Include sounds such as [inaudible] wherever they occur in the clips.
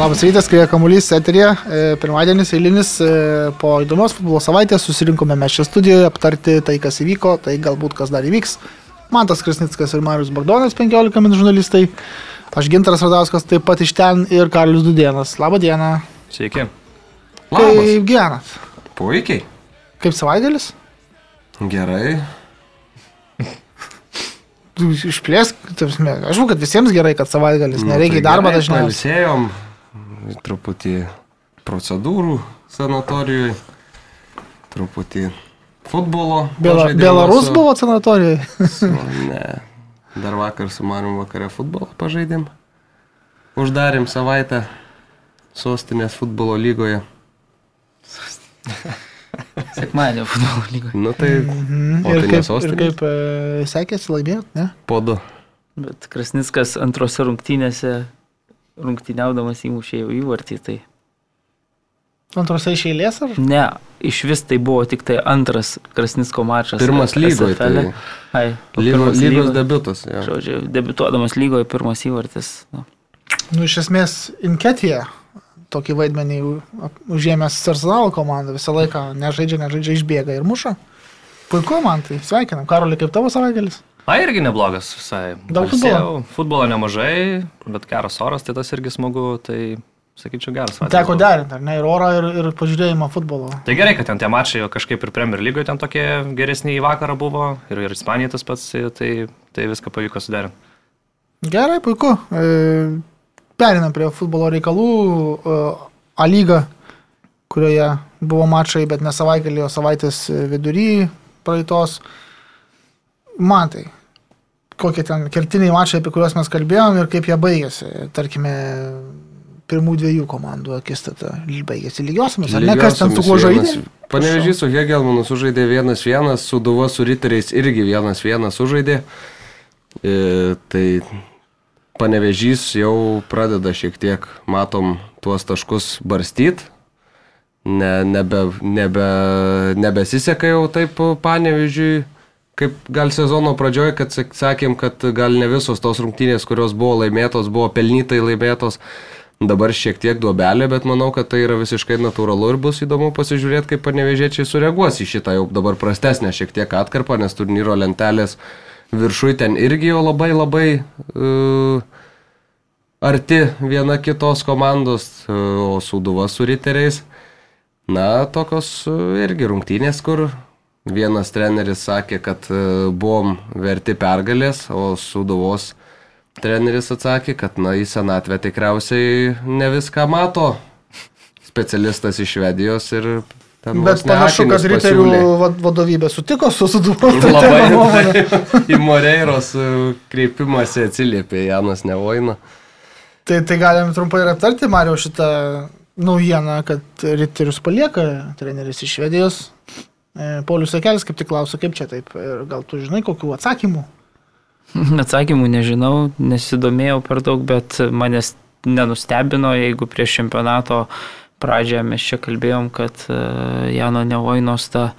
Labas rytas, kai kamuolys eterija. E, Pirmadienis eilinis e, po įdomios futbolo savaitės susirinkome mes čia studijoje aptarti tai, kas įvyko, tai galbūt kas dar įvyks. Mantas Krasnickas ir Marius Bagdonas, 15 min žurnalistai. Aš Gintaras Radauskas taip pat iš ten ir Karlius Dudienas. Labą dieną. Sveiki. Kaip gyvenat? Puikiai. Kaip savaitėlis? Gerai. Išplėsk, aš žinau, kad visiems gerai, kad savaitgalis, nereikia į darbą dažniausiai. Pailsėjom, truputį procedūrų sanatorijoje, truputį futbolo. Bela, Belarus su- buvo sanatorijoje. Su, ne. Dar vakar su manim vakare futbolą pažaidėm. Uždarėm savaitę sostinės futbolo lygoje. [laughs] Sekmadienio futbolo lygoje. Nu tai Mhm. Ir tai ne kaip, ir sostinė? kaip e, sekėsi laimėt, ne? po du. Bet Krasnickas antrose rungtynėse rungtyniaudamas įmušė jau įvartį. Tai Antrose iš eilės ar? ne, iš vis tai buvo tik tai antras Krasnicko mačas. Pirmas lygoje. Tai. Ai, o lygo, pirmas lygos lygoje. debutas. Jo. Žodžiu, debituodamas lygoje pirmas įvartis. Nu. Nu, iš esmės, Inketija tokį vaidmenį užėmęs Arsenalo komandą visą laiką nežaidžia, nežaidžia, išbėga ir muša. Puiku, man tai sveikinam. Karoli, kaip tavo savaitgalis? A, irgi neblogas visai. Daug Pailsėjau, Futbolo nemažai, bet geras oras, tai tas irgi smagu, tai sakyčiau geras. Teko derinti, ar ne, ir orą, ir, ir pažiūrėjimą futbolo. Tai gerai, kad ten tie mačai jau kažkaip ir Premier lygoje ten tokie geresni į vakarą buvo ir, ir Ispanija tas pats, tai, tai viską pavyko suderinti. Gerai, puiku. E, Perinam prie futbolo reikalų. E, A lyga, kurioje buvo mačai, bet ne savaitgalį, o savaitės vidury praeitos. Man tai, kokie ten kertiniai mačai, apie kuriuos mes kalbėjom ir kaip jie baigėsi. Tarkime, pirmų dviejų komandų akistata baigėsi lygiosiamis. Ar ne kas ten su kuo žaidė? Panevežys su Hegelmanu sužaidė 1-1, su Duvo su Riteriais irgi 1-1 sužaidė. E, tai Panevežys jau pradeda šiek tiek, matom, tuos taškus barstyt. Ne, nebe, nebe, nebesiseka jau taip panevežiui, kaip gal sezono pradžioje, kad sak- sakėm, kad gal ne visos tos rungtynės, kurios buvo laimėtos, buvo pelnytai laimėtos. Dabar šiek tiek duobelė, bet manau, kad tai yra visiškai natūralu ir bus įdomu pasižiūrėti, kaip panevežėčiai sureaguos į šitą jau dabar prastesnę šiek tiek atkarpą, nes turnyro lentelės viršui ten irgi jau labai labai uh, arti viena kitos komandos, uh, o Sūduva su riteriais. Na, tokios uh, irgi rungtynės, kur vienas treneris sakė, kad uh, buvom verti pergalės, o Sūduvos treneris atsakė, kad na, į senatvę tikriausiai ne viską mato specialistas iš Švedijos ir ten Bet panašu, kad riterių vadovybė sutiko su sudupu. Labai [laughs] taip, į Moreiros uh, kreipimąsi atsiliepė Janas Nevoina. Tai, tai galim trumpai ir aptarti, Mario, šitą naujieną, kad Riterius palieka treneris iš Švedijos. E, Paulius Sakelis kaip tik klausia, kaip čia taip. Ir gal tu žinai, kokių atsakymų? [laughs] Atsakymų nežinau, nesidomėjau per daug, bet manęs nenustebino, jeigu prieš čempionato pradžią mes čia kalbėjom, kad e, Jano Nevojnos ta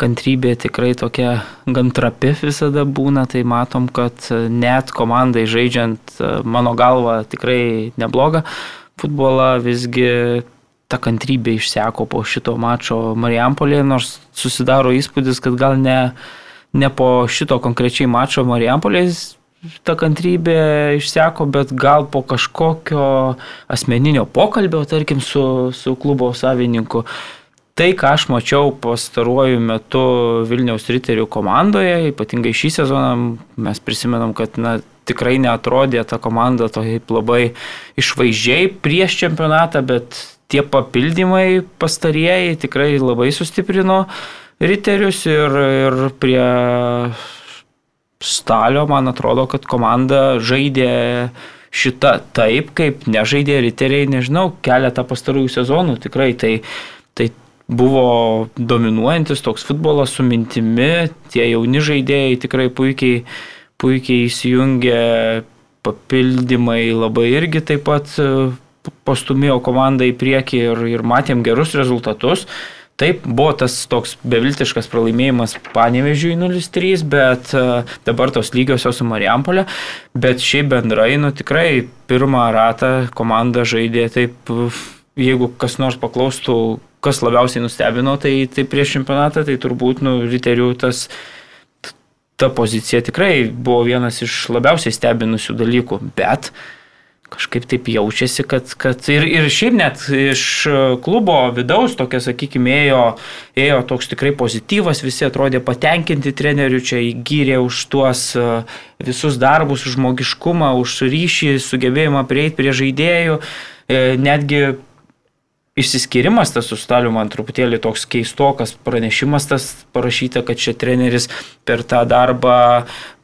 kantrybė tikrai tokia gan trapi visada būna, tai matom, kad net komandai žaidžiant, e, mano galva, tikrai neblogą futbolą, visgi ta kantrybė išseko po šito mačo Marijampolėje, nors susidaro įspūdis, kad gal ne, ne po šito konkrečiai mačo Marijampolės ta kantrybė išseko, bet gal po kažkokio asmeninio pokalbio, tarkim, su, su klubo savininku. Tai, ką aš mačiau pastaruoju metu Vilniaus riterių komandoje, ypatingai šį sezoną, mes prisimenam, kad na, tikrai neatrodė ta komanda taip labai išvaizdžiai prieš čempionatą, bet tie papildymai pastarieji tikrai labai sustiprino riterius ir, ir prie stalio man atrodo, kad komanda žaidė šitą taip, kaip nežaidė riteriai, nežinau, keletą pastarųjų sezonų tikrai. Tai, tai buvo dominuojantis toks futbolas su mintimi, tie jauni žaidėjai tikrai puikiai, puikiai įsijungė, papildymai labai irgi taip pat pastumėjo komandą į priekį ir, ir matėm gerus rezultatus. Taip, buvo tas toks beviltiškas pralaimėjimas Panevežiui 0-3, bet e, dabar tos lygiosios su Marijampolė, bet šiaip bendrai, nu tikrai pirmą ratą komanda žaidė taip, jeigu kas nors paklaustų, kas labiausiai nustebino, tai, tai prieš čempionatą, tai turbūt, nu, riterių tas ta pozicija tikrai buvo vienas iš labiausiai stebinusių dalykų, bet kažkaip taip jaučiasi, kad, kad ir, ir šiaip net iš klubo vidaus tokia, sakykime, ėjo, ėjo toks tikrai pozityvas, visi atrodė patenkinti treneriu, čia įgyrė už tuos e, visus darbus, už žmogiškumą, už ryšį, sugebėjimą prieiti prie žaidėjų, E, netgi Išsiskirimas tas su Staliu man truputėlį toks keistokas pranešimas tas parašyta, kad čia treneris per tą darbą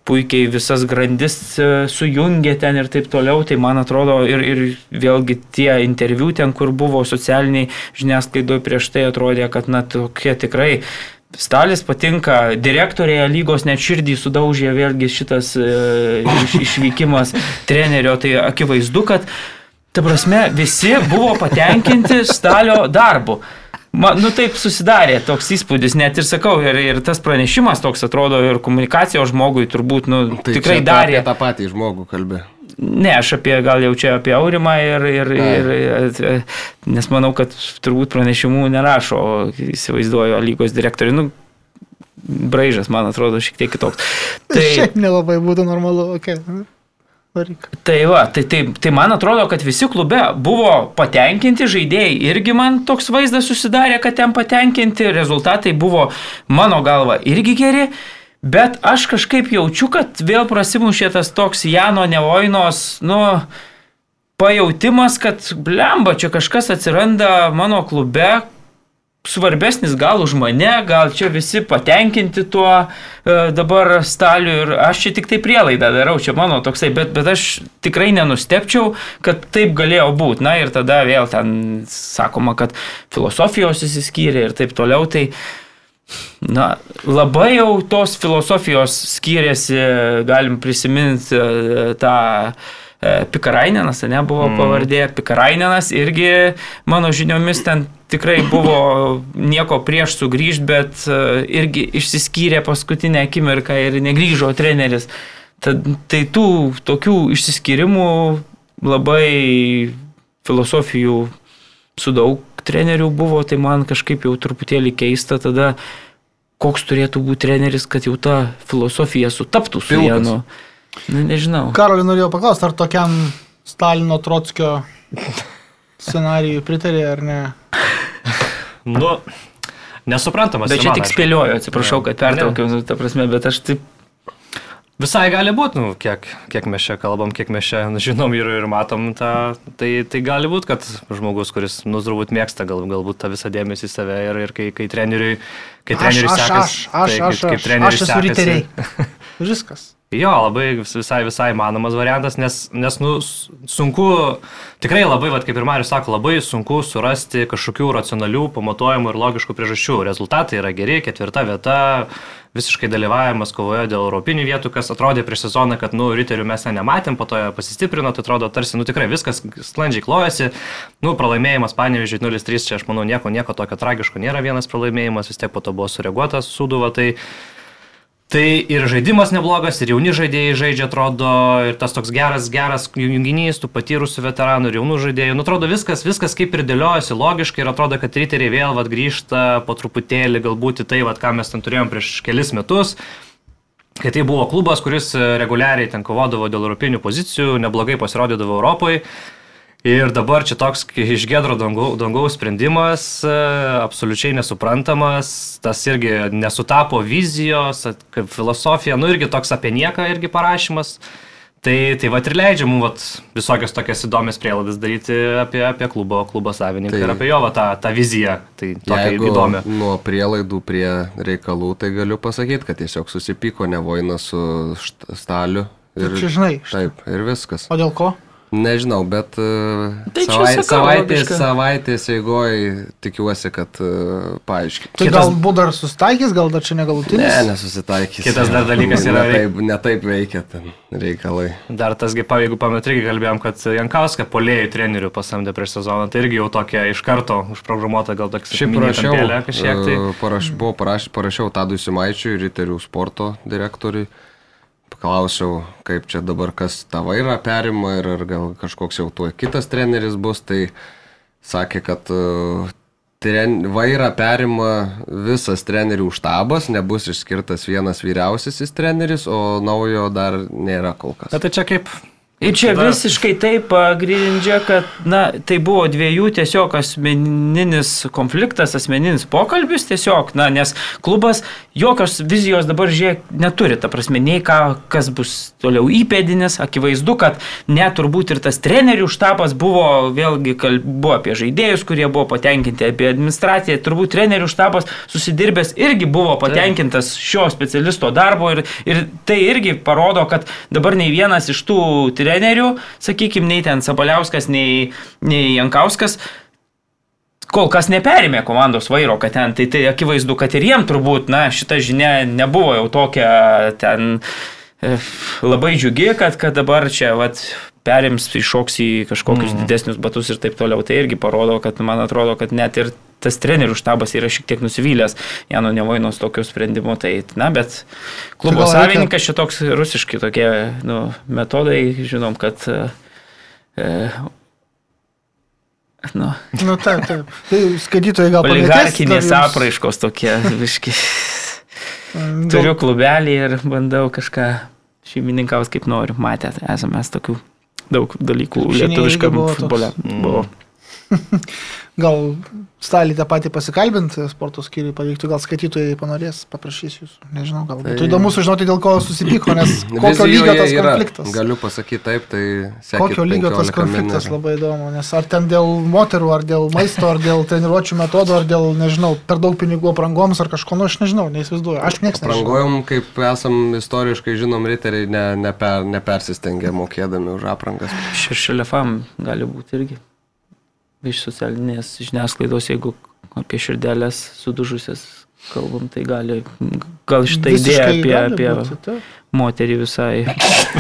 puikiai visas grandis e, sujungė ten ir taip toliau, tai man atrodo ir, ir vėlgi tie interviu ten, kur buvo socialiniai žiniasklaidoje prieš tai atrodė, kad na tokie tikrai Stalis patinka, direktorėje lygos net širdį sudaužė vėlgi šitas e, iš, išvykimas trenerio, tai akivaizdu, kad Ta prasme, visi buvo patenkinti Stalio darbu. Man, nu taip susidarė toks įspūdis, net ir sakau, ir, ir tas pranešimas toks atrodo, ir komunikacijos žmogui turbūt, nu, Tai tikrai čia darė. Apie tą patį žmogų kalbė. Ne, aš apie, gal jau čia apie aurimą ir, ir, ir, ir, nes manau, kad turbūt pranešimų nerašo, įsivaizduoju, lygos direktoriui. Nu, braižas, man atrodo, šiek tiek kitoks. [laughs] Tai šiaip nelabai būtų normalu, okay. Varyk. Tai va, tai, tai, tai man atrodo, kad visi klube buvo patenkinti, žaidėjai irgi man toks vaizdas susidarė, kad ten patenkinti, rezultatai buvo mano galva irgi geri, bet aš kažkaip jaučiu, kad vėl prasimušė tas toks Jano Nevoinos, nu, pajautimas, kad blemba, čia kažkas atsiranda mano klube, svarbesnis gal už mane, gal čia visi patenkinti tuo e, dabar staliu ir aš čia tik tai prielaidą darau, čia mano toksai, bet, bet aš tikrai nenustepčiau, kad taip galėjo būti. Na ir tada vėl ten sakoma, kad filosofijos įsiskyrė ir taip toliau. Tai, Na, labai jau tos filosofijos skiriasi, galim prisiminti e, tą e, Pikarainenas, ne buvo mm. pavardė, Pikarainenas irgi mano žiniomis ten tikrai buvo nieko prieš sugrįžti, bet e, irgi išsiskyrė paskutinę akimirką ir negryžo treneris. Tad, tai tų tokių išsiskyrimų labai filosofijų su daug trenerių buvo, tai man kažkaip jau truputėlį keista tada, koks turėtų būti treneris, kad jau ta filosofija sutaptų su Pilkas. vienu. Nu, nežinau. Karolį norėjau paklausti, ar tokiam Stalino Trotskio scenarijui pritarė ar ne? Nu, nesuprantamas. Bet čia man, tik spėlioju, atsiprašau, kad Ne. pertraukiau, nu, ta prasme, bet aš taip Visai gali būti, nu, kiek, kiek mes čia kalbam, kiek mes čia žinom ir, ir matom tą, tai, tai gali būti, kad žmogus, kuris, nu, turbūt mėgsta gal, galbūt tą visą dėmesį į save ir, ir kai, kai treneriui, kai Aš, treneriui aš, sekas, aš, aš, tai, aš, kaip aš, treneriui aš esu sekasi- [laughs] riteriai. Viskas. Jo, labai vis- visai, visai manomas variantas, nes, nes nu, sunku, tikrai labai, vat, kaip ir Marius sako, labai sunku surasti kažkokių racionalių, pamatuojamų ir logiškų priežasčių. Rezultatai yra geri, ketvirta vieta, visiškai dalyvavimas kovoje dėl europinių vietų, kas atrodė prieš sezoną, kad, nu, riterių mes ten nematėm, po to pasistiprino, tai atrodo tarsi, nu, tikrai viskas sklandžiai klojasi. Nu, pralaimėjimas, panevižiui, 0-3, čia aš manau, nieko, nieko tokio tragiško nėra vienas pralaimėjimas, vis tiek po to buvo sureaguotas suduva, tai Tai ir žaidimas neblogas, ir jauni žaidėjai žaidžia, atrodo, ir tas toks geras, geras junginys, tų patyrusių veteranų ir jaunų žaidėjų. Nu, atrodo, viskas, viskas kaip ir dėliojasi logiškai ir atrodo, kad riteriai vėl vat, grįžta po truputėlį galbūt į tai, vat, ką mes ten turėjom prieš kelis metus. Kai tai buvo klubas, kuris reguliariai ten kovodavo dėl europinių pozicijų, neblogai pasirodydavo Europoje. Ir dabar čia toks iš gedro dangau- dangaus sprendimas, e, absoliučiai nesuprantamas, tas irgi nesutapo vizijos, kaip filosofija, nu irgi toks apie nieką irgi parašymas. Tai, tai va ir leidžia mums vat, visokias tokias įdomias prielaidas daryti apie, apie klubo, klubo savininką Tai- ir apie jo va, tą, tą viziją. Tai tokia įdomi. nuo prielaidų prie reikalų, tai galiu pasakyti, kad tiesiog susipyko nevoina su staliu. Ir, Čia žinai. Taip, ir viskas. O dėl ko? Nežinau, bet Tai tai čia savai, sakau, savaitės, savaitės eigoje tikiuosi, kad uh, paaiškins. Tai Kitas- galbūt dar susitaikys, gal dar čia negalutinis? Ne, nesusitaikys. Kitas dar dalykas yra- Netaip, netaip veikia ten reikalai. Dar tasgi, pavyzdžiui, jeigu pamet irgi kalbėjom, kad Jankauską polėjų trenerių pasamdė prieš sezoną, tai irgi jau tokia iš karto užprogramuota gal toks Šiaip parašiau, kažkiek tai. e, paraš, buvo paraš, parašiau Tadui Simaičiui, Riterių sporto direktoriui. Paklausiau, kaip čia dabar kas tą vairą perima ir ar gal kažkoks jau tuo kitas treneris bus. Tai sakė, kad e, tren, vairą perima visas trenerių štabas, nebus išskirtas vienas vyriausiasis treneris, o naujo dar nėra kol kas. Bet tai čia kaip... Ir čia Tada- visiškai taip grindžia, kad, na, tai buvo dviejų tiesiog asmeninis konfliktas, asmeninis pokalbis tiesiog, na, nes klubas jokios vizijos dabar žiūrėk neturi, ta prasme, nei ką, kas bus toliau įpėdinis, akivaizdu, kad net turbūt ir tas trenerių štabas buvo, vėlgi kalbu apie žaidėjus, kurie buvo patenkinti, apie administraciją, turbūt trenerių štabas susidirbęs irgi buvo patenkintas šio specialisto darbo ir, ir tai irgi parodo, kad dabar nei vienas iš tų trenerių, sakykime, nei ten Sabaliauskas, nei, nei Jankauskas, kol kas neperėmė komandos vairo, kad ten, tai, tai akivaizdu, kad ir jiem turbūt, na, šita žinia nebuvo jau tokia ten e, labai džiugi, kad, kad dabar čia, vat, perims, iššoks į kažkokius mm. didesnius batus ir taip toliau. Tai irgi parodo, kad man atrodo, kad net ir tas trenerių štabas yra šiek tiek nusivylęs Jano Nevainos tokiu sprendimu. Tai, na, bet klubo reikia- savininkas čia toks rusiški tokie nu, metodai, žinom, kad e, e, nu, Nu, taip, taip. Tai skaitytojai gal pamatys. oligarkinės jums, apraiškos tokie, [laughs] viški. mm, Turiu klubelį ir bandau kažką šeimininkaus kaip noriu. Matėte, esame mes tokių daug dalykų lietuviškam futbole. Buvo. [laughs] Gal stalį tą patį pasikalbinti sporto skyriui pavyktų, gal skaitytojai panorės, paprašys jūsų. Nežinau, gal būtų Tai- įdomu sužinoti, dėl ko susipyko, nes [clears throat] kokio lygio tas yra. konfliktas. Galiu pasakyti taip, tai sekit Kokio lygio tas 15 konfliktas min ir- labai įdomu, nes ar ten dėl moterų, ar dėl maisto, ar dėl treniruočio metodo, ar dėl, nežinau, per daug pinigų aprangoms, ar kažko, nu aš nežinau, neįsivaizduoju. Aš nieks nežinau. Aprangojom, kaip esam istoriškai žinom, riteriai ne, neper, nepersistengia mokėdami už aprangas. Širšelefam gali būti irgi. Iš socialinės žiniasklaidos, jeigu apie širdelės sudužusias kalbam, tai gali, gal šitą idėją apie, apie būti, moterį visai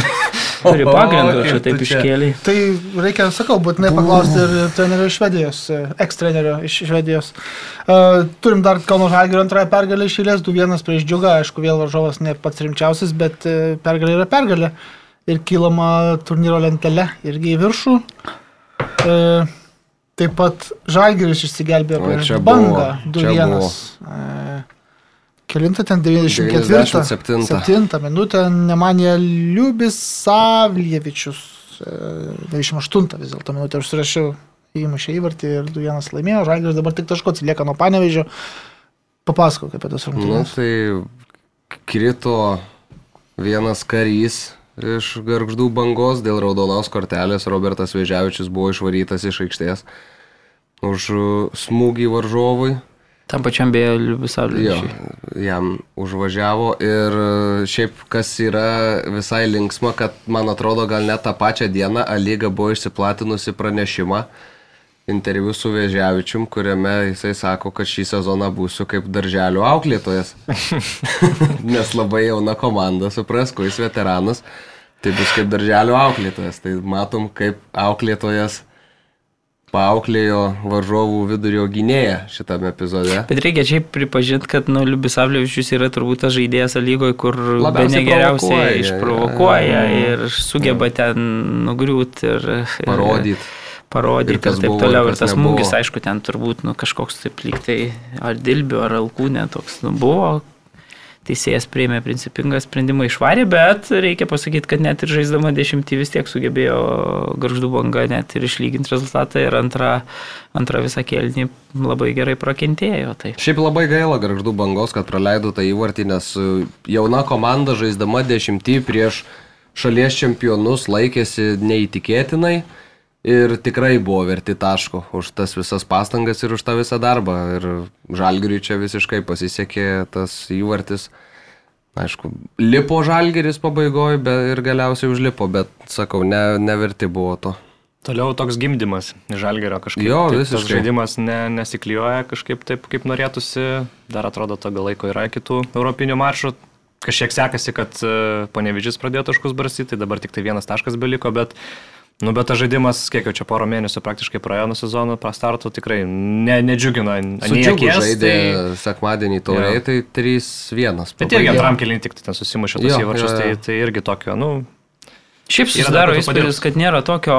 [laughs] turi pagrindą, kaip čia taip iškėlė. Tai reikia, sakau, būtinai paklausti ir trenerio iš Švedijos, e, ex-trenerio iš Švedijos. Uh, turim dar Kauno Žalgirio antrąją pergalę išėlės, 2-1 prieš džiugą, aišku, vėl varžovas ne pats rimčiausias, bet e, pergalė yra pergalė. Ir kilama turnyro lentelė irgi į viršų. Uh, taip pat Žalgiris išsigelbėjo prieš bangą buvo, čia 2-1. buvo. Uh, Kelinta ten 94. 97. 7 minutę Nemanė Liubisavlievičius. e, 98 vis dėlto minutę užsirašiau įmušė įvartį ir 2-1 laimėjo. Žalgiris dabar tik taško atsilieka nuo panevežio. Papasakok apie tas Nu, rungtynes. tai krito vienas karys iš garždų bangos dėl raudonos kortelės. Robertas Vėžiavičius buvo išvarytas iš aikštės už uh, smūgį varžovui. Tam pačiam beje Jo, Liubisavliui. jam užvažiavo ir e, šiaip kas yra visai linksma, kad man atrodo gal net tą pačią dieną Alyga buvo išsiplatinusi pranešimą interviu su Vėžiavičium, kuriame jisai sako, kad šį sezoną būsiu kaip darželio auklėtojas. [laughs] Nes labai jauna komanda, suprask, jis veteranas, tai bus kaip darželio auklėtojas. Tai matom, kaip auklėtojas paauklėjo varžovų vidurio gynėją šitame epizode. Bet reikia čia pripažinti, kad nu, Liubisavlievičius yra turbūt tas žaidėjas lygoje, kur bene geriausiai provokuoja, išprovokuoja ir sugeba ten nugriūti ir Parodyt. Parodyti Ir kas ir taip buvo, toliau. ir Ir tas nebuvo. smūgis, aišku, ten turbūt nu, kažkoks taip lyg tai ar dilbių, ar alkūnė toks nu, buvo. Teisėjas prieimė principingą sprendimą išvarė, bet reikia pasakyti, kad net ir žaisdama dešimtį vis tiek sugebėjo garždų banga net ir išlyginti rezultatą ir antrą, antrą visą kelnį labai gerai prakentėjo. Tai. Šiaip labai gaila garždų bangos, kad praleido tą įvartį, nes e, jauna komanda žaisdama dešimtį prieš šalies čempionus laikėsi neįtikėtinai ir tikrai buvo verti taško už tas visas pastangas ir už tą visą darbą. Ir žalgiriui čia visiškai pasisekė tas įvartis. Aišku, lipo žalgeris pabaigoje ir galiausiai užlipo, bet sakau, ne, neverti buvo to. Toliau toks gimdymas Žalgerio kažkaip. Jo, taip, visiškai. žaidimas ne, nesiklijuoja kažkaip taip, kaip norėtųsi. Dar atrodo, to gal laiko yra kitų europinių maršų. Kažkiek sekasi, kad uh, panevižys pradėjo taškus barstyti, tai dabar tik tai vienas taškas beliko, bet, nu, bet tas žaidimas, kiek jau čia poro mėnesių praktiškai praėjo nuo sezono, prastartų tikrai ne, nedžiugino. Akies, žaidė tai- sekmadienį tauriai, Jo. tai 3-1. Bet irgi antram kelinį tik tai ten susimušė tos Jo, įvarčius, tai, tai irgi tokio, nu, Šiaip susidaro įspūdis, kad nėra tokio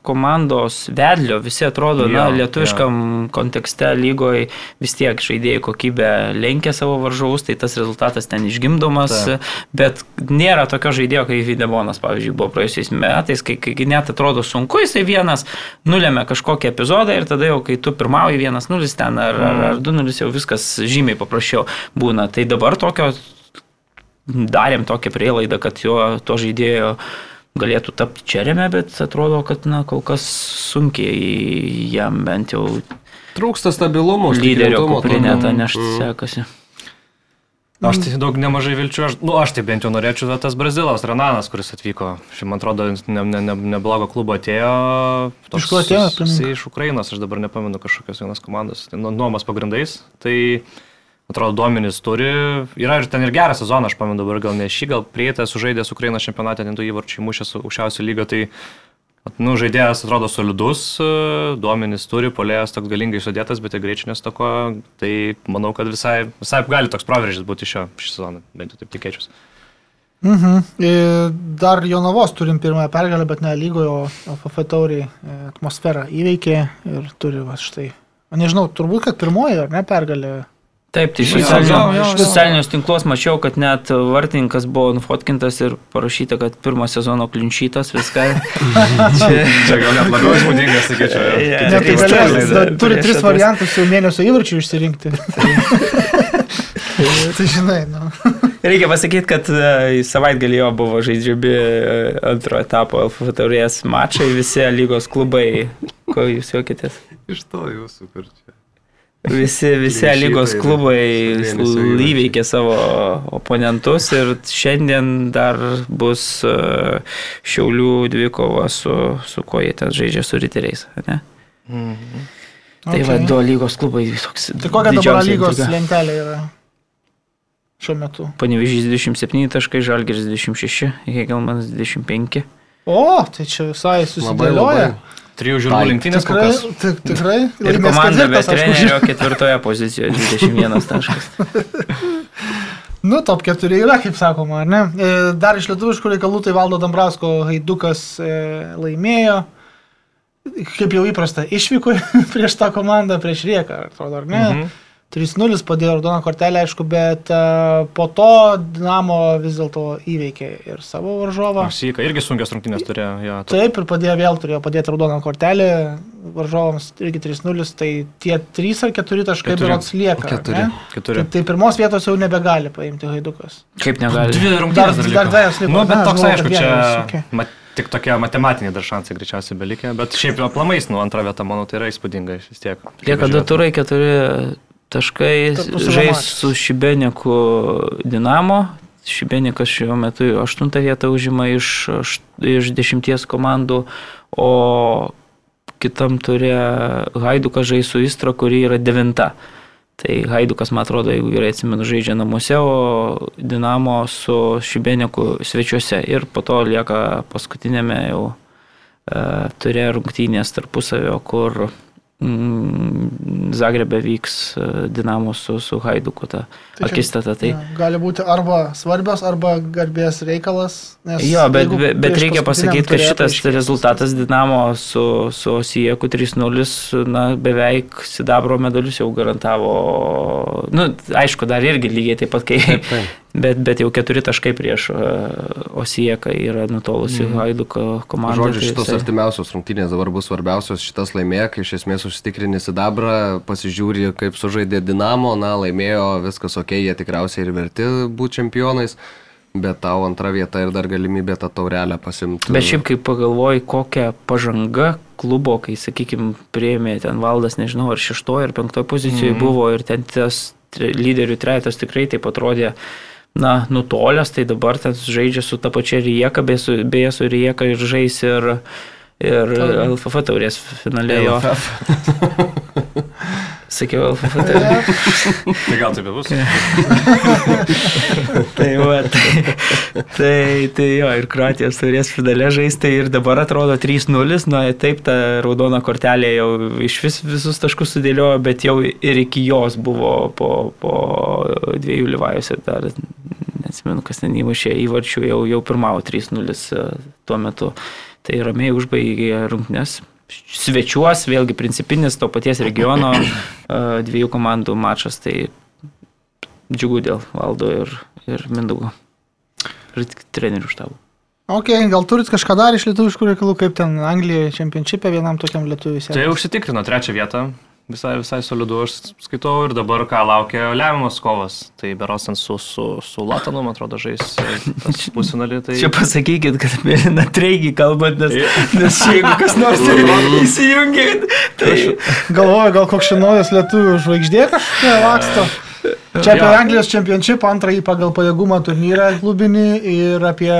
komandos vedlio, visi atrodo, jo, na, lietuviškam jo. kontekste lygoje vis tiek žaidėjai kokybę lenkia savo varžovus, tai tas rezultatas ten išgimdomas, Taip. bet nėra tokio žaidėjo, kaip Videbonas, pavyzdžiui, buvo praėjusiais metais, kai, kai net atrodo sunku, jisai vienas nulėmė kažkokį epizodą ir tada jau, kai tu pirmauji vienas nulis ten ar, ar, ar du nulis, jau viskas žymiai paprasčiau būna. Tai dabar tokio darėm tokią prielaidą, kad jo to žaidėjo galėtų tapti čerėme, bet atrodo, kad na, kol kas sunkiai jam bent jau Trūksta stabilumo, lyderio kuprinę tokio. tą nešti Mm. sekasi. Aš tai daug nemažai vilčių, aš, nu, aš tai bent jau norėčiau bet tas Brazilas, Renanas, kuris atvyko, šiaip man atrodo, ne, ne, ne, neblogo klubo atėjo. Iš kur atėjo, Jis iš Ukrainos, aš dabar nepamenu kažkokios vienos komandos, tai nu- nuomos pagrindais. Tai atrodo, duomenys turi, yra ir ten ir geras sezonas, aš pamenu dabar gal ne šį, gal prieitą sužaidęs Ukrainos čempionate, ten du įvarčiai mušęs aukščiausio lygio, tai Nu, žaidėjas atrodo solidus, e, duomenys turi, polėjas toks galingai sudėtas, bet ir greičio nestoko, tai manau, kad visai, visai gali toks proveržis būti šio, šį sezoną, bent jau taip tikėčiausi. Mhm. Ir Dar Jonavos turim pirmąją pergalę, bet ne lygoje, o FF tauriai e, atmosferą įveikė ir turi va štai. Nežinau, turbūt, kad pirmoji ar ne pergalė. Taip, tai jo. socialinius tinklus mačiau, kad net vartininkas buvo nufotkintas ir parašyta, kad pirmo sezono klinčytas viską. [laughs] Čia, Čia gal net labiau įspūdingas, sakyčiau. Kiti [laughs] Ne, tai prieš galės, da, turi tris variantus jau mėnesio įvarčių išsirinkti. [laughs] tai žinai, nu. Reikia pasakyti, kad e, savaitgalį jo buvo žaidžiami e, antro etapo LFF taurės mačai, visi lygos klubai. Ko jūs juokitės? Iš to jūsų kur čia. Visi, visi lygos ne? klubai Mėnesio įvarčiai. įveikė savo oponentus ir šiandien dar bus e, Šiaulių dvikova su, su ko jie ten žaidžia su riteriais. Ne? Tai Okay. va, du lygos klubai toks. Tai kokia dabar lygos intriga. lentelė yra šiuo metu? Panevežys 27 taškai, Žalgeris 26, Hegelmanas 25. O, tai čia visai Labai, susidėlioja. labai. Trijų žirgų lenktynės kol Tikrai, kas. tik, tikrai. Ir komanda be trenerio ketvirtoje pozicijoje 21 taškas. [laughs] Nu, top 4 yra, kaip sakoma, ar ne? E, Dar iš lietuviškų reikalų tai Valdo Dambrasko Haidukas e, laimėjo. Kaip jau įprasta, išvyko [laughs] prieš tą komandą, prieš Rieką, atrodo, ar ne? Mhm. 3-0 padėjo raudoną kortelę, aišku, bet uh, po to Dinamo vis dėlto įveikė ir savo varžovą. Syka irgi sunkios rungtynės turėjo. Jo, to- Taip, ir padėjo vėl, turėjo padėti raudoną kortelę varžovams irgi 3-0, tai tie 3 ar 4 taškai berots lieka. ar Keturi. ne? Keturi. Tai, tai pirmos vietos jau nebegali paimti Haidukas. Kaip negali. Dvi rungtynės dar, dar liko. dviejas liko. Nu, bet Na, toks aišku, čia okei. mat, tik tokie matematiniai dar šansai greičiausiai belikė, bet šiaip aplamais, nu, antra vieta, manau, tai yra įspūdinga vis tiek. Lieka du turai, keturi taškai, žais su Šibeniku Dinamo. Šibenikas šiuo metu aštuntą vietą užima iš, iš dešimties komandų, o kitam turė Haidukas žais su Istra, kuri yra devinta. Tai Haidukas, man atrodo, jeigu gerai atsimenu, žaidžia namuose, o Dinamo su Šibeniku svečiuose. Ir po to lieka paskutinėme jau e, turė rungtynės tarpusavio, kur Zagrebė vyks e, Dinamo su, su Haiduku ta Tai akistata. Tai, Ja, gali būti arba svarbios, arba garbės reikalas. nes Jo, bet, bet, bet reikia pasakyti, kad šitas paaiškės- rezultatas Dinamo su, su Osijeku 3-0, na, beveik Sidabro medalius jau garantavo. Nu, aišku, dar irgi lygiai taip pat, kai, bet, bet jau keturi taškai prieš uh, Osijeką yra nutolusi mm. Haiduko komanda. Žodžiu, tai šitos jisai- artimiausios rungtynės dabar bus svarbiausios, šitas laimėk, iš esmės užsitikrini sidabrą, pasižiūri, kaip sužaidė Dinamo, na, laimėjo, viskas ok, jie tikriausiai ir verti būti čempionais, bet tau antra vieta ir dar galimybė tą taurelę pasimti. Bet šiaip, kai pagalvoji, kokia pažanga klubo, kai, sakykime, prieimė ten valdas, nežinau, ar šeštoje ar penktoje pozicijoje mm. buvo ir ten tas lyderių trejetas tikrai taip atrodė, na, nutolęs, tai dabar ten žaidžia su ta pačia Rieka, beje su, beje su Rieka ir žais ir, Ir LFF taurės finale jo. [laughs] Sakiau LFF taurės. [laughs] Tai gal taip bus. [laughs] tai, va, tai, tai, tai jo, ir Kroatijos taurės finale žaisti ir dabar atrodo 3-0, na taip, ta raudona kortelė jau iš vis visus taškus sudėliojo, bet jau ir iki jos buvo po, po dviejų livajus ir dar, neatsimenu, kas ten įmušė įvarčių, jau, jau pirmavo 3-0 tuo metu. Tai ramiai užbaigė rungtynes svečiuos, vėlgi principinis to paties regiono dviejų komandų mačas, tai džiugu dėl valdo ir, ir Mindaugo. Ir trenerių štabų. Ok, gal turit kažką dar iš lietuviškų reikalų, kaip ten Anglijoje čempionšipė vienam tokiam lietuviui. Tai užsitikrino trečią vietą, visai, visai solidu, aš skaitau ir dabar ką laukia lemiamas kovas. Tai beros ten su, su, su Latanu, man atrodo, žais [laughs] pusfinalį. Tai... Čia pasakykit, kad Melina Treigi kalbant, nes, nes jeigu kas nors [laughs] įsijungia, tai... Galvoju, gal koks šiandienos lietuvių žvaigždė kažkokia laksto. [laughs] Čia apie Anglijos čempionšipą, antrąjį pagal pajėgumą turnyrą klubinį ir apie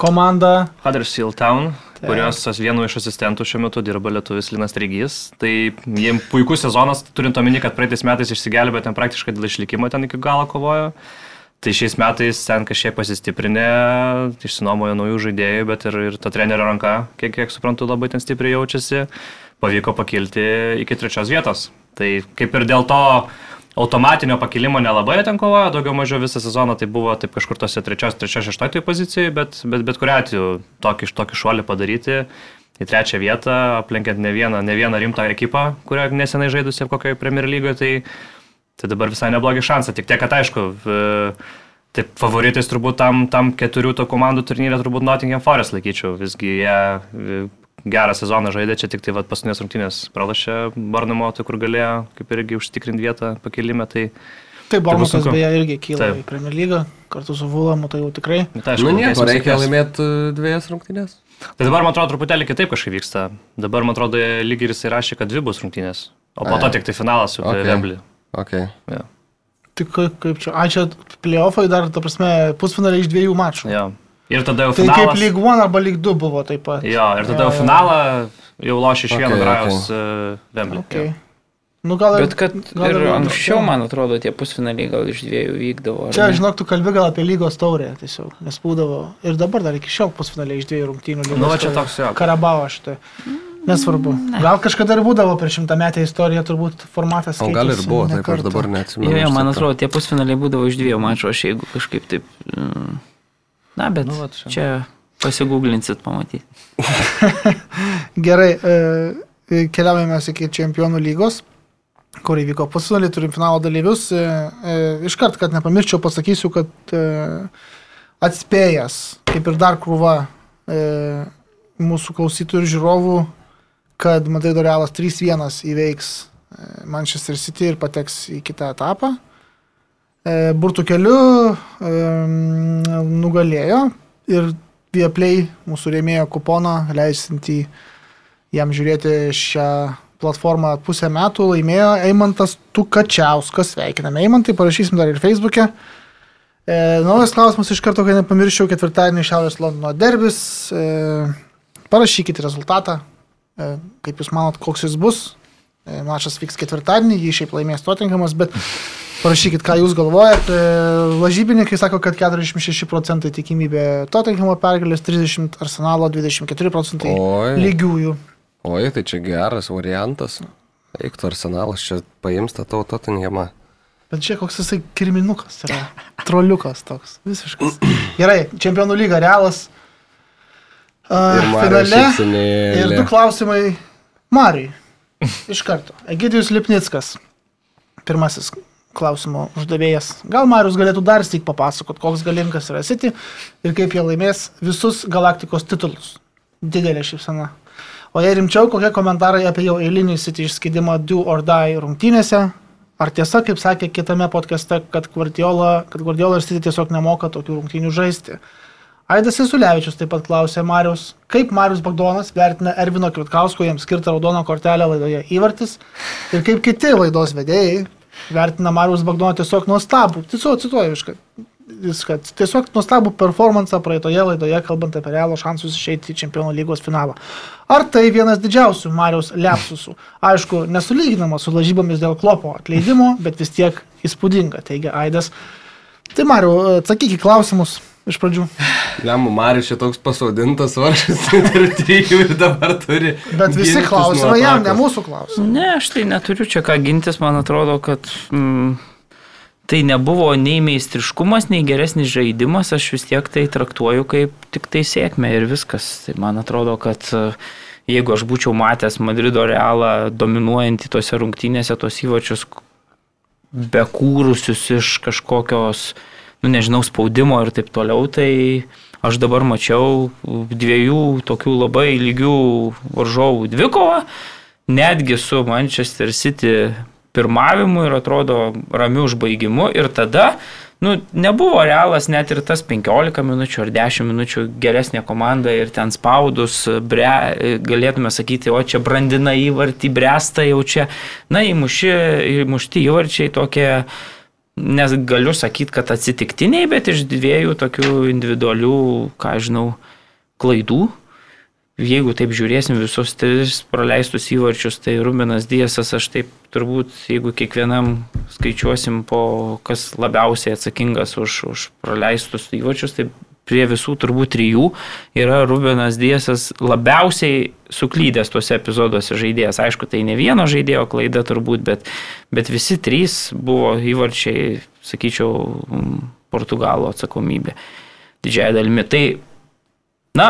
komandą. Huddersfield Town kurios vienu iš asistentų šiuo metu dirba lietuvis Linas Trygys. Tai jiems puikus sezonas, turint omeny, kad praeitais metais išsigelbėjo ten praktiškai dėl išlikimo ten iki galo kovojo. Tai šiais metais ten kažkiek pasistiprinę, išsinuomojo naujų žaidėjų, bet ir, ir ta trenerio ranka, kiek, kiek suprantu, labai ten stipriai jaučiasi, pavyko pakilti iki trečios vietos. Tai kaip ir dėl to automatinio pakilimo nelabai ten kovojo, daugiau mažiau visą sezoną tai buvo taip kažkur tose trečios, trečios, šeštojoje pozicijoje, bet, bet, bet kuriu atveju tokį, tokį šuolį padaryti į trečią vietą, aplenkiant ne vieną, ne vieną rimtą ekipą, kurią nesenai žaidusi kokioje Premier lygoje, tai, tai dabar visai neblogi šansai. Tik tiek, kad aišku, taip favoritais turbūt tam, tam keturių to komandų turnyrė turbūt Nottingham Forest laikyčiau, visgi jie gerą sezoną žaidė, čia tik tai vat, paskutinės rungtynės pralašė Barnamotui, kur galėjo kaip irgi užtikrinti vietą pakelimą. Tai, Taip, Barnamotas beje irgi kyla Taip. į Premier lygą, kartu su Vulamu, tai jau tikrai. Bet, aišku, nu, nieko, reikia laimėti e, dviejas rungtynės. Tai dabar, man atrodo, truputėlį kitaip kažkaip vyksta. Dabar, man atrodo, lygiai ir jisai rašė, kad dvi bus rungtynės, o po A, to tik tai finalas su okay. Wembley. Okay. Ja. Tai kaip, čia, a čia playoffai dar, ta prasme, pusfinaliai iš dviejų mačų. Ja. Ir tada jau tai finalas. Tai kaip lyg 1 arba lyg 2 buvo taip pat. Jo, ir tada jau finalą jau lošė iš okay, vieno grajaus okay. uh, Wembley. Okay. Nu, gal ir, Bet kad gal ir, ir anksčiau, man atrodo, tie pusfinaliai gal iš dviejų vykdavo. Čia, ne? žinok, tu kalbi gal apie lygos taurę tiesiog, nes būdavo. Ir dabar dar iki šiol pusfinaliai iš dviejų rungtynių. Nu, čia toks jo. Karabavo šitą. Nesvarbu. Ne. Gal kažkada ir būdavo per šimtą metę istoriją, turbūt formatas. O gal ir buvo, taip aš dabar neatsimenu. Jo, jo, man atrodo, tie pusfinaliai būdavo iš dviejų mačų, aš jeigu kažkaip taip... Mm, Na, bet nu, vat, čia pasigūglinsit pamatyti. [laughs] Gerai, e, keliaujame iki čempionų lygos, kur įvyko pusfinalį, turim finalo dalyvius. E, e, iškart, kad nepamirščiau, pasakysiu, kad atspėjęs, kaip ir dar krūva mūsų klausytojų ir žiūrovų, kad Madrido Realas 3-1 įveiks Manchester City ir pateks į kitą etapą. E, burtų keliu e, nugalėjo ir Vieplay mūsų rėmėjo kuponą, leisintį jam žiūrėti šią platformą pusę metų, laimėjo Eimantas Tukačiauskas, sveikiname Eimantai, parašysim dar ir Facebook'e. E, naujas klausimas iš karto, kai nepamirščiau, ketvirtadienį Šiaurės Londono derbis. E, parašykite rezultatą, e, kaip jūs manot, koks jis bus. E, mačas vyks ketvirtadienį, jį šiaip laimės Tottenhamas, bet Parašykit, ką jūs galvojate. Lažybininkai sako, kad 46 procentai tikimybė Tottenhamo pergalės, 30 Arsenalo, 24 procentai Oi. lygiųjų. Oi, tai čia geras variantas. Eiktų Arsenalas čia paims tą tavo Tottenhamą. Bet čia koks jisai kirminukas yra. [laughs] Troliukas toks. Visiškas. [clears throat] Gerai, čempionų lyga realas. Uh, ir finale. Ir du klausimai Marijai. Iš karto. Egidijus Lipnickas. Pirmasis klausimo uždavėjas. Gal Marius galėtų dar stik papasakot, koks galingas yra City ir kaip jie laimės visus galaktikos titulus. Didelė šypsena. O jei rimčiau, kokie komentarai apie jau eilinį City išskidimą Do or Die rungtynėse? Ar tiesa, kaip sakė kitame podcaste, kad Guardiola, kad Guardiola ir City tiesiog nemoka tokių rungtynių žaisti? Aidas Isulevičius taip pat klausė Marius, kaip Marius Bagdonas vertina Ervino Kvitkausko jam skirtą raudoną kortelę laidoje įvartis ir kaip kiti laidos vedėjai vertina Marijos Bagdono tiesiog nuostabų, cituoju, cituoju, viską. Tiesiog nuostabų performance praeitoje laidoje, kalbant apie realų šansus išeiti į Čempionų lygos finalą. Ar tai vienas didžiausių Marijos lepsusų? Aišku, nesulyginama su lažybomis dėl klopo atleidimo, bet vis tiek įspūdinga, teigia Aidas. Tai Mariu, atsakyk į klausimus iš pradžių. Lemų Marius čia toks pasodintas varšas ir trijų ir dabar turi. Bet visi klausimai jam, ne mūsų klausimai. Ne, aš tai neturiu čia ką gintis, man atrodo, kad mm, tai nebuvo nei meistriškumas, nei geresnis žaidimas, aš vis tiek tai traktuoju kaip tik tai sėkmė ir viskas. Tai man atrodo, kad e, jeigu aš būčiau matęs Madrido realą dominuojantį tose rungtynėse, tos įvačius bekūrusius iš kažkokios, nu nežinau, spaudimo ir taip toliau, tai aš dabar mačiau dviejų tokių labai lygių varžovų dvikovą, netgi su Manchester City pirmavimu ir atrodo ramiu užbaigimu. Ir tada, nu, nebuvo realas net ir tas 15 minučių ar 10 minučių geresnė komanda ir ten spaudus, bre, galėtume sakyti, o čia brandina įvartį, bręsta jau čia, na, įmuši, įmušti įvarčiai tokie, nes galiu sakyti, kad atsitiktiniai, bet iš dviejų tokių individualių, ką žinau, klaidų. Jeigu taip žiūrėsim visus tris praleistus įvarčius, tai Rubinas Diesas, aš taip turbūt, jeigu kiekvienam skaičiuosim po kas labiausiai atsakingas už, už praleistus įvarčius, tai prie visų turbūt trijų yra Rubinas Diesas labiausiai suklydęs tuose epizoduose žaidėjas. Aišku, tai ne vieno žaidėjo klaida turbūt, bet, bet visi trys buvo įvarčiai, sakyčiau, Portugalo atsakomybė. Didžiąją dalimi. Tai, na,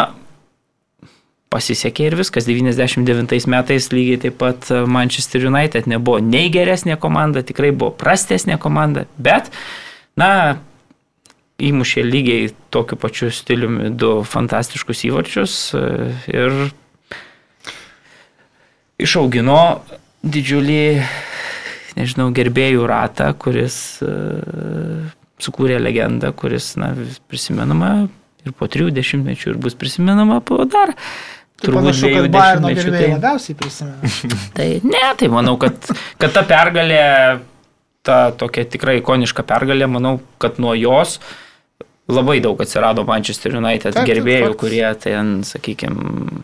pasisekė ir viskas. 99 metais lygiai taip pat Manchester United nebuvo nei geresnė komanda, tikrai buvo prastesnė komanda, bet, na, įmušė lygiai tokiu pačiu stiliumi du fantastiškus įvarčius e, ir išaugino didžiulį, nežinau, gerbėjų ratą, kuris e, sukūrė legendą, kuris, na, prisimenama ir po trijų dešimtmečių ir bus prisimenama po dar. Tai panašu, dviejų kad Bayerno dešimtmečių, gerbėjai tai- labiausiai prisimena. [laughs] Tai ne, tai manau, kad, kad ta pergalė, ta tokia tikrai ikoniška pergalė, manau, kad nuo jos labai daug atsirado Manchester United Taip, taip, gerbėjų, faktas. kurie ten, sakykime,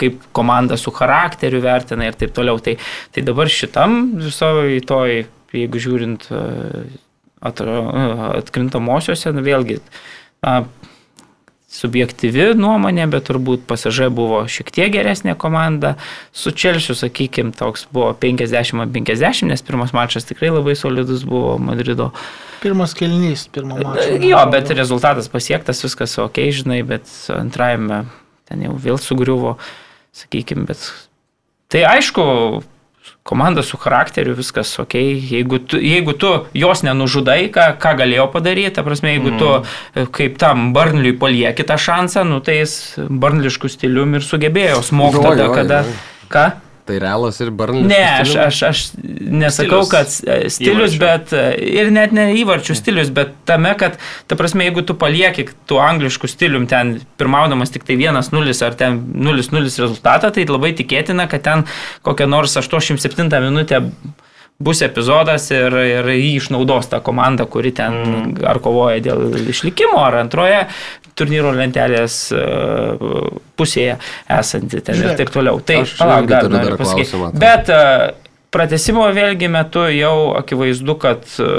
kaip komanda su charakteriu vertina ir taip toliau. Tai, tai dabar šitam visoje toj, jeigu žiūrint e, e, atkrintamosiose, vėlgi, na, subjektyvi nuomonė, bet turbūt pasažai buvo šiek tiek geresnė komanda. Su Čelsiu, sakykime, toks buvo 50-50, nes pirmas mačas tikrai labai solidus buvo Madrido. Pirmas kelnys, pirmo mačo. Jo, bet rezultatas pasiektas, viskas ok, žinai, bet antrajame ten jau vėl sugriuvo, sakykime, bet tai aišku, komanda su charakteriu, viskas ok, jeigu tu, jeigu tu jos nenužudai, ką, ką galėjo padaryti, ta prasme, jeigu tu e, kaip tam Barnliui palieki tą šansą, nu tai jis barnliškų stilium ir sugebėjo smogti tada, kada... Ką? Tai realas ir Barnlis. Ne, aš, aš, aš nesakau, Stilius. kad e, stilius, Įvarčių. bet e, ir net ne įvarčių stilius, bet tame, kad, ta prasme, jeigu tu palieki tų angliškų stilium ten pirmaudamas tik tai 1-0 ar ten 0-0 rezultatą, tai labai tikėtina, kad ten kokią nors 87 minutę bus epizodas ir, ir jį išnaudos ta komanda, kuri ten mm. ar kovoja dėl išlikimo, ar antroje turnyro lentelės e, pusėje esanti ten Žiūrėk, ir taip toliau. Tai aš palauk, dar noriu pasakyti. tai. Bet e, pratesimo vėlgi metu jau akivaizdu, kad e,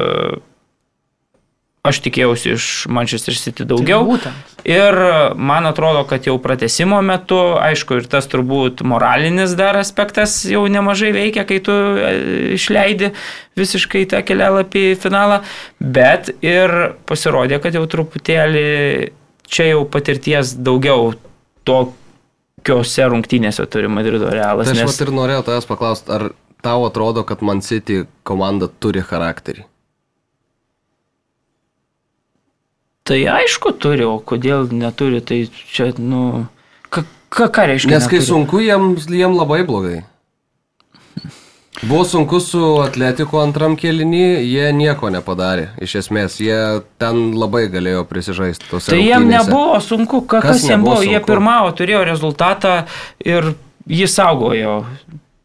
aš tikėjausi iš Manchester City daugiau. Tai būtent. Ir man atrodo, kad jau pratesimo metu, aišku, ir tas turbūt moralinis dar aspektas jau nemažai veikia, kai tu išleidi visiškai tą kelialapį į finalą, bet ir pasirodė, kad jau truputėlį čia jau patirties daugiau tokiose rungtynėse turi Madrido realas. Tai aš Nes... ir norėjau tavęs paklausti, ar tau atrodo, kad Man City komanda turi charakterį? Tai aišku turi, o kodėl neturi, tai čia, nu, ką, ką, ką reiškia? Nes kai neturi? sunku, jiem, jiem labai blogai. Buvo sunku su Atletiku antram kelinį, jie nieko nepadarė. Iš esmės, jie ten labai galėjo prisižaisti. tose Tai jiem rungtynėse. nebuvo sunku, ka, Kas kas jiem nebuvo buvo, jie sunku? pirmavo, turėjo rezultatą ir jį saugojo.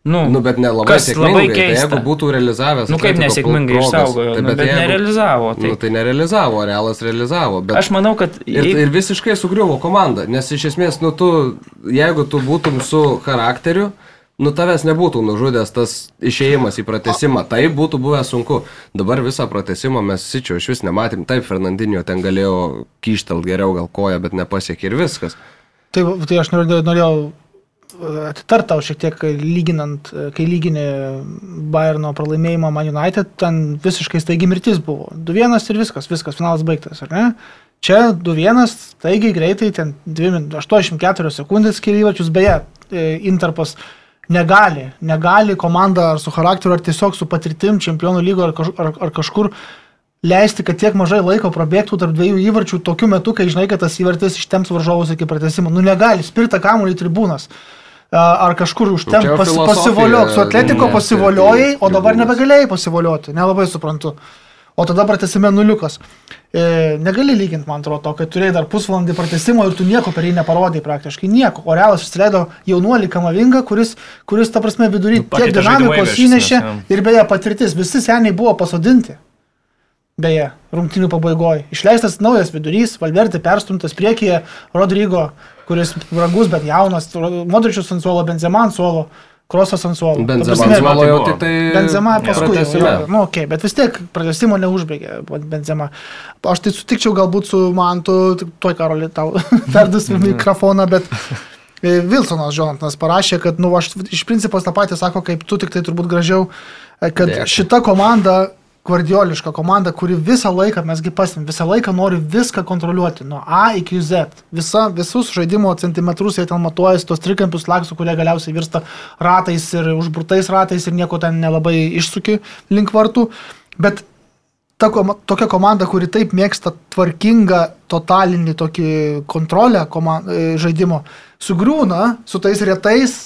Nu, Nu, bet nelabai kas labai sėkmingai. Tai keista. jeigu būtų realizavęs. Nu, kaip nesėkmingai progas, išsaugojo, tai nu, bet nerealizavo, tai-. Nu, tai nerealizavo, realas realizavo. Bet... Aš manau, kad Ir, jeigu- ir visiškai sugriuvo komanda, nes iš esmės, nu, tu, jeigu tu būtum su charakteriu, nu, tavęs nebūtų nužudęs tas išėjimas į pratesimą. Tai būtų buvę sunku. Dabar visą pratesimą mes sičio iš vis nematėm. Taip, Fernandinio ten galėjo kyštelt geriau gal koją, bet nepasiekė ir viskas. Tai, tai aš norėjau, norėjau atitart tau šiek tiek, lyginant, kai lyginė Bayerno pralaimėjimą Man United, ten visiškai staigi mirtis buvo. 2-1 ir viskas, viskas, finalas baigtas, ar ne? Čia 2-1, staigiai greitai, ten 2 min- 84 sekundės skirývačius, beje, e, Interpas negali, negali komanda ar su charakteriu, ar tiesiog su patirtim čempionų lygo ar, kaž, ar, ar kažkur leisti, kad tiek mažai laiko prabėgtų tarp dviejų įvarčių tokiu metu, kai žinai, kad tas įvartis ištems varžovus iki pratesimo. Nu negali, spirta kamuolį tribūnas. Ar kažkur užtem pas, pasivoliok, su atletiko pasivoliojai, o dabar nebegalėjai pasivolioti, nelabai suprantu. O tada pratesime nuliukas. E, negali lyginti, man atrodo, to, kad turėjai dar pusvalandį pratesimo ir tu nieko per jį neparodai praktiškai nieko. O realas išsileido jaunuolį Kamavingą, kuris, kuris, ta prasme, vidury Nu, tiek dinamikos įnešė ir beje patirtis. Visi seniai buvo pasodinti. Beje, rungtinių pabaigoje. Išleistas naujas vidurys, Valverti perstumtas priekyje, Rodrygo, kuris brangus, bet jaunas, Modričius ant suolo, Benzema ant suolo, Krosas ant suolo. Benzema prasme, suolo jau buvo. tik tai... Benzema paskui. pratęsime. jo, Nu, okay, bet vis tiek pratesimo neužbaigė Benzema. Aš tai sutikčiau galbūt su Mantu, tuoj karolį tau [laughs] perduosiu mikrofoną, bet e, Wilsonas Jonathanas parašė, kad, nu, aš iš principo tą patį sako, kaip tu, tik tai turbūt gražiau, e, kad Dėkui. šita komanda Guardioliška komanda, kuri visą laiką, mesgi pasim, visą laiką nori viską kontroliuoti, nuo A iki Z. Visa, visus žaidimo centimetrus jie ten matuojasi, tos trikampius laksų, kurie galiausiai virsta ratais ir užburtais ratais ir nieko ten nelabai išsuki link vartų. Bet ta, tokia komanda, kuri taip mėgsta tvarkingą, totalinį tokį kontrolę koma, e, žaidimo, sugriūna su tais retais,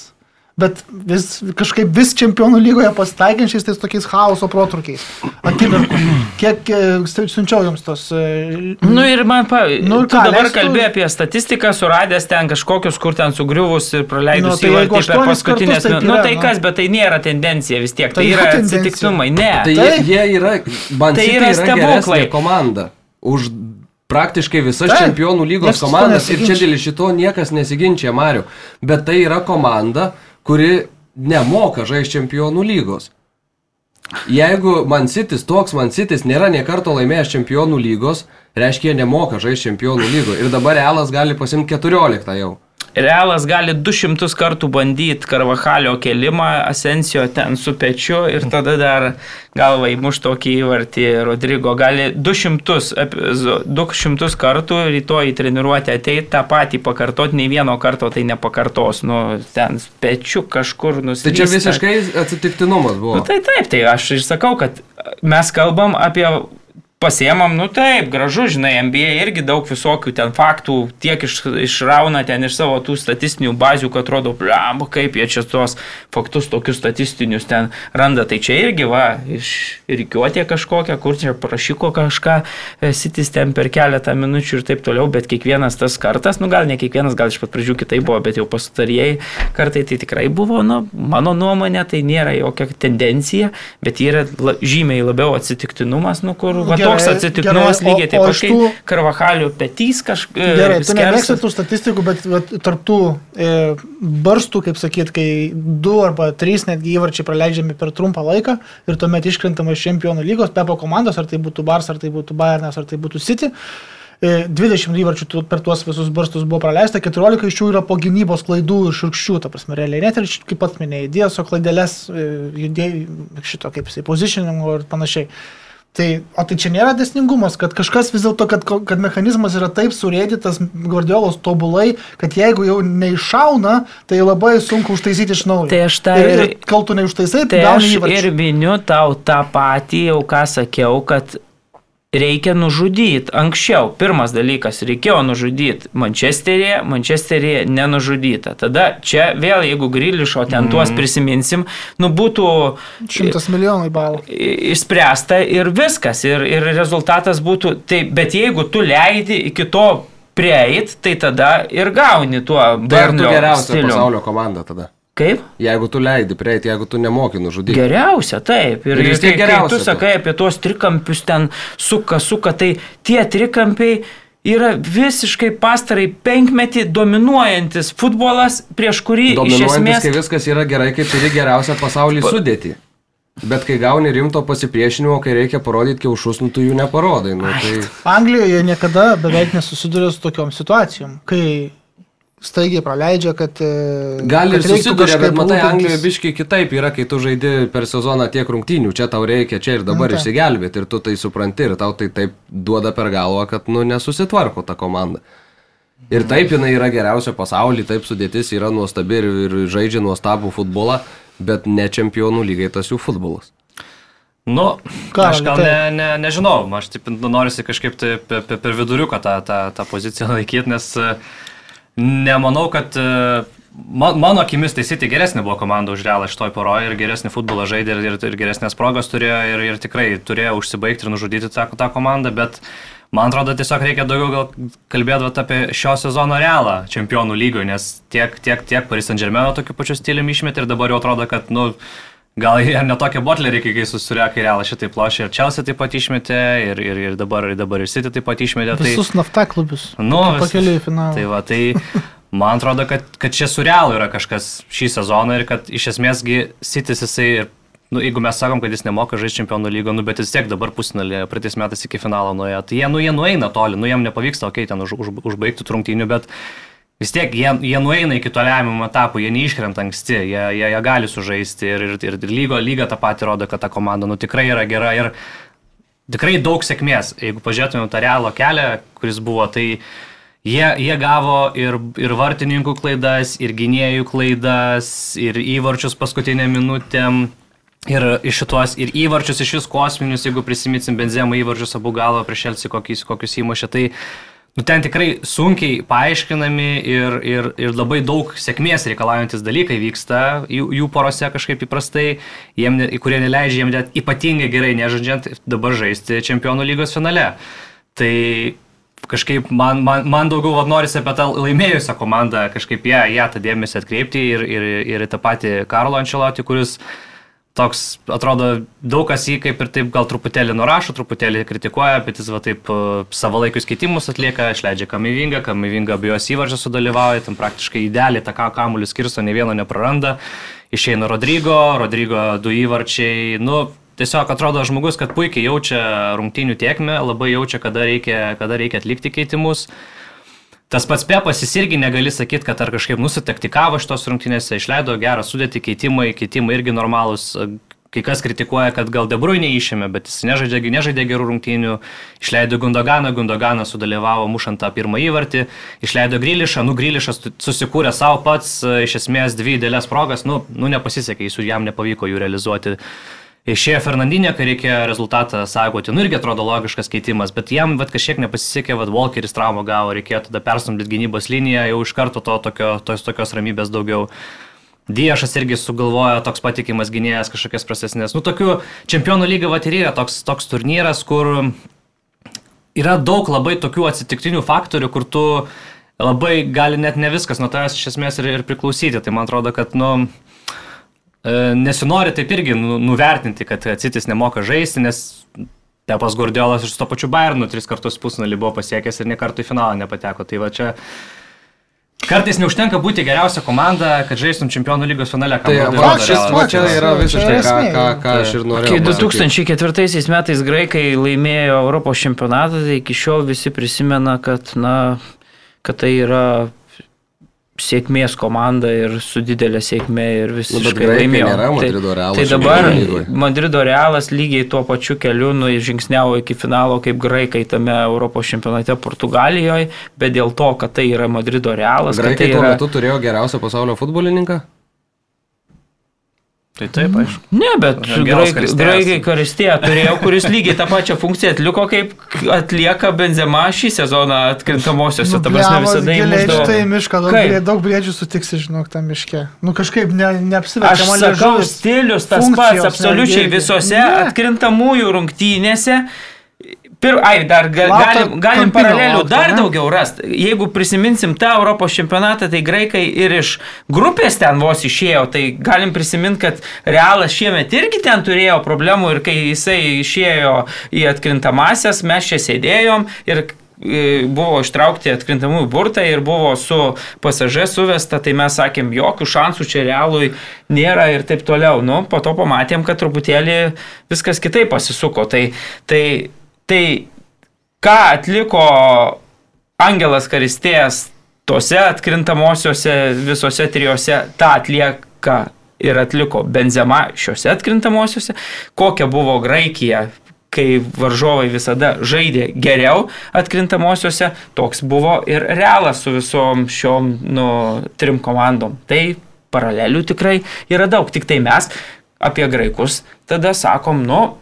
bet vis, kažkaip vis čempionų lygoje pasitaikiančiais tais tokiais chaoso protrukiais. Akimirkų. Kiek e, siunčiau jums tos... e, Nu ir man, pa, Nu nu, ką, dabar leistų- kalbėjai apie statistiką, suradęs ten kažkokius, kur ten sugriuvus ir Nu, praleidus tai nu, jeigu įvartį per paskutinės minutės. Nu yra, tai nu. kas, bet tai nėra tendencija vis tiek, tai, Tai yra yra atsitiktinumai. Ne. Tai Tai- jie, yra, Tai tai yra yra, yra stebuklai. komanda. Už praktiškai visas Taip, čempionų lygos komandas ir čia dėl šito niekas nesiginčia, Mariu. Bet tai yra komanda, kuri nemoka žaisti čempionų lygos. Jeigu Man City's, toks Man City's nėra nie karto laimėjęs čempionų lygos, reiškia, jie nemoka žaisti čempionų lygo. Ir dabar Realas gali pasimti 14 jau. Realas gali 200 kartų bandyti Karvahalio kelimą, Asensijo ten su pečiu ir tada dar galva įmuš tokį įvartį Rodrygo. Gali 200, epizo- 200 kartų rytoj į treniruotę ateiti tą patį pakartoti, nei vieno karto tai nepakartos. Nu, ten pečiu kažkur Tai nuslysta. čia visiškai atsitiktinumas buvo. Nu, tai taip, tai aš ir sakau, kad mes kalbam apie pasiemam, nu taip, gražu, žinai, NBA irgi daug visokių ten faktų tiek iš, išrauna ten iš savo tų statistinių bazių, kad atrodo, blemba, kaip jie čia tuos faktus tokius statistinius ten randa. Tai čia irgi va, iš reikiuotė kažkokia, kur čia prašyko kažką, e, sitis ten per keletą minučių ir taip toliau, bet kiekvienas tas kartas, nu gal ne kiekvienas, gal iš pat pradžių kitai buvo, bet jau pastarėjai kartai tai tikrai buvo, nu, mano nuomonė, tai nėra jokia tendencija, bet yra la, žymiai labiau atsitiktinumas, nu, kur va, toks atsitiktinumas lygiai taip pat tų- Karvahalių petys kažkaip. Gerai, tu nemėgsti tų statistikų, bet, bet tarptų e, barstų, kaip sakyt, kai du arba trys netgi įvarčiai praleidžiami per trumpą laiką ir tuomet iškrentama iš čempionų lygos, Pepo komandos, ar tai būtų Bars, ar tai būtų Bayernas, ar tai būtų City. E, 20 įvarčių tu- per tuos visus barstus buvo praleista, 14 iš jų yra po gynybos klaidų ir širkščių, ta prasme, realiai net ir, kaip pats minėjai, dėso klaidelės, e, judėjų, šito kaip jisai, positioningo ir panašiai. Tai, o tai čia nėra desningumas, kad kažkas vis dėlto, kad, kad mechanizmas yra taip surėdytas Guardiolos tobulai, kad jeigu jau neišauna, tai labai sunku užtaisyti iš naujo. Tai aš tą ir, ir- tu neužtaisai, Tai aš įvarčių. ir miniu tau tą patį, jau ką sakiau, kad reikia nužudyti. Anksčiau, pirmas dalykas, reikėjo nužudyti Mančesterėje, Mančesterėje nenužudyta. Tada čia vėl, jeigu Grilišo ten tuos prisiminsim, nu būtų Šimtas milijonų balų. išspręsta ir viskas. Ir, ir rezultatas būtų, tai, bet jeigu tu leidi iki to prieit, tai tada ir gauni tuo Tai ar tu geriausia pasaulio komanda tada? Kaip? Jeigu tu leidi prieiti, jeigu tu nemoki nužudyti. Geriausia, taip. Ir, Ir vis ir kai, tiek kai tu sakai apie tuos trikampius ten suka, suka, tai tie trikampiai yra visiškai pastarai penkmetį dominuojantis futbolas, prieš kurį iš Dominuojantis, esmės... kai viskas yra gerai, kai turi geriausią pasaulį sudėti. Bet kai gauni rimto pasipriešinimo, kai reikia parodyti kiaušus, nu tu jų neparodai. Nu, tai... Anglijoje niekada beveik nesusiduria su tokiom situacijom, kai staigiai praleidžia, kad... e, Gali ir kad reiktų susiduria, bet matai. Anglijoje biškai kitaip yra, kai tu žaidi per sezoną tiek rungtynių, čia tau reikia, čia ir dabar Nu, taip. išsigelbėti ir tu tai supranti ir tau tai taip duoda per galvą, kad nu nesusitvarko ta komanda. Ir taip jinai yra geriausia pasaulyje, taip sudėtis yra nuostabi ir, ir žaidžia nuostabų futbolą, bet ne čempionų lygai tas jų futbolas. Nu, Ką, aš gal tai- ne, ne, nežinau, aš taip nu, norisi kažkaip tai per, viduriuką tą, tą, tą poziciją laikyti, nes e, nemanau, kad e, man, mano akimis tai City geresnė buvo komanda už Realą šitoj poroje ir geresnį futbolą žaidė ir, ir, ir geresnės progos turėjo ir, ir tikrai turėjo užsibaigti ir nužudyti tą, tą komandą, bet man atrodo tiesiog reikia daugiau gal kalbėti vat apie šio sezono Realą čempionų lygoje, nes tiek, tiek, tiek Paris Saint Germain tokiu pačiu stiliumi išmetė ir dabar jau atrodo, kad, nu, Gal jie netokie botleriai, kai susireka į realą šitai plošį ir Chelsea taip pat išmetė, ir, ir, ir, dabar, ir dabar ir City taip pat išmetė. Tai, Visus nafta klubius. nu, pakeliui į finalą. Tai va, tai man atrodo, kad, kad čia su realu yra kažkas šį sezoną ir kad iš esmėsgi City jisai ir Nu, jeigu mes sakom, kad jis nemoka žaisti čempionų lygą, nu, bet vis tiek dabar pusnalį praeitais metais iki finalo nuėjo, tai jie, nu, jie nueina toli, nu, jiem nepavyksta, okei, okay, ten už, už, užbaigti trungtynių, bet vis tiek jie, jie nueina iki to lemiamų etapų, jie neiškrenta anksti, jie, jie, jie gali sužaisti ir, ir, ir, lygo, lyga tą patį rodo, kad ta komanda, nu, tikrai yra gera ir tikrai daug sėkmės. Jeigu pažiūrėtumėm tą realo kelią, kuris buvo, tai jie, jie gavo ir, ir vartininkų klaidas, ir gynėjų klaidas, ir įvarčius paskutinę minutę. Ir iš šitos, ir įvarčius iš vis kosminius, jeigu prisiminsim Benzemą įvarčius abu galo prieš Elsi, kokius, kokius įmušė, tai nu, ten tikrai sunkiai paaiškinami ir, ir, ir labai daug sėkmės reikalaujantis dalykai vyksta jų, jų porose kažkaip įprastai, jiem, kurie neleidžia jiem net ypatingai gerai nežaidžiant dabar žaisti čempionų lygos finale. Tai kažkaip man, man, man daugiau vat, norisi apie tą laimėjusią komandą kažkaip ją, ją tą dėmesį atkreipti ir, ir, ir tą patį Karlo Ančelotį, kuris toks, atrodo, daug kas jį kaip ir taip gal truputėlį nurašo, truputėlį kritikuoja, bet jis va taip e, savalaikius keitimus atlieka, išleidžia kamivingą, kamivingą abijos įvaržą sudalyvauja, ten praktiškai idealiai tą kamuolį skirsto, ne vieno nepraranda, išeina Rodrygo, Rodrygo du įvarčiai, nu, tiesiog atrodo žmogus, kad puikiai jaučia rungtynių tiekmę, labai jaučia, kada reikia, kada reikia atlikti keitimus. Tas pats Pepas jis irgi negali sakyti, kad ar kažkaip nusitaktikavo šitos rungtynėse, išleido gerą sudėtį, keitimai, keitimai irgi normalūs. Kai kas kritikuoja, kad gal Debrui neįšėmė, bet jis nežaidė, nežaidė gerų rungtynių, išleido Gundoganą, Gundoganas sudalyvavo mušant tą pirmą įvartį, išleido Grilišą, nu Grilišas susikūrė savo pats iš esmės dvi dėlės progas, nu, nu nepasisekė, jis jam nepavyko jų realizuoti. Išėjo Fernandinė, kai reikia rezultatą saugoti, nu irgi atrodo logiškas keitimas, bet jam vat, kažkiek nepasisekė, vad Walkeris traumą gavo, reikėjo tada perstumdyti gynybos liniją, jau iš karto to tokio, tos tokios ramybės daugiau. Diešas irgi sugalvojo toks patikimas gynėjas kažkokias prastesnės. Nu, tokių čempionų lyga vat ir yra toks, toks turnyras, kur yra daug labai tokių atsitiktinių faktorių, kur tu labai gali net ne viskas nuo tavęs iš esmės ir, ir priklausyti. Tai man atrodo, kad, nu, nesinori taip irgi nu- nuvertinti, kad Citis nemoka žaisti, nes Tepas Gordiolas ir su to pačiu Bayernu tris kartus pusnulį buvo pasiekęs ir ne kartų į finalą nepateko. Tai va čia kartais neužtenka būti geriausia komanda, kad žaistum čempionų lygos finale. Tai va, šis, va, čia yra visiškai, ką, ką, ką aš ir norėjau. Kai pasakyti. 2004 metais graikai laimėjo Europos čempionatą, tai iki šiol visi prisimena, kad, na, kad tai yra sėkmės komanda ir su didelė sėkmė ir visiškai laimėjo. nėra Tai- Madrido Realas Tai šiame dabar. Madrido Realas lygiai tuo pačiu keliu nu, žingsniavo iki finalo kaip graikai tame Europos čempionate Portugalijoje, bet dėl to, kad tai yra Madrido Realas, Graikai tai tuo yra... metu turėjo geriausią pasaulio futbolininką. Tai taip, aišku. Ne, bet graikai, graikai karistėje turėjo, kuris lygiai tą pačią funkciją atliko, kaip atlieka Benzema šį sezoną atkrintamosiose. Ta prasme, visada įmušdavo. Tai mišką, daug, brie- daug briedžių sutiksi, žinok, tam miške. Nu kažkaip ne, Aš neapsiverčia man sakau, stilius tas funkcijos pats absoliučiai visose Ne. atkrintamųjų rungtynėse. Pir, ai, dar ga, galim, galim paralelių laukti, dar ne? daugiau rasti. Jeigu prisiminsim tą Europos čempionatą, tai graikai ir iš grupės ten vos išėjo, tai galim prisiminti, kad Realas šiemet irgi ten turėjo problemų ir kai jisai išėjo į atkrintamasias, mes čia sėdėjom ir e, buvo ištraukti atkrintamųjų burtai ir buvo su pasažė suvesta, tai mes sakėm, jokių šansų čia realui nėra ir taip toliau. Nu, po to pamatėm, kad truputėlį viskas kitaip pasisuko. Tai, tai, tai ką atliko Angelas Karistėjas tose atkrintamosiose visose trijose, tą atlieka ir atliko Benzema šiuose atkrintamosiose, kokia buvo Graikija kai varžovai visada žaidė geriau atkrintamosiose, toks buvo ir realas su visom šiom nu, trim komandom. Tai paralelių tikrai yra daug, tik tai mes apie graikus tada sakom, nu,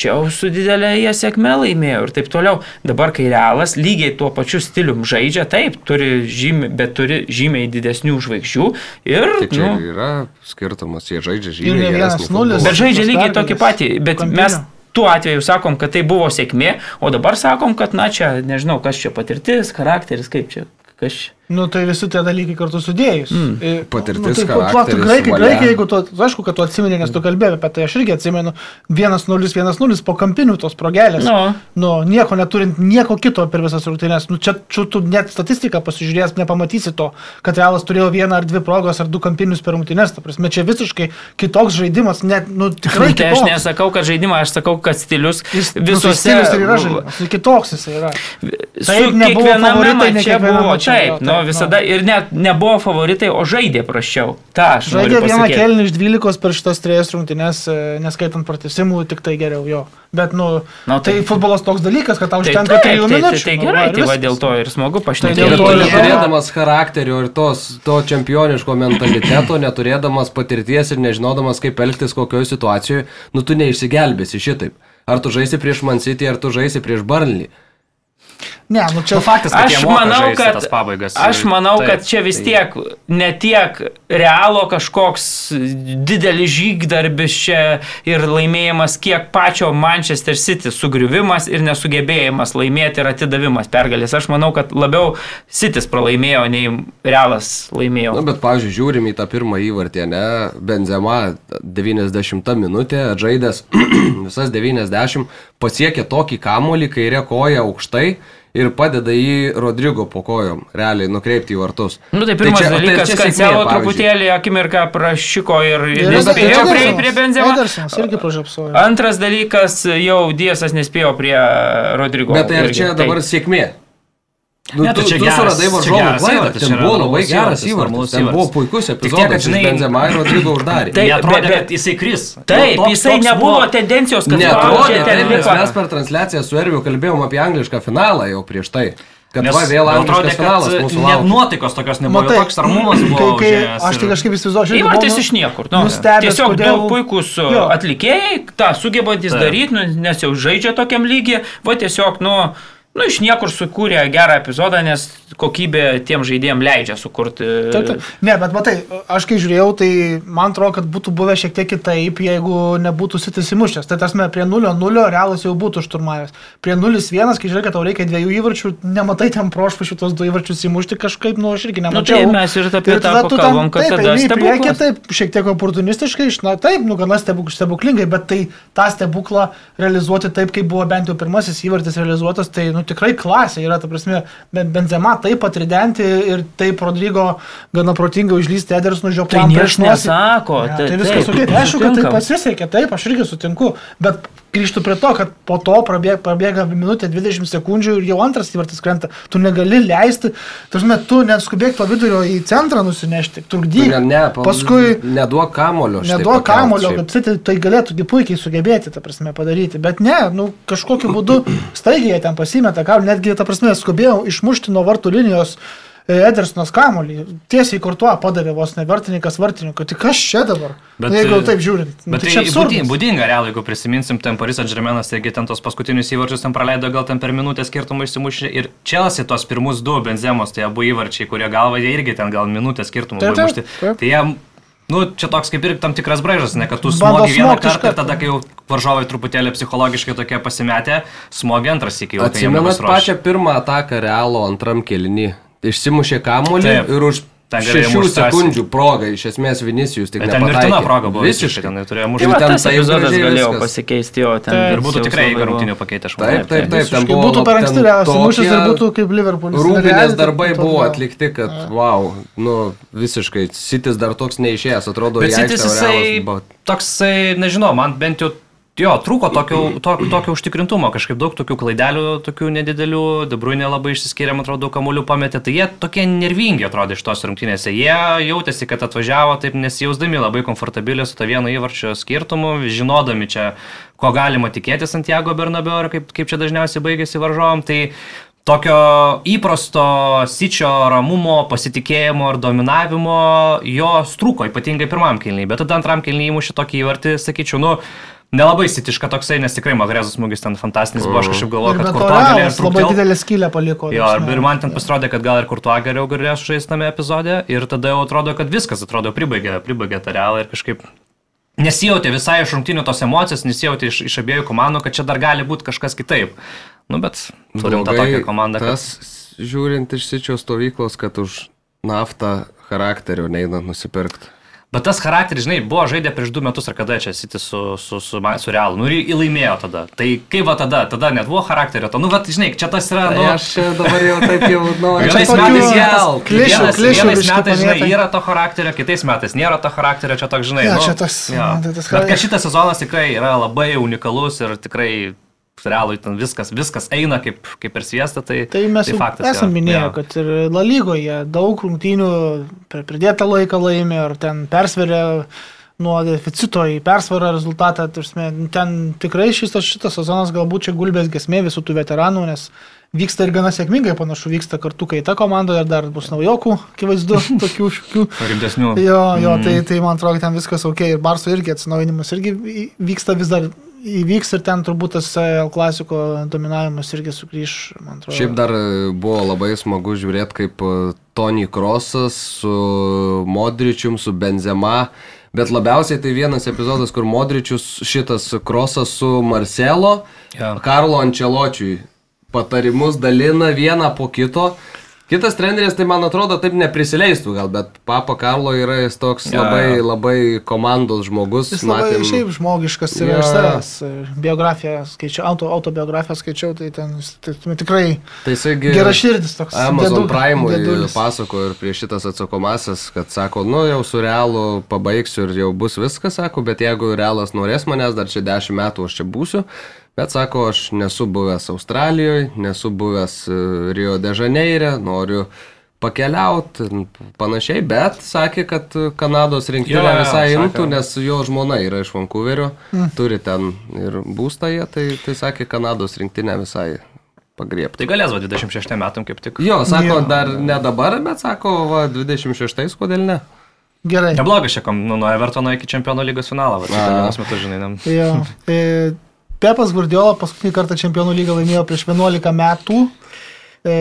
čia jau su didelė jie sėkme laimėjo ir taip toliau. Dabar, kai realas lygiai tuo pačiu stilium žaidžia, taip, turi žymiai, bet turi žymiai didesnių žvaigždžių ir... Tai čia nu, yra skirtumas, jie žaidžia Ir žymiai ne geresnį 1-0. futbolą. Bet žaidžia lygiai tokį patį, bet kampinio. mes tuo atveju sakom, kad tai buvo sėkmė, o dabar sakom, kad na čia, nežinau, kas čia patirtis, charakteris, kaip čia, kas čia. Nu, tai visi tie dalykai kartu sudėjus. Mm. Patirtis, tai, charakteris, graikai, valia. graikai, jeigu tu, aišku, kad tu atsimeni, nes tu kalbėjai apie tai, aš irgi atsimenu 1-0, 1-0 po kampinių tos progelės. Nu. nu, nieko neturint, nieko kito per visas rungtynės. Nu, čia, čia tu net statistiką pasižiūrės, nepamatysi to, kad Realas turėjo vieną ar dvi progos ar du kampinius per rungtynės. Ta prasme, čia visiškai kitoks žaidimas, net, nu, tikrai [laughs] Tai aš nesakau, kad žaidimą, aš sakau, kad stilius Jis, nu, tai visose... stilius ir yra žaidimas, nu, kitoks jis yra. Taip, nebuvo favoritai, ne kiekvienam buvo, mače, taip, nu, taip, visada ir net nebuvo favoritai, o žaidė prašiau. Ta, aš Žaidė vieną kelnį iš 12 per šitas trejas rungtynės, e, neskaitant pratesimų, tik tai geriau jo. Bet, nu, Nu, tai, tai- futbolas toks dalykas, kad tau Tai, užtenka taip, 3 tai, tai, minučių. tai nu, gerai, ir tai va dėl to ir smagu dėl pašnekėti. to Ir tu ir- neturėdamas charakterio ir tos, to čempioniško mentaliteto, neturėdamas patirties ir nežinodamas, kaip elgtis kokioje situacijoje, nu tu neišsigelbėsi šitaip. Ar tu žaisi prieš Man City, ar tu žaisi prieš Burnley. Ne, nu čia Nu, faktas, kad Aš manau, kad, pabaigas. aš manau, Taip. kad čia vis tiek ne tiek realo kažkoks didelis žygdarbis čia ir laimėjimas, kiek pačio Manchester City sugriuvimas ir nesugebėjimas laimėti ir atidavimas pergalės. Aš manau, kad labiau City pralaimėjo nei realas laimėjo. Na, bet, pavyzdžiui, žiūrim į tą pirmą įvartį, ne? Benzema 90 minutė, žaidęs [clears throat] visas 90, pasiekė tokį kamolį, kairė koja aukštai ir padeda jį Rodrygo po kojom, realiai nukreipti į vartus. Nu tai pirmas čia- tai dalykas, čia kad sėkmė, Cancelo pavyzdžiui. truputėlį akimirką prašyko ir, ir nespėjo prie irgi pražiapsojo. Antras dalykas, jau Diesas nespėjo prie Rodrygo. Bet tai ar čia dabar sėkmė? Nu, Ne, tai tu, čia tu geras- suradai geras klaidą, yra buvo labai geras įvartis, ten buvo puikus tiek, epizodas, kad, kad žinai- Benzema ir Rodrygo uždarė. Taip, Neatrodė, bet- kad jisai kris. Taip, Toks- jisai toks nebuvo buvo- tendencijos, kad Netrodė, ten nes mes per transliaciją su Erviu kalbėjom apie anglišką finalą jau prieš tai. Kad Nes va vėl atrodė, angliškas finalas kad mūsų net laukia. nuotaikos tokios nebuvo. Matai, Toks ramumas buvo. kai, kai, aš tik kažkaip įsivaizduoju, Įvartis iš niekur. Nu, nustebęs, tiesiog kodėl- du puikūs uh, Jo. atlikėjai, tą sugebantis daryti, nu, nes jau žaidžia tokiam lygiai, va tiesiog, nu, nu, iš niekur sukūrė gerą epizodą, nes kokybė tiem žaidėjim leidžia sukurti. Taip, taip. Ne, bet matai, aš kai žiūrėjau, tai man atrodo, kad būtų buvę šiek tiek kitaip, jeigu nebūtų sitis įmušęs. Tai tas prie 0-0 realas jau būtų šturmavęs. Prie 0-1, kai žiūrėjau, kad tau reikia dviejų įvarčių, nematai ten prošvų šitos du įvarčius įmušti kažkaip, nu aš irgi Nu, nemačiau. tai mes ir apie tą tada tu pakalbam, kad taip, tada stebuklas. taip, šiek tiek oportunistiškai, iš- na taip, nu gana stebuk, stebuklingai, bet tai tą stebuklą realizuoti taip, kaip buvo bent jau pirmasis įvartis realizuotas, tai nu tikrai klasė yra, ta prasme, Ben- Benzema taip atridenti ir taip Rodrygo gana protingai užlysti Edersonų žioplam Tai nieks nesako, Ja, tai- viskas tai aišku, kad tai pasisekė, taip, aš irgi sutinku, bet grįžtu prie to, kad po to prabėga, prabėga minutė 20 sekundžių ir jau antras įvartis krenta, tu negali leisti, tarsi tu neskubėk to vidurio į centrą nusinešti, Tu trukdyk, Ne, ne, pa- paskui neduok kamulio. Neduok kamulio, kad City tai galėtų puikiai sugebėti, ta prasme, padaryti. Bet ne, nu, kažkokiu būdu [clears throat] staigiai ten pasimeta kamuolį, netgi, ta prasme, skubėjau išmušti nuo vartų linijos e, Edersonas kamuolį. Tiesiai kurtuo padavė vos ne vartininkas vartininkui. Tai kas čia dabar? Bet, jeigu e, taip žiūrint. nu, Bet tai tai čia būdinga, būdinga realiai, jeigu prisiminsim, ten Paris Adžermenas, taigi ten tos paskutinius įvarčius ten praleido gal ten per minutę skirtumą išsimušė ir Chelsea tos pirmus du benzemos, tai abu įvarčiai, kurie galva, jie irgi ten gal minutę skirtumą Taip, buvo taip, mušti. taip. Tai jie nu, čia toks kaip ir tam tikras braižas, ne, kad tu smogi vieną kartą ir tada, kai jau varžovai truputėlį psichologiškai tokie pasimetę, smogi antras iki jau. kai jiem Atsimenat nepasiruošę. pačią pirmą ataką Realo antram kelinį. Išsimušė kamuolį ir už galėjo šešių sekundžių progą, iš esmės Vinicius tik Bet ten mirtina proga buvo visiškai, Visiškai. ten turėjo Tai mušti. va, ten tas epizodas galėjo viskas. pasikeisti, jo, ten. Ir būtų tikrai garantinių pakeitę, aš manau. Taip, taip, taip. Ten buvo būtų per anksti, ten sumušęs ir būtų kaip Liverpoolis. Rūbinės Realiai, darbai tai buvo tokia- atlikti, kad wow, nu visiškai, Sitis dar toks neišėjęs, atrodo, į Sitis o jisai, toksai, nežinau, man bent jau, jo, trūko tokio, to, tokio užtikrintumo, kažkaip daug tokių klaidelių, tokių nedidelių, Debruinė labai išsiskyrė, man atrodo, kamuolių pametė, tai jie tokie nervingi atrodė iš tos rungtynėse, jie jautėsi, kad atvažiavo taip nesijausdami labai komfortabiliai su to vieno įvarčio skirtumu, žinodami čia, ko galima tikėtis Santiago Bernabeu ir kaip, kaip čia dažniausiai baigėsi varžovom, tai Tokio įprasto sičio ramumo, pasitikėjimo ir dominavimo jo trūko, ypatingai pirmam kelniui, bet tada antram kelniui įmušė tokį įvartį, sakyčiau, nu, nelabai sitiška toksai, nes tikrai Magrezos smūgis ten fantastinis buvo, aš kažkaip galvoju, Ir kad be to kur to galėjo Realas labai didelę skylę paliko. Jo, ir, ir man ten pasirodė, kad gal ir kur tuo geriau galėjo žaisti tame epizode ir tada jau atrodo, kad viskas atrodo pribaigė, pribaigė tą realą ir kažkaip nesijautė visai iš rungtinių tos emocijos, nesijautė iš, iš abiejų komandų, kad čia dar gali būti kažkas kitaip. Nu, bet turim tą Blogai tokią komandą, kad... Tas, žiūrint iš sičio stovyklos, kad už naftą charakterio neina nusipirkti. Bet tas charakteris, žinai, buvo žaidė prieš du metus ar kada čia siti su, su, su, su Realu. Nu ir įlaimėjo tada. Tai kaip va tada, tada net buvo charakterio. To, nu, bet žinai, čia tas yra, nu... Tai aš dabar jau taip jau noriu. [laughs] Vienais metais, vienas, klišių- klišių vienais metais žinai, yra to charakterio, kitais metais nėra to charakterio, čia toks, žinai. Jo, nu, čia tas- jo. tai tas Bet charak- kad šitas sezonas tikrai yra labai unikalus ir tikrai realui ten viskas, viskas eina kaip, kaip per sviestą, tai, Tai mes tai faktas. esame jo. minėję, Jo. kad ir La lygoje daug rungtynių per pridėtą laiką laimė, ar ten persveria nuo deficito į persvarą rezultatą. Ten tikrai šitas, šitas sezonas galbūt čia gulbės gesmė visų tų veteranų, nes vyksta ir gana sėkmingai, panašu, vyksta kartu kaita komandoje ir dar bus naujokų, akivaizdu, [laughs] tokių škių. Rimtesnių. Jo, jo Mm. tai, tai man atrodo, ten viskas ok. Ir Barso irgi atsinaujinimas irgi vyksta vis dar įvyks ir ten turbūt tas L klasiko dominavimas irgi sugrįž, man atrodo. Šiaip dar e, buvo labai smagu žiūrėti, kaip e, Tony Krosas su Modričium, su Benzema. Bet labiausiai tai vienas epizodas, kur Modričius šitas Krosas su Marcelo, Jo. Karlo Ančeločiui patarimus dalina vieną po kito. Kitas treneris, tai man atrodo, taip neprisileistų gal, bet Papa Karlo yra jis toks Jo, labai, jo. labai komandos žmogus. Jis labai matėm- šiaip žmogiškas ir Jo. iš savęs. Biografiją skaičiau, auto, autobiografiją skaičiau, tai ten jis tai, tikrai Tai jisgi gera širdis toks. Amazon Prime pasako ir prieš šitas atsakomasis, kad sako, nu jau su realu pabaigsiu ir jau bus viskas, sako, bet jeigu realas norės manęs, dar čia 10 metų aš čia būsiu. Bet sako, aš nesu buvęs Australijoje, nesu buvęs e, Rio de Žaneire, noriu pakeliauti, panašiai, bet sakė, kad Kanados rinktinė visai imtų, nes jo žmona yra iš Vancouverio, Mm. turi ten ir būstą jie, tai, tai sakė, Kanados rinktinė visai pagriebti. Tai galės va 26 metam kaip tik. Jo, sako, Jo. dar ne dabar, bet sako, va, 26, kodėl ne? Gerai. Neblogas čia, kam- nu, nuo Evertono iki Čempionų lygos finalo, va, vienas metus, žinai, ne. Jo. E, Pepas Guardiola paskutinį kartą čempionų lygą laimėjo prieš 11 metų. E,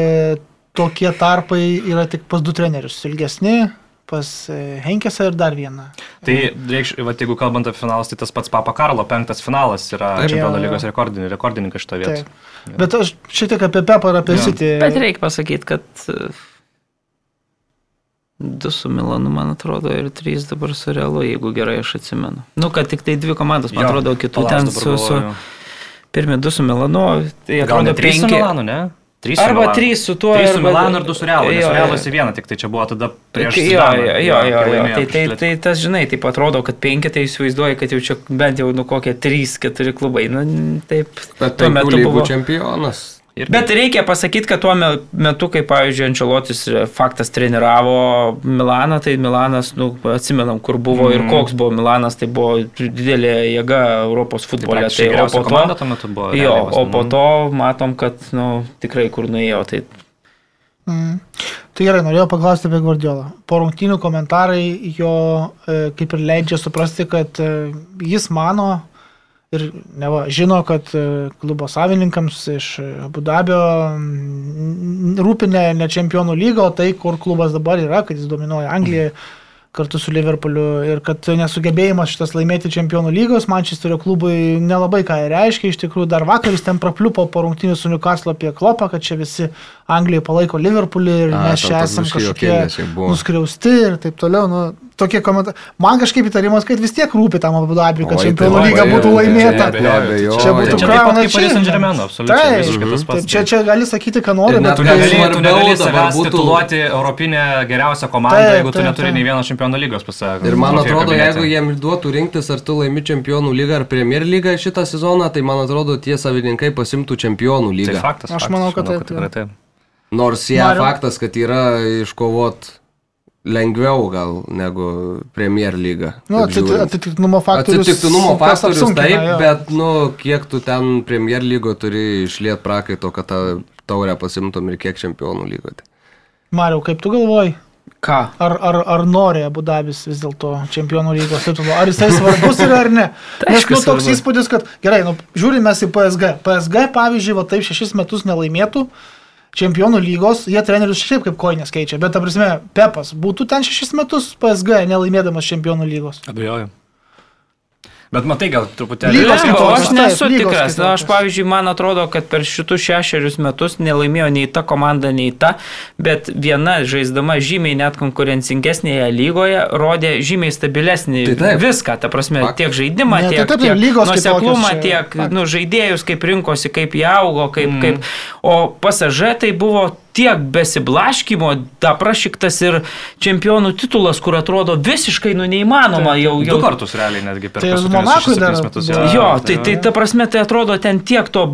tokie tarpai yra tik pas du trenerius. Ilgesni, pas e, Henkesą ir dar vieną. Tai, reikš, va, jeigu kalbant apie finalus, tai tas pats Papa Karlo penktas finalas yra. Čempionų lygos rekordinį, rekordininkas šito vietos. Taip. Bet aš šiek tiek apie Pepą ir apie. City. Bet reikia pasakyti, kad du su Milanu, man atrodo, ir trys dabar su Realu, jeigu gerai aš atsimenu. Nu, kad tik tai dvi komandos, man Jo, atrodo, kitų ten su, su pirmi du su Milanu, tai Gal ne atrodo 3 su penki. Milanu, ne? 3 su Arba Milanu. trys su tuo. 3 su arba- Milanu ir 2 su Realu. Nes Jo. Realas į vieną, tik tai čia buvo tada prieš Jo, Zidaną, jo, jo, jo, jo. Tai, tai, tai tas, žinai, taip atrodo, kad penki, tai įsivaizduoji, kad jau čia bent jau nu kokie trys, keturi klubai. Nu, taip, Bet tuo tai metu buvo. čempionas. Ir Bet reikia pasakyti, kad tuo me- metu, kai, pavyzdžiui, Ančelotis e, faktas treniravo Milaną, tai Milanas, nu, atsimenam, kur buvo mm. ir Mhm. koks buvo Milanas, tai buvo didelė jėga Europos futbole. Tai Tai, o po to, tuo metu buvo. jo, realiai o po to matom, kad, nu, tikrai kur nuėjo. Tai Mm. Tai gerai, norėjau paklausti apie Guardiolą. Po rungtynių komentarai jo e, kaip ir leidžia suprasti, kad e, jis mano ir neva, žino, kad e, klubo savininkams iš Abu Dabio mm, rūpi ne, čempionų lyga, o tai, kur klubas dabar yra, kad jis dominuoja Anglijoje. kartu su Liverpooliu ir kad nesugebėjimas šitas laimėti čempionų lygos Mančesterio klubui nelabai ką reiškia. Iš tikrųjų, dar vakar jis ten prapliupo po rungtynių su Newcastle apie klopą, kad čia visi Anglijoje palaiko Liverpoolį ir A, mes čia esam kažkokie nuskriausti ir taip toliau. Nu, tokie komentarai. Man kažkaip įtarimas, kad vis tiek rūpi tam Abu Dhabiui, kad čempionų tai lyga būtų jau, laimėta. Čia būtų Čia kaip Paris Achievement. Saint-Germain, absoliučiai Čia, čia gali sakyti, ką nori, bet Tu negali, tu negali savęs būtų- tituluoti Europinę geriausią komandą, Taip, jeigu tu neturi nei vieno čempionų lygos pasakymą. Ir man atrodo, jeigu jiem duotų rinktis, ar tu laimi čempionų lygą ar Premier lygą šitą sezoną, tai man atrodo, tie savininkai pasimtų čempionų Tai lygą. faktas. Aš manau, kad taip, tikrai taip. Nors jie faktas, kad yra iškovot lengviau gal negu Premier lyga. Nu, atitiktinumo faktorius. Atsitiktinumo faktorius taip, jo. bet, nu, kiek tu ten Premier lygo turi išliet prakaito, kad tą taurę pasimtum ir kiek čempionų lygo. Tai. Mariau, kaip tu galvoji? Ką? Ar, ar, ar nori Abu Dabis vis dėlto čempionų lygos titulo? Ar jisai svarbus yra ar ne? [laughs] Tai Nes nu, toks įspūdis, kad gerai, nu, žiūrime į PSG. PSG, pavyzdžiui, va taip šešis metus nelaimėtų čempionų lygos, jie trenerius šiaip kaip koinės keičia. Bet, ta prasme, Pepas būtų ten šešis metus PSG nelaimėdamas čempionų lygos. Abejoju. Bet matai, gal truputėlį... Lygos Ne, o kitokios, aš taip, nesu lygos tikras. Na, aš, pavyzdžiui, man atrodo, kad per šitus šešerius metus nelaimėjo nei ta komanda, nei ta, bet viena žaisdama žymiai net konkurencingesnėje lygoje rodė žymiai stabilesnį Tai taip. viską. Ta prasme, Faktas. tiek žaidimą, Ne, tai tiek, taip, tai tiek lygos nuseklumą, tiek faktas. nu, žaidėjus, kaip rinkosi, kaip jie augo, kaip, mm. kaip. O pasažė tai buvo tiek besiblaškimo, da prašyktas ir čempionų titulas, kur atrodo visiškai nu neįmanoma. Jau, Du jau, kartus realiai netgi per Tai Monakui dar metus. buvo. Jo, tai, tai ta prasme, tai atrodo ten tiek to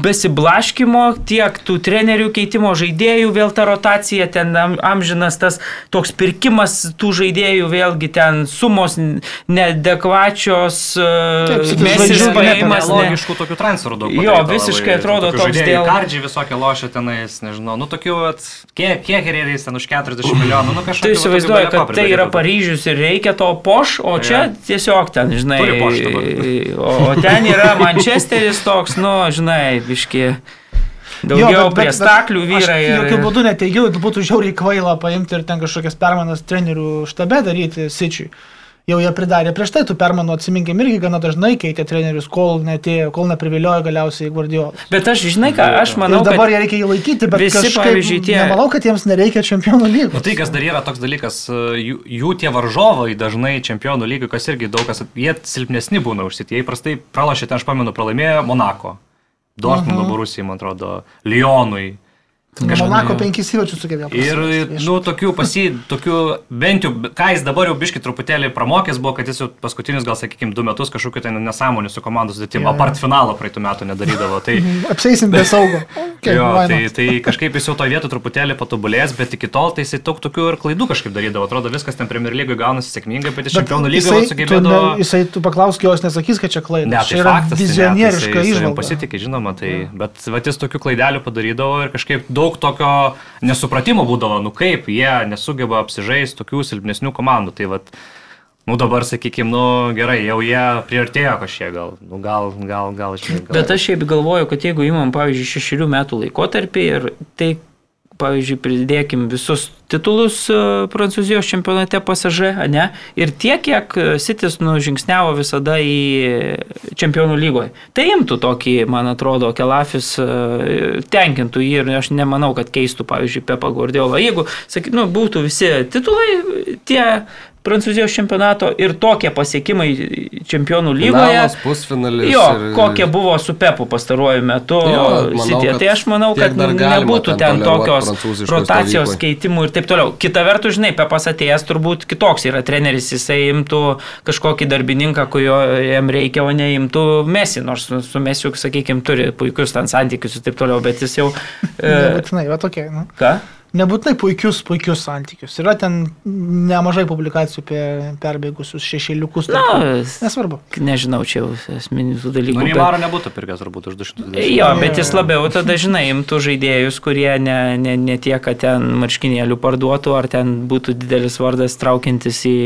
besiblaškimo, tiek tų trenerių keitimo žaidėjų, vėl ta rotacija, ten am, amžinas tas toks pirkimas tų žaidėjų, vėlgi ten sumos nedekvačios, Taip, sakysim, mesis paėjimas. Ne, Logiškų tokių transferų daug. Jo, visiškai labai. atrodo toks dėl- Kardžiai visokie lošia tenais, nežinau, nu tokių, at, kiek, kiek jis ten už 40 milijonų, nu kažkaip. Tu įsivaizduoji, kad tai yra Paryžius ir reikia to poš, o čia tiesiog ten, žinai, dabar. o, o ten yra Mančesteris toks, nu, žinai, biški. Jo, Daugiau bet- prie bet- staklių vyrai. Ir- jokių būdų neteigiau, būtų žiauriai kvaila paimti ir ten kažkokias permanas trenerių štabe daryti Sičiui. Jau jie pridarė prieš tai, tų permanų atsiminkim irgi gana dažnai keitė trenerius, kol netėjo, kol nepriviliojo galiausiai Guardiolą. Bet aš, žinai ką, aš Manau, ir dabar ją reikia įlaikyti, bet visi, kažkaip, pavyzdžiui, tie- Nemanau, kad jiems nereikia čempionų Nu, lygos. tai kas dar yra toks dalykas, jų, jų tie varžovai dažnai čempionų lygių, kas irgi daug kas, jie silpnesni būna užsit, jie įprastai pralašė, ten aš pamenu, pralaimėjo Monako, Dortmundo, Borusijai, man atrodo, Lyonui. Monako penkis įvačius sugebėjo. Ir, pasiekti. nu, tokių pasi, tokių, bent jau, ką jis dabar jau biški truputėlį pramokęs buvo, kad jis jau paskutinius, gal sakykime, du metus kažkokiu ten nesąmonių su komandos sudėtim, jo. apart finalo praeitų metų nedarydavo. Tai, Apseisim be saugo. [laughs] Okay, jo, tai, tai kažkaip jis jau to vietų truputėlį patobulės, bet iki tol tai jisai daug tokių ir klaidų kažkaip darydavo. Atrodo, viskas ten Premier lygoje gaunasi sėkmingai, bet iš čempionų jisai- lygoje tu sugebėdavo... ne- Jisai, tu paklausk jos, nesakys, kad čia klaida. Ne, čia tai yra faktas, tai ne, vizionieriška tai išvalga. Pasitikė, žinoma, tai, bet va, jis tokių klaidelių padarydavo ir kažkaip daug tokio nesupratimo būdavo, nu kaip jie nesugeba apsižaisti tokių silpnesnių komandų. Tai va, nu dabar sakykime, nu gerai, jau jie priartėjo kažkiek gal, nu gal, gal, gal, žinai, gal. Bet aš šiaip galvoju, kad jeigu imam, pavyzdžiui, šešerių metų laikotarpį ir tai, pavyzdžiui, pridėkim visus titulus e, Prancūzijos čempionate pasažė, ne? Ir tiek, kiek Sitis nužingsniavo visada į čempionų lygoje. Tai imtų tokį, man atrodo, Kelafis e, tenkintų jį ir aš nemanau, kad keistų, pavyzdžiui, Pepa Guardiolą. Jeigu, sakyt, nu, būtų visi titulai, tie Prancūzijos čempionato ir tokie pasiekimai čempionų lygoje. Finalas, pusfinalis. Jo, ir- kokie buvo su Pepu pastaruoju metu Jo, manau, Sityje. kad Tai aš manau, kad nebūtų ten ten tokios rotacijos stovykloj. keitimų ir taip toliau. Kita vertus, žinai, Pepas atėjęs turbūt kitoks yra treneris, jisai imtų kažkokį darbininką, kurio jam reikia, o ne imtų Mesi, nors su- su Mesiu, sakykime, turi puikius ten santykius ir taip toliau, bet jis jau... E, Nebūtinai, va tokie. Nu. ką? Nebūtinai puikius, puikius santykius. Yra ten nemažai publikacijų apie perbėgusius šešėliukus. Na, tarkim. Nesvarbu. nežinau, čia esminių dalykų. Nu, bet- Neymaro nebūtų pirkęs turbūt už 220. Jo, bet jis labiau tada, žinai, imtų žaidėjus, kurie ne, ne, ne tiek, kad ten marškinėlių parduotų, ar ten būtų didelis vardas traukiantis į...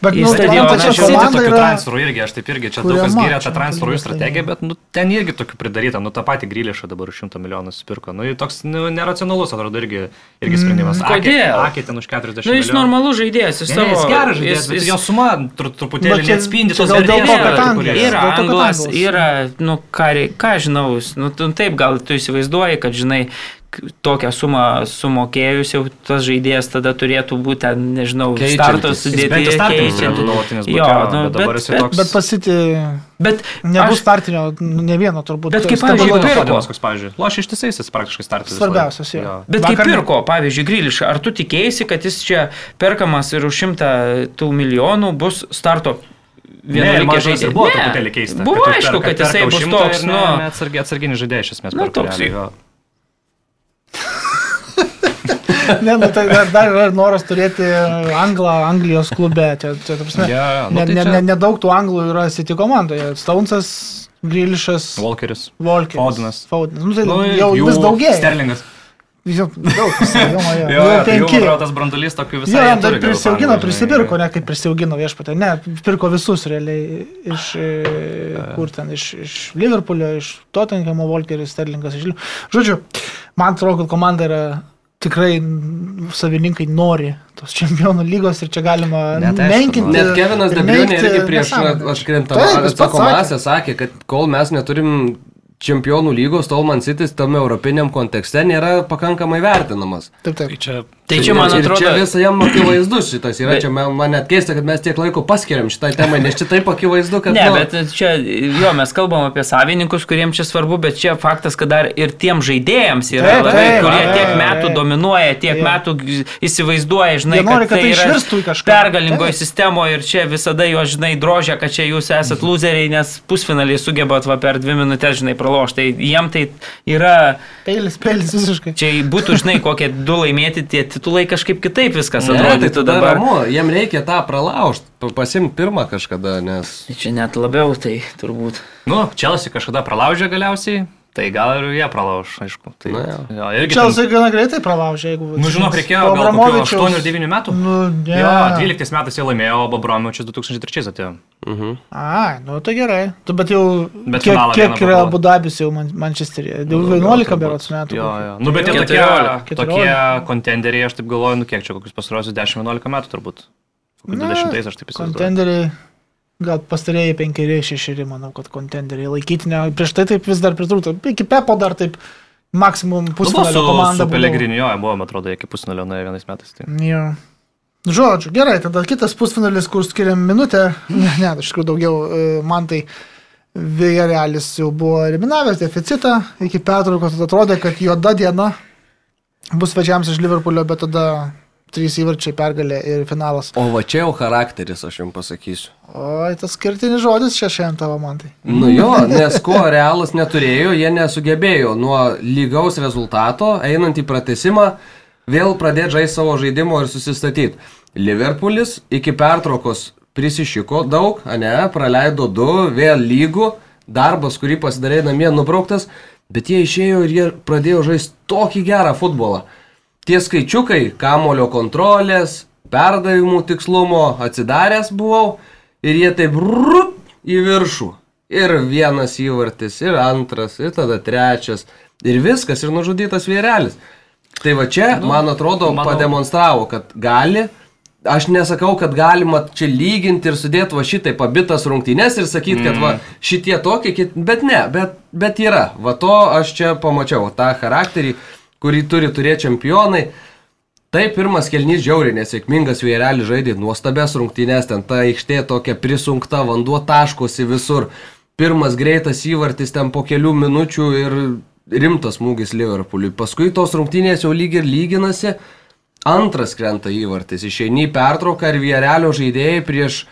Bet, nu, stadioną komanda tokių yra... transferų irgi, aš taip irgi čia daug kas gyrė tą transferų strategiją, bet nu, ten irgi tokių pridaryta, nu tą patį grįlišą dabar už 100 milijonų supirko. Nu, toks nu, neracionalus, atrodo, irgi, irgi sprendimas. Akį- Kodėl? Akį ten už 40 Nu, jis milijonų. normalus žaidėjas, jis savo... jis geras žaidėjas, bet jo suma tru, truputėlį neatspindi tos vertės. Yra anglas, yra, nu, ką, ką žinau, nu, tu taip gal tu įsivaizduoji, kad, žinai, tokią sumą sumokėjus jau tas žaidėjas tada turėtų būti, nežinau, Keičiantis. starto nuolatinis būti, Jo, jo, nu, bet dabar bet- jisai toks... Bet pasiti Bet nebus aš- startinio, ne vieno turbūt. Bet kaip, pavyzdžiui, pirko. Koks, pavyzdžiui, lošia ištisais, jis praktiškai startas. Svarbiausias, jo. Bet kaip Vakar ne- pirko, pavyzdžiui, Grilišą, ar tu tikėjai, kad jis čia perkamas ir už šimtą tų milijonų bus starto vienuolikė žodis ir buvo Ne, truputėlį keista. Buvo kad aišku, kad jisai bus toks, nu, atsarginis žaidėjas iš esmės. Nu, toks jo. [laughs] Ne, nu, tai dar, dar yra noras turėti Anglą Anglijos klube. Čia, čia, ta prasme, jo, nu ne, tai ne, čia- ne, nedaug tų anglų yra City komandoje. Stonesas, Grilišas, Walkeris. Volkeris. Fodenas. Fodenas. Nu, tai Nu, jau vis daugėja. Sterlingas. Jau daug, jau, jau, Jo, jau [laughs] jo, tai jau, penki. tas brandulys tokių visai. Jo, dar prisiaugino, prisipirko, ne kaip prisiaugino viešpatė, ne, pirko visus realiai iš, e, kur ten, iš, iš Liverpoolio, iš Tottenhamo, Volkeris, Sterlingas, iš Liverpoolio. Žodžiu, man atrodo, kad komanda yra tikrai savininkai nori tos čempionų lygos ir čia galima Net menkinti. Net Kevinas Debriunė irgi prieš nesąmonę. atkrintamą Taip, jis pats atsakomąsią sakė, kad kol mes neturim čempionų lygos, tol man Citys tame europiniam kontekste nėra pakankamai vertinamas. Taip, taip. Čia Tai čia, man ir atrodo, čia visą jam akivaizdus šitas yra, Bet- čia man, man net keista, kad mes tiek laiko paskiriam šitai temai, nes čia taip akivaizdu, kad... Ne, nu, bet čia, jo, mes kalbam apie savininkus, kuriems čia svarbu, bet čia faktas, kad dar ir tiem žaidėjams yra, Taip, labai, taip, kurie taip, tiek metų taip. dominuoja, tiek Jo. metų įsivaizduoja, žinai, nori, kad tai yra išvirstų į kažką. pergalingoje Taip. sistemoje ir čia visada juos, žinai, drožia, kad čia jūs esat loseriai, nes pusfinaliai sugebat va per dvi minutės, žinai, pralošti. Tai jiem tai yra, Peilis, peilis visiškai. čia būtų, žinai, kokie du laimėti tie titulai kažkaip kitaip viskas tai atrodytų tada dabar. ramu, jiem reikia tą pralaužti, pasimti pirmą kažkada, nes... Čia net labiau tai turbūt. Nu, Čelsi kažkada pralaužė galiausiai, tai gal ir jie pralauž, aišku. Tai, Na jo. jo, irgi Čia ten- gana greitai pralaužė, jeigu... Nu, žinok, reikėjo gal kokių Abramovičiaus- 8 ir 9 metų. Nu, ne. Jo, 12 metais jie laimėjo, o Babromičius 2003 atėjo. Mhm. A, nu tai gerai. Tu, bet jau Bet kiek, kiek yra. Abu Dabis jau Man Mančesteryje? Jau Nu, gal 11 turbūt. berots metų. Jo, jo. Nu, bet jie tokie, 14. tokie kontenderiai, aš taip galvoju, nu kiek čia kokius pastarosius 10-11 metų turbūt. Kokių Na, 20 aš taip įsivaizduoju. Kontenderiai, gal pastarėjai penkeri, šešeri, manau, kad kontenderiai laikytinė. Prieš tai taip vis dar pritrūktų. Iki Pepo dar taip maksimum Nu, pusfinalio su, komanda. su būdavo. Pelegrini, jo, buvo, man atrodo, iki pusnulio nuėjo vienais metais. Tai. Jo. Žodžiu, gerai, tada kitas pusfinalis, kur skiriam minutę. Ne, ne, iš tikrųjų daugiau e, man tai Vėjarelis jau buvo eliminavęs deficitą iki pertraukos, atrodė, kad juoda diena bus svečiams iš Liverpoolio, bet tada trys įvarčiai pergalė ir finalas. O va čia jau charakteris, aš jums pasakysiu. Oi, tas skirtinis žodis čia šiandien tavo man tai. Nu jo, nes ko realas neturėjo, jie nesugebėjo nuo lygaus rezultato, einant į pratesimą, vėl pradėti žaisti savo žaidimo ir susistatyti. Liverpoolis iki pertraukos prisišiko daug, ne, praleido du, vėl lygų, darbas, kurį pasidarė namie, nubrauktas, bet jie išėjo ir jie pradėjo žaisti tokį gerą futbolą. Tie skaičiukai, kamulio kontrolės, perdavimų tikslumo atsidaręs buvau ir jie taip rup į viršų. Ir vienas įvartis, ir antras, ir tada trečias. Ir viskas, ir nužudytas vėrelis. Tai va čia, nu, man atrodo, manau- pademonstravo, kad gali. Aš nesakau, kad galima čia lyginti ir sudėti va šitai pabitas rungtynės ir sakyti, kad va šitie tokie, bet ne, bet, bet yra. Va to aš čia pamačiau, tą charakterį, kurį turi turėti čempionai. Taip, pirmas kelnys žiauriai nesėkmingas, vėrelis žaidė nuostabės rungtynės, ten ta aikštė tokia prisunkta, vanduo taškosi visur. Pirmas greitas įvartis ten po kelių minučių ir rimtas smūgis Liverpooliui. Paskui tos rungtynės jau lyg ir lyginasi, antras krenta įvartis. Išeini į pertrauką ir vėrelio žaidėjai prieš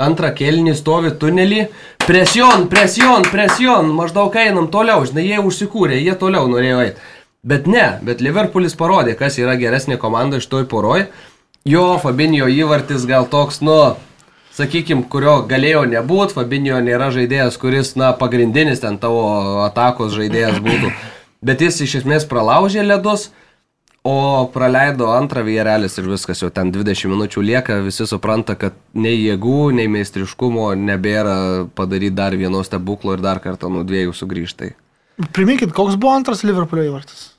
antrą kelnį stovi tunelį. Presion, presion, presion, maždaug einam toliau, žinai, jie užsikūrė, jie toliau norėjo eiti. Bet ne, bet Liverpoolis parodė, kas yra geresnė komanda iš toj poroj. Jo, Fabinio įvartis gal toks, nu, sakykime, kurio galėjo nebūti. Fabinio nėra žaidėjas, kuris, na, pagrindinis ten tavo atakos žaidėjas būtų. Bet jis iš esmės pralaužė ledus. O praleido antrą vėrelis ir viskas, jau ten 20 minučių lieka, visi supranta, kad nei jėgų, nei meistriškumo nebėra padaryti dar vieno stebuklo ir dar kartą nuo dviejų sugrįžtai. Priminkit, koks buvo antras Liverpoolio įvartis.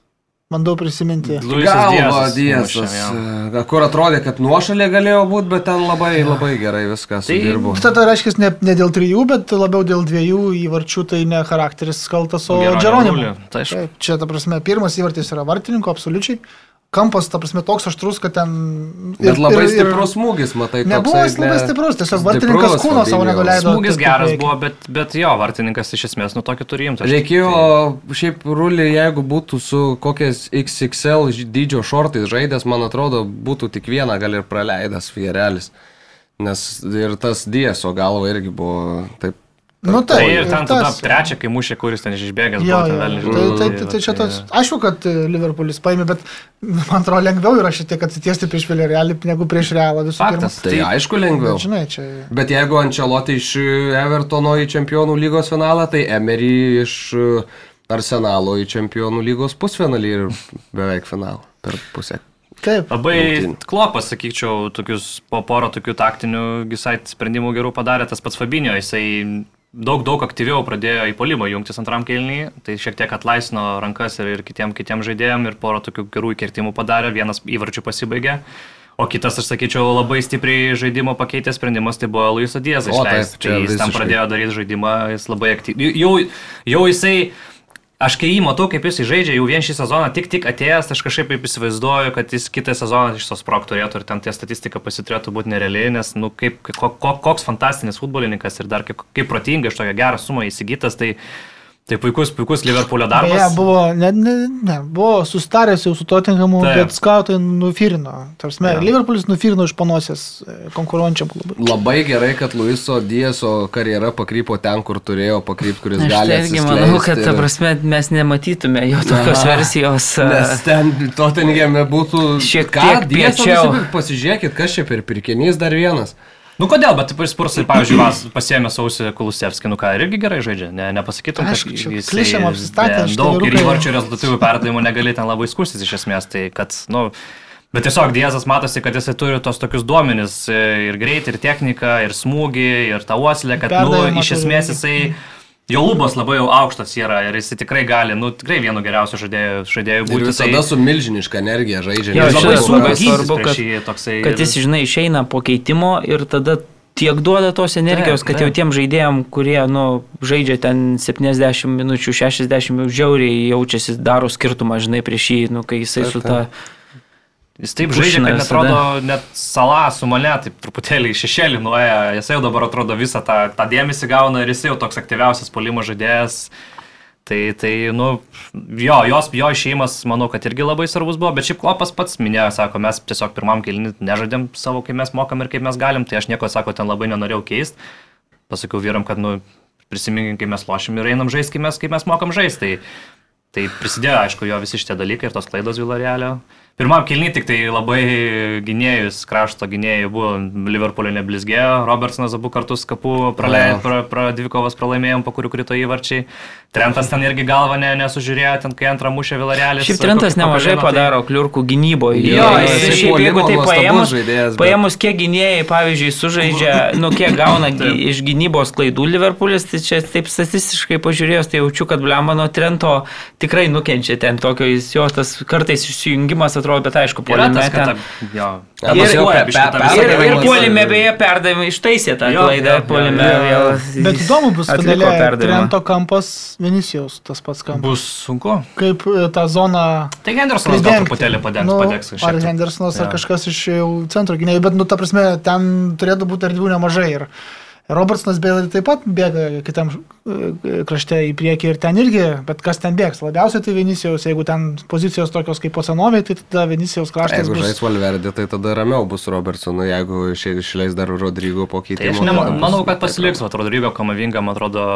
Bandau prisiminti. Diasas Diesas, jo. kur atrodė, kad nuošalė galėjo būti, bet ten labai, labai gerai viską Tai- sudirbo. Tada reiškia ne, ne dėl trijų, bet labiau dėl dviejų įvarčių, tai ne charakteris kaltas, o Geronimo tai Čia, ta prasme, pirmas įvartis yra vartininko, absoliučiai. Kampas, ta prasme, toks aštrus, kad ten... Bet labai stiprus smūgis, matai, Nebuvo toksai jis labai ne- stiprus, tiesiog stiprus vartininkas kūno savo nenuleido. Smūgis geras reikia. buvo, bet, bet jo, vartininkas iš esmės nu tokį turi imti. Reikėjo šiaip rulį, jeigu būtų su kokiais XXL dydžio šortais žaidęs, man atrodo, būtų tik vieną gal ir praleidęs Fierelis. Nes ir tas Dieso galva irgi buvo taip. Nu, Tai taip, ir ten tada tas- trečią, kai mušė, kuris ten išbėgęs Jo, buvo, ten jo, tai, nežinau. tai, tai, tai čia tas, aišku, kad e, Liverpoolis paėmė, bet man atrodo lengviau yra šiek tiek atsitiesti prieš Villarrealį negu prieš Realą visų Faktas. Tai, Tai- aišku lengviau. Bet, žinai, čia... Bet jeigu Ančelotė iš Evertono į Čempionų lygos finalą, tai Emery iš e, Arsenalo į Čempionų lygos pusfinalį ir beveik finalą per pusę. Taip. Labai Rungtynių. klopas, sakyčiau, tokius po porą tokių taktinių gisait sprendimų gerų padarė tas pats Fabinio, jisai daug, daug aktyviau pradėjo į polimą jungtis antram kelniui, tai šiek tiek atlaisino rankas ir, ir kitiem, kitiem žaidėjim ir porą tokių gerų įkirtimų padarė, vienas įvarčių pasibaigė. O kitas, aš sakyčiau, labai stipriai žaidimo pakeitė sprendimas, tai buvo Luiso Diezas išleistas. Tai jis tam visiškai. pradėjo daryti žaidimą, jis labai aktyviai. Jau, jau jisai Aš kai jį matau, kaip jis žaidžia jau vien šį sezoną, tik tik atėjęs, aš kažkaip taip įsivaizduoju, kad jis kitą sezoną iš tos prok turėtų ir ten tie statistika pasiturėtų būti nerealiai, nes, nu, kaip, ko, ko, koks fantastinis futbolininkas ir dar kaip, kaip protinga iš tokią gerą sumą įsigytas, tai, tai puikus, puikus Liverpoolio darbas. Beje, buvo, ne, ne, ne, buvo sustaręs jau su Tottenhamu, Taip. bet skautai nufirino. Tarsi, Jo. Liverpoolis nufirino iš panosės e, konkuruojančiam klubui. Labai gerai, kad Luiso Dieso karjera pakrypo ten, kur turėjo pakrypti, kuris Aš gali. tai irgi manau, kad atsiskleisti ta ir- prasme mes nematytume jo tokios Aha. versijos. a, Nes ten Tottenhame būtų... Šiek tiek piečiau. Pasižiūrėkit, kas čia per pirkinys dar vienas. Nu kodėl, bet spursai, pavyzdžiui, vas pasiemė sausį Kulusevskį, nu ką, ir irgi gerai žaidžia, ne, nepasakytum, kad jisai klišėm apsistatė, Daug ir įvarčių rezultatyvių perdavimų negali ten labai skustis iš esmės, tai kad, nu, bet tiesiog Diezas matosi, kad jisai turi tos tokius duomenis e, ir greitį, ir techniką, ir smūgį, ir tą uoslę, kad, nu, Perdavimą iš turi. esmės jisai... Jo lubos labai jau aukštas yra ir jis tikrai gali, nu, tikrai vienu geriausiu žaidėju, žaidėju Ir būti. visada su milžiniška energija žaidžia. Jo, Ir labai svarbu, kad- toksai. Kad jis, žinai, išeina po keitimo ir tada tiek duoda tos energijos, Taip, kad jau taip. tiem žaidėjim, kurie, nu, žaidžia ten 70 minučių, 60 minučių, žiauriai jaučiasi, daro skirtumą, žinai, prieš jį, nu, kai jisai Taip, su ta... Jis taip žaidžia, kad atrodo net sala su mane, taip truputėlį šešėlį nuėjo, jis jau dabar atrodo visą tą, tą dėmesį gauna ir jis jau toks aktyviausias polimo žaidėjas. Tai, tai, nu, jo, jos, jo išėjimas, manau, kad irgi labai svarbus buvo, bet šiaip klopas pats minėjo, sako, mes tiesiog pirmam kelnį nežaidėm savo, kaip mes mokam ir kaip mes galim, tai aš nieko, sako, ten labai nenorėjau keisti. Pasakiau vyram, kad, nu, prisiminkim, kai mes lošim ir einam žaisti, kai mes, kai mes mokam žaisti. Tai, tai prisidėjo, aišku, jo visi šitie dalykai ir tos klaidos Vilarelio. Pirmam kilny tik tai labai gynėjus, krašto gynėjų buvo, Liverpoolio neblizgėjo, Robertsonas abu kartus kapų praleido, Jo. pra, pra dvi kovas pralaimėjom, po kurių krito įvarčiai. Trentas ten irgi galva ne, nesužiūrėjo, ten kai antrą mušė Vilarelis. Šiaip Trentas nemažai padaro kliurkų gynyboje. Jo, Jo, jisai jis šiaip jeigu tai paėmus, žaidėjas, bet- paėmus kiek gynėjai, pavyzdžiui, sužaidžia, nu kiek gauna gy- iš gynybos klaidų Liverpoolis, tai čia taip statistiškai pažiūrėjus, tai jaučiu, kad Blemano Trento tikrai nukenčia ten tokio, jis jo tas kartais išsijungimas atrodo, bet aišku, puolime kad ten. jo. Ir- Demaskatuoja pe- biškį tą pe- visą Ir, ir puolime beje perdavimą ištaisė tą Jo, klaidą, puolime vėl. Bet įdomu bus perdavimą. Trento kampas Vinicijaus, tas pats kampas. Bus sunku. Kaip e, tą zoną Tai Hendersonas gal truputėlį padengs, nu, padegs. šiek Ar. Hendersonas, ar kažkas iš jau centro gynėjų, bet, nu, ta prasme, ten turėtų būti erdvių nemažai. Ir Robertsonas beje taip pat bėga kitam e, krašte į priekį ir ten irgi, bet kas ten bėgs? Labiausiai tai Vinicijaus, jeigu ten pozicijos tokios kaip Posenoviai, tai tada Vinicijaus kraštas Jeigu bus. žais Valverdė, tai tada ramiau bus Robertsonui, jeigu išleis dar Rodrygo po Tai keitimo. aš nema, tada bus manau, kad pasiliks, va, Rodrygo Kamavinga, man atrodo,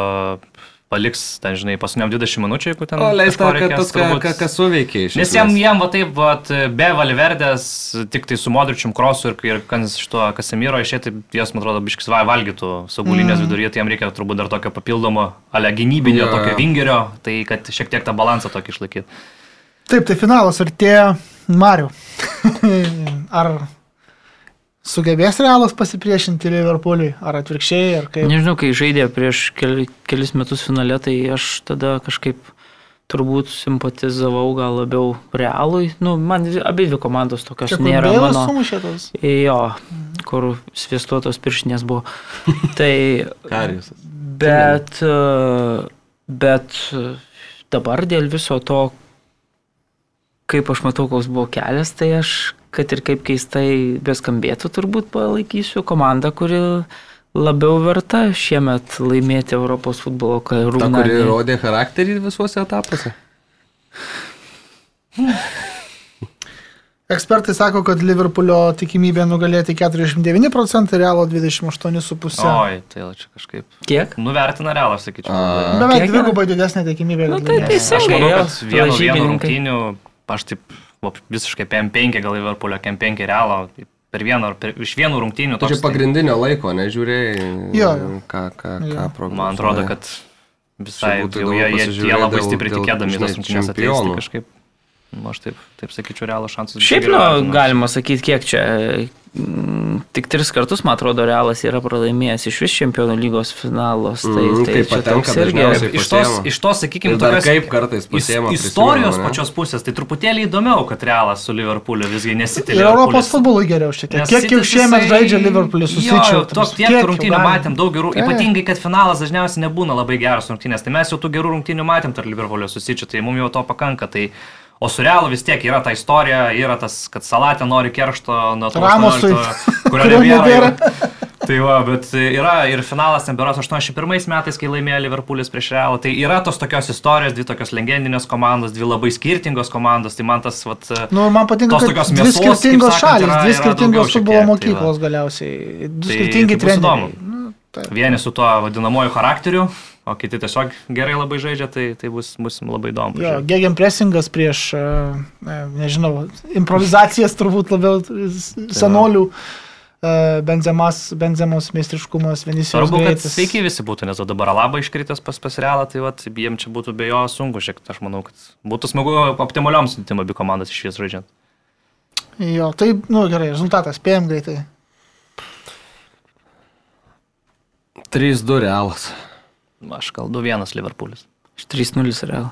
paliks, ten, žinai, pasuniam 20 minučių, jeigu ten... O leista, kad tas, ką, ką, ką suveikė iš Nes jam, jam va taip, va, be Valverdės, tik tai su Modričium Krosu ir, ir kas iš to Kasemiro išėti, jas, man atrodo, biškis va, valgytų saugulinės mm. viduryje, tai jam reikia turbūt dar tokio papildomo, ale gynybinio, Jo, tokio vingerio, tai kad šiek tiek tą balansą tokį išlaikyti. Taip, tai finalas artėja. Mariu, [laughs] ar sugebės realas pasipriešinti Liverpooliui, ar atvirkščiai, ar kaip? Nežinau, kai žaidė prieš keli, kelis metus finale, tai aš tada kažkaip turbūt simpatizavau gal labiau realui. Nu, man vi- abi dvi komandos tokios Čia nėra Bėlas mano. sumušė tos. Jo, kur sviestuotos piršinės buvo. [laughs] tai Karijus. Bet, bet dabar dėl viso to, kaip aš matau, koks buvo kelias, tai aš, kad ir kaip keistai beskambėtų, turbūt palaikysiu komandą, kuri labiau verta šiemet laimėti Europos futbolo Ta, karūną. kuri nei- rodė charakterį visuose etapuose. Ekspertai sako, kad Liverpoolio tikimybė nugalėti 49 procentai, Realo 28,5. Oi, tai jau čia kažkaip. Kiek? Nuvertina realą, sakyčiau. Beveik dvigubai didesnė tikimybė. Nu, kad tai teisingai. Aš manau, kad vienu, vienu lažybininkai. rungtynių, aš taip visiškai PM5 gal Liverpoolio, PM5 realo, per vieną, ar per, iš vienų rungtynių. Čia toks, tai- pagrindinio laiko, nežiūrėjai, Jo, jo. ką, ką, Jo. ką prognozuoja. Man atrodo, kad visai jau jie, jie, jie labai dėl- stipriai dėl, tikėdami tas rungtynės ateis. Tai kažkaip, nu, aš taip, taip sakyčiau, realo šansus. Šiaip, nu, galima sakyti, kiek čia. mm, Tik tris kartus, man atrodo, Realas yra pralaimėjęs iš vis čempionų lygos finalos. Tai, Mhm, tai kai čia patenka irgi. Iš tos, iš tos, sakykime, Ir dar kaip kartais pasiema, is, istorijos ne? pačios pusės, tai truputėlį įdomiau, kad realas su Liverpooliu visgi nesitė. Ir Europos futbolui geriau šiek tiek. Kiek jau šiemet jisai- žaidžia Liverpoolis su Jo, Sičiu? Tos tiek rungtynių matėm, daug gerų, Taip. ypatingai, kad finalas dažniausiai nebūna labai geras rungtynės. Tai mes jau tų gerų rungtynių matėm tarp Liverpoolio su Sičiu, tai mums jau to pakanka. Tai, o su Realu vis tiek yra ta istorija, yra tas, kad Salatė nori keršto nuo to Ramosui, 18, [laughs] kurio nebėra. Tai va, bet yra ir finalas Temperos 81 metais, kai laimėjo Liverpoolis prieš Realą. Tai yra tos tokios istorijos, dvi tokios legendinės komandos, dvi labai skirtingos komandos. Tai man tas, vat, Nu, man patinka, Tos tokios dvi mėsos, kaip skirtingos sakant, šalis, yra- dvi skirtingos futbolo tai mokyklos va. galiausiai. Du Tai- skirtingi tai treneriai. Nu, taip. Vieni su tuo vadinamoju charakteriu, o kiti tiesiog gerai labai žaidžia, tai, tai bus, bus labai įdomu. Jo, gegen pressingas prieš, e, e, nežinau, improvizacijas turbūt labiau senolių. e, Benzemas, Benzemos meistriškumas, Vinicijos. Svarbu, kad sveiki visi būtų, nes dabar labai iškritęs pas pasirelą, tai vat, jiem čia būtų be jo sunku šiek tiek. Aš manau, kad būtų smagu optimaliom sudėtim abi komandas iš vis žaidžiant. Jo, tai, nu gerai, rezultatas, spėjom greitai. 3-2 realas. Aš gal 2-1 Liverpoolis. 3-0 Real.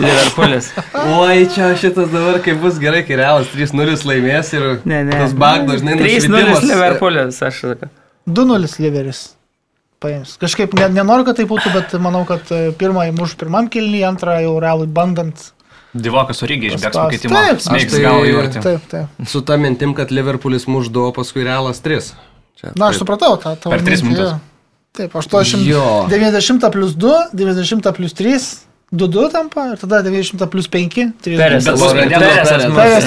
Liverpoolis. [laughs] Oi, čia šitas dabar, kai bus gerai, kai realas 3-0 laimės ir Ne, ne. tas bag dažnai 3-0 nušvitimas. Liverpoolis, aš sakau. 2-0 Liveris. Paims. Kažkaip ne, nenoriu, kad tai būtų, bet manau, kad e, pirmąjį muš pirmam kilnį, antrą jau realui bandant. Divokas Orygė išbėgs keitimo. Taip, aš tai- gal į vartį. Taip, taip. Su ta mintim, kad Liverpoolis muš 2, o paskui realas 3. Čia, Na, aš supratau tą tavo. Per tris mintį, minutes. jo. Taip, 80, Jo. 90 plus 2, 90 plus 3, 2-2 tampa ir tada 90 plus 5, 3. Peres. Bet bus. Perez.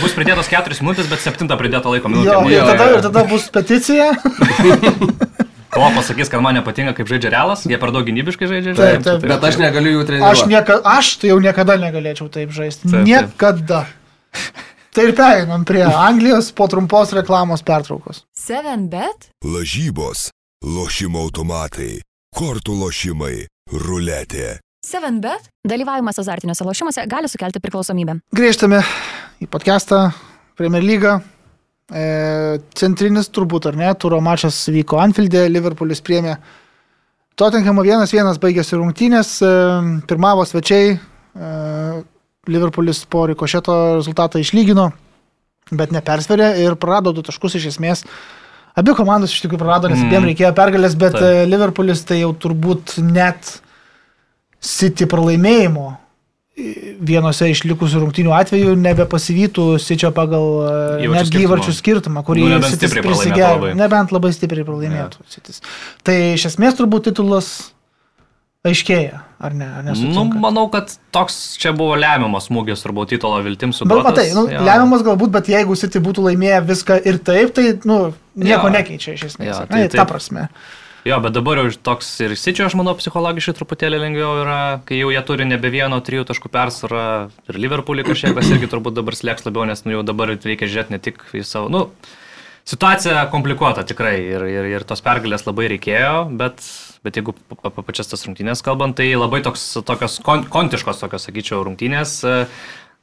bus pridėtos 4 minutės, bet 7 pridėto laiko minutė. Jo, ir tada, ir tada bus peticija. [laughs] Ko pasakys, kad man nepatinka, kaip žaidžia realas, jie per daug gynybiškai žaidžia. Taip, čia taip. Bet aš negaliu jų Aš, treniruoti. nieka, aš tai jau niekada negalėčiau taip žaisti. Taip, taip. Niekada. Tai ir pereinam prie Anglijos po trumpos reklamos pertraukos. 7 bet? Lažybos, lošimo automatai, kortų lošimai, ruletė. 7 bet? Dalyvavimas azartiniuose lošimuose gali sukelti priklausomybę. Grįžtame į podcastą Premier League. E, centrinis turbūt, ar ne, turo mačas vyko Anfieldė, Liverpoolis priemė Tottenhamo 1-1 baigėsi rungtynės, e, pirmavo svečiai, e, Liverpoolis po rikošeto rezultatą išlygino, bet nepersverė ir prarado du taškus iš esmės. Abi komandos iš tikrųjų prarado, nes Mm. abiem reikėjo pergalės, bet Taip. e, Liverpoolis tai jau turbūt net City pralaimėjimo vienose iš likusių rungtynių atveju nebepasivytų Sičio pagal e, Įvarčių netgi skirtumą. kurį Nu, Sitis labai. Nebent labai stipriai pralaimėtų Sitis. Tai iš esmės turbūt titulas aiškėja, ar ne? Ar Nu, manau, kad toks čia buvo lemiamas smūgis turbūt titulo viltim su Bet matai, nu, lemiamas galbūt, bet jeigu City būtų laimėję viską ir taip, tai nu, nieko Jo. nekeičia iš esmės. Jo, ar tai ne, ta prasme. Jo, bet dabar jau toks ir sičio, aš manau, psichologiškai truputėlį lengviau yra, kai jau jie turi nebe vieno, trijų taškų persvarą ir Liverpoolį kažkiek, irgi turbūt dabar slėgs labiau, nes nu, jau dabar reikia žiūrėti ne tik į savo, nu, situacija komplikuota tikrai ir, ir, ir tos pergalės labai reikėjo, bet, bet jeigu pa- pačias tas rungtynės kalbant, tai labai toks, tokios kon, kontiškos, tokios, sakyčiau, rungtynės. e,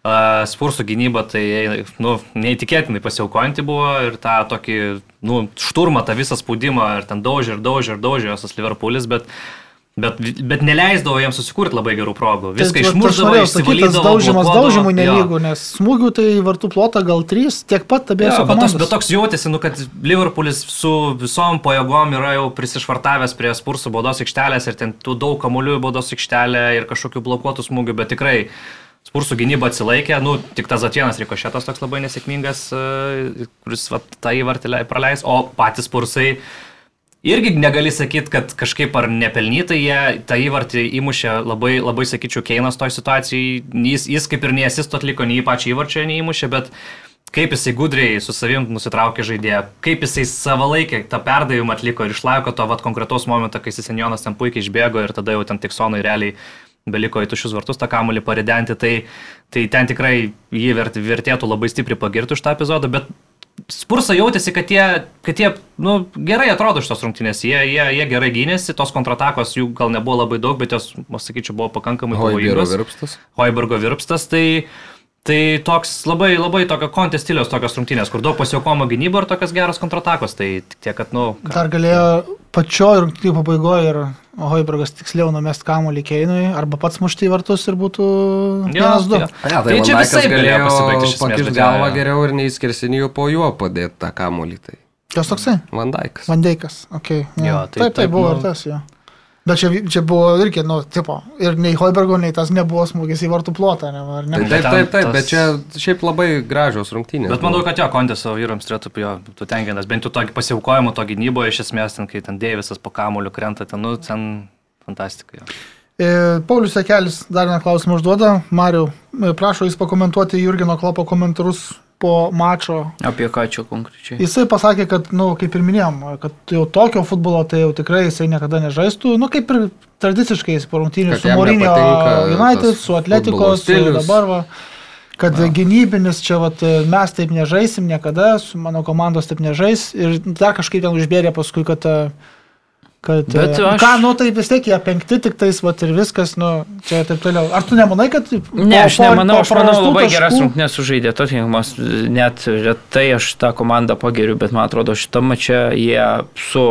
Uh, Spursų gynyba tai nu, neįtikėtinai pasiaukojanti buvo ir tą tokį nu, šturmą, tą visą spaudimą ir ten daužė ir daužė ir daužė jos tas Liverpoolis, bet, bet, bet neleisdavo jiems susikurti labai gerų progų. Viską Tai, vat, aš išmuždavo, išsivalydavo. daužimas daužimui nelygų, nes smūgių tai vartų plotą gal 3, tiek pat Jo, abiejose bet, toks, bet toks jautėsi, nu, kad Liverpoolis su visom pajėgom yra jau prisišvartavęs prie spursų baudos aikštelės ir ten tų daug kamuolių baudos aikštelę ir kažkokių blokuotų smūgių, bet tikrai spursų gynyba atsilaikė, nu, tik tas atvienas rikošėtas toks labai nesėkmingas, e, kuris va, tą įvartį lei- praleis, o patys spursai irgi negali sakyti, kad kažkaip ar nepelnytai jie tą įvartį įmušė. Labai, labai sakyčiau, Keinas toj situacijai, jis, jis kaip ir neasisto atliko, nei pačią įvarčią neįmušė, bet kaip jisai gudriai su savim nusitraukė žaidėją, kaip jisai savalaikį tą perdavimą atliko ir išlaiko to vat, konkretaus momento, kai Senjonas ten puikiai išbėgo ir tada jau ten tik sonai realiai beliko į tušius vartus tą kamulį paridenti, tai, tai ten tikrai jį vert, vertėtų labai stipriai pagirti už tą epizodą, bet Spursa jautėsi, kad jie, kad jie nu, gerai atrodo šitos rungtynės, jie, jie, jie gerai gynėsi, tos kontratakos jų gal nebuvo labai daug, bet jos, sakyčiau, buvo pakankamai pavojingos. virpstas. Hoibergo virpstas, tai, tai toks labai, labai tokio kontestilios tokios rungtynės, kur daug pasiaukomo gynybo ir tokios geros kontratakos, tai tik tiek, kad, nu, ką- Dar galėjo pačioj rungtynių pabaigoje ir Hoibergas tiksliau numest kamuolį Keinui arba pats mušti į vartus ir būtų Jo, 1-2. jo. Ja, Tai čia visaip galėjo pasibaigti esmės, Pakiš bet galvą jo, jo. geriau ir neįskirsinijų po juo padėti tą kamolį. Tai Jos toksai? Vandaikas. Vandeikas. Okay, Jo, ja. taip, taip, taip, taip, buvo nu. ir tas jo. Bet čia, čia buvo irgi, nu, tipo, ir nei Hoibergo, nei tas nebuvo smūgis į vartų plotą, ne, ar ne? Taip, Bet taip, taip, tas- bet čia šiaip labai gražios rungtynės. Bet manau, kad jo, Kontės savo vyrams turėtų jo, tu tenkinas, bent jau tokį pasiaukojimą to gynyboje, iš esmės, ten, kai ten Deivisas po kamuoliu krenta, ten, nu, ten fantastika. Jo. E, Paulius Sekelis dar vieną klausimą užduoda. Mariu, e, prašo jis pakomentuoti Jurgino Klopo komentarus po mačo. Apie ką čia konkrečiai? Jisai pasakė, kad, na, nu, kaip ir minėjom, kad jau tokio futbolo tai jau tikrai jisai niekada nežaistų. Nu, kaip ir tradiciškai jis po rungtynių su nepatinka United, su Atletikos, stilius. dabar va. Kad ja. gynybinis čia vat, mes taip nežaisim niekada, su mano komandos taip nežais ir dar kažkaip ten užbėrė paskui, kad e, Kad, Bet Bet aš... Ką, nu tai vis tiek jie penkti tik tais, va ir viskas, nu, čia taip toliau. Ar tu nemanai, kad... Ne, aš nemanau, aš manau labai taškų- geras rungtynės sužaidė Tottenhamas, net retai aš tą komandą pageriu, bet man atrodo šitame čia jie su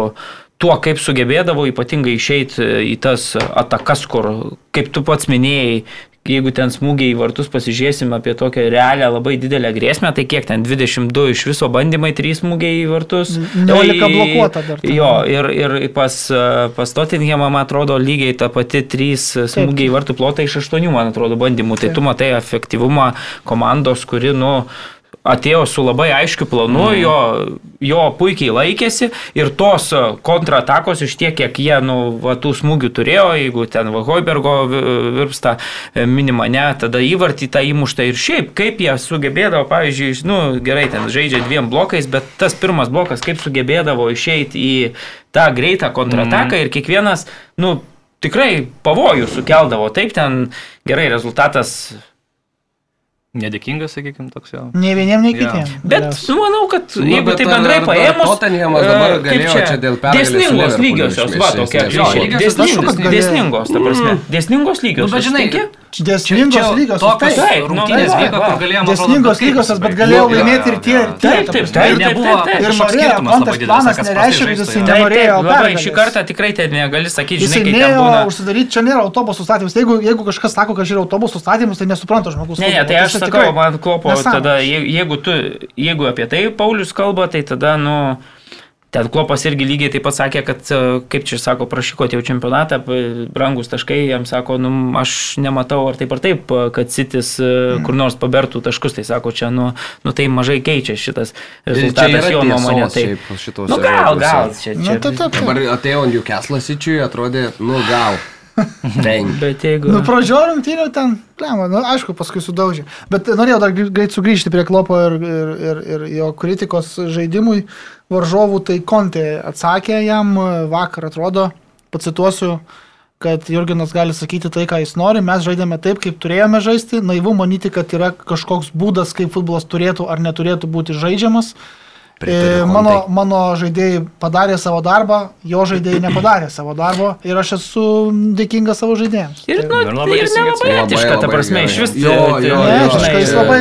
tuo, kaip sugebėdavo ypatingai išeiti į tas atakas, kur, kaip tu pats minėjai, jeigu ten smūgiai į vartus pasižiūrėsim apie tokią realią labai didelę grėsmę, tai kiek ten 22 iš viso bandymai, 3 smūgiai į vartus. 19 Tai- blokuota dar ten. Jo, ir, ir pas, pas Tottenhamą, man atrodo, lygiai ta pati 3 smūgiai į vartų plotą iš 8, man atrodo, bandymų. Tai Taip. tu matai efektyvumą komandos, kuri, nu, atėjo su labai aiškiu planu, mm. jo, jo puikiai laikėsi ir tos e, kontratakos iš tiek, kiek jie, nu, va, tų smūgių turėjo, jeigu ten va, Hoibergo vi- virpsta e, minima, ne, tada įvartį tą įmuštą ir šiaip, kaip jie sugebėdavo, pavyzdžiui, nu, gerai, ten žaidžia dviem blokais, bet tas pirmas blokas, kaip sugebėdavo išeiti į tą greitą kontrataką mm. ir kiekvienas, nu, tikrai pavojų sukeldavo, taip ten gerai rezultatas Nedėkingas, sakykime, toks jau. Ne vieniem, ne kitiem. Bet Galiausiai. nu, manau, kad Nu, jeigu tai bendrai ar- paėmus... Tottenhamas dabar e, kaip galėjo čia dėl pergalės Dėsningos Liverpooliu lygiosios, va tokia. dėsningos, dėsningos, ta prasme. Dėsningos lygios. Nu, bet žinai, Dėsningos Čia- čia lygos. Tokios nu, rungtynės vyko, kur galėjome. Dėsningos lygos, bet galėjo Jo, laimėti ir tie, ir tie. Taip, ta taip, taip, Ir nebuvo. Ir norėjo, Kontas planas kas nereiškia, kad. Taip, nenorėjo labai šį kartą tikrai ten negali sakyti, Jisai žinai, kaip ten būna. užsidaryti, čia nėra autobusų statymas. Jeigu, jeigu kažkas sako, kad čia yra autobusų statymas, tai nesupranta žmogus. Ne, tai aš čia sakau, tikrai man klopo, tada, je- jeigu, tu, jeigu apie tai Paulius kalba, tai tada, nu, ten klopas irgi lygiai taip pat sakė, kad, e, kaip čia sako, prašyko jau čempionatą, brangus taškai, jam sako, nu, aš nematau ar taip ar taip, e, kad Sitis Mm. kur nors pabertų taškus, tai sako, čia, nu, nu tai mažai keičia šitas rezultatas jo nuomonė. Tai, šituose nu, gal, žodžiuose. gal, čia, Nu, čia. taip, taip, Dabar taip. atėjo Newcastle Sičiui, atrodė, nu gal. [laughs] Bet jeigu... Nu, pradžio rungtynių ten, blema, nu, aišku, paskui sudaužė. Bet norėjau dar greit sugrįžti prie Klopo ir, ir, ir, ir jo kritikos žaidimui varžovų. Tai Kontė atsakė jam vakar, atrodo, pacituosiu, kad Jurginas gali sakyti tai, ką jis nori. Mes žaidėme taip, kaip turėjome žaisti. Naivu manyti, kad yra kažkoks būdas, kaip futbolas turėtų ar neturėtų būti žaidžiamas. E, Mano, Kontai. mano žaidėjai padarė savo darbą, jo žaidėjai nepadarė savo darbo ir aš esu dėkingas savo žaidėjams. Ir, nu, Ir labai etiška, ta prasme, gerai. iš vis. Jo, tai- jo, tai, jo, kažkas labai,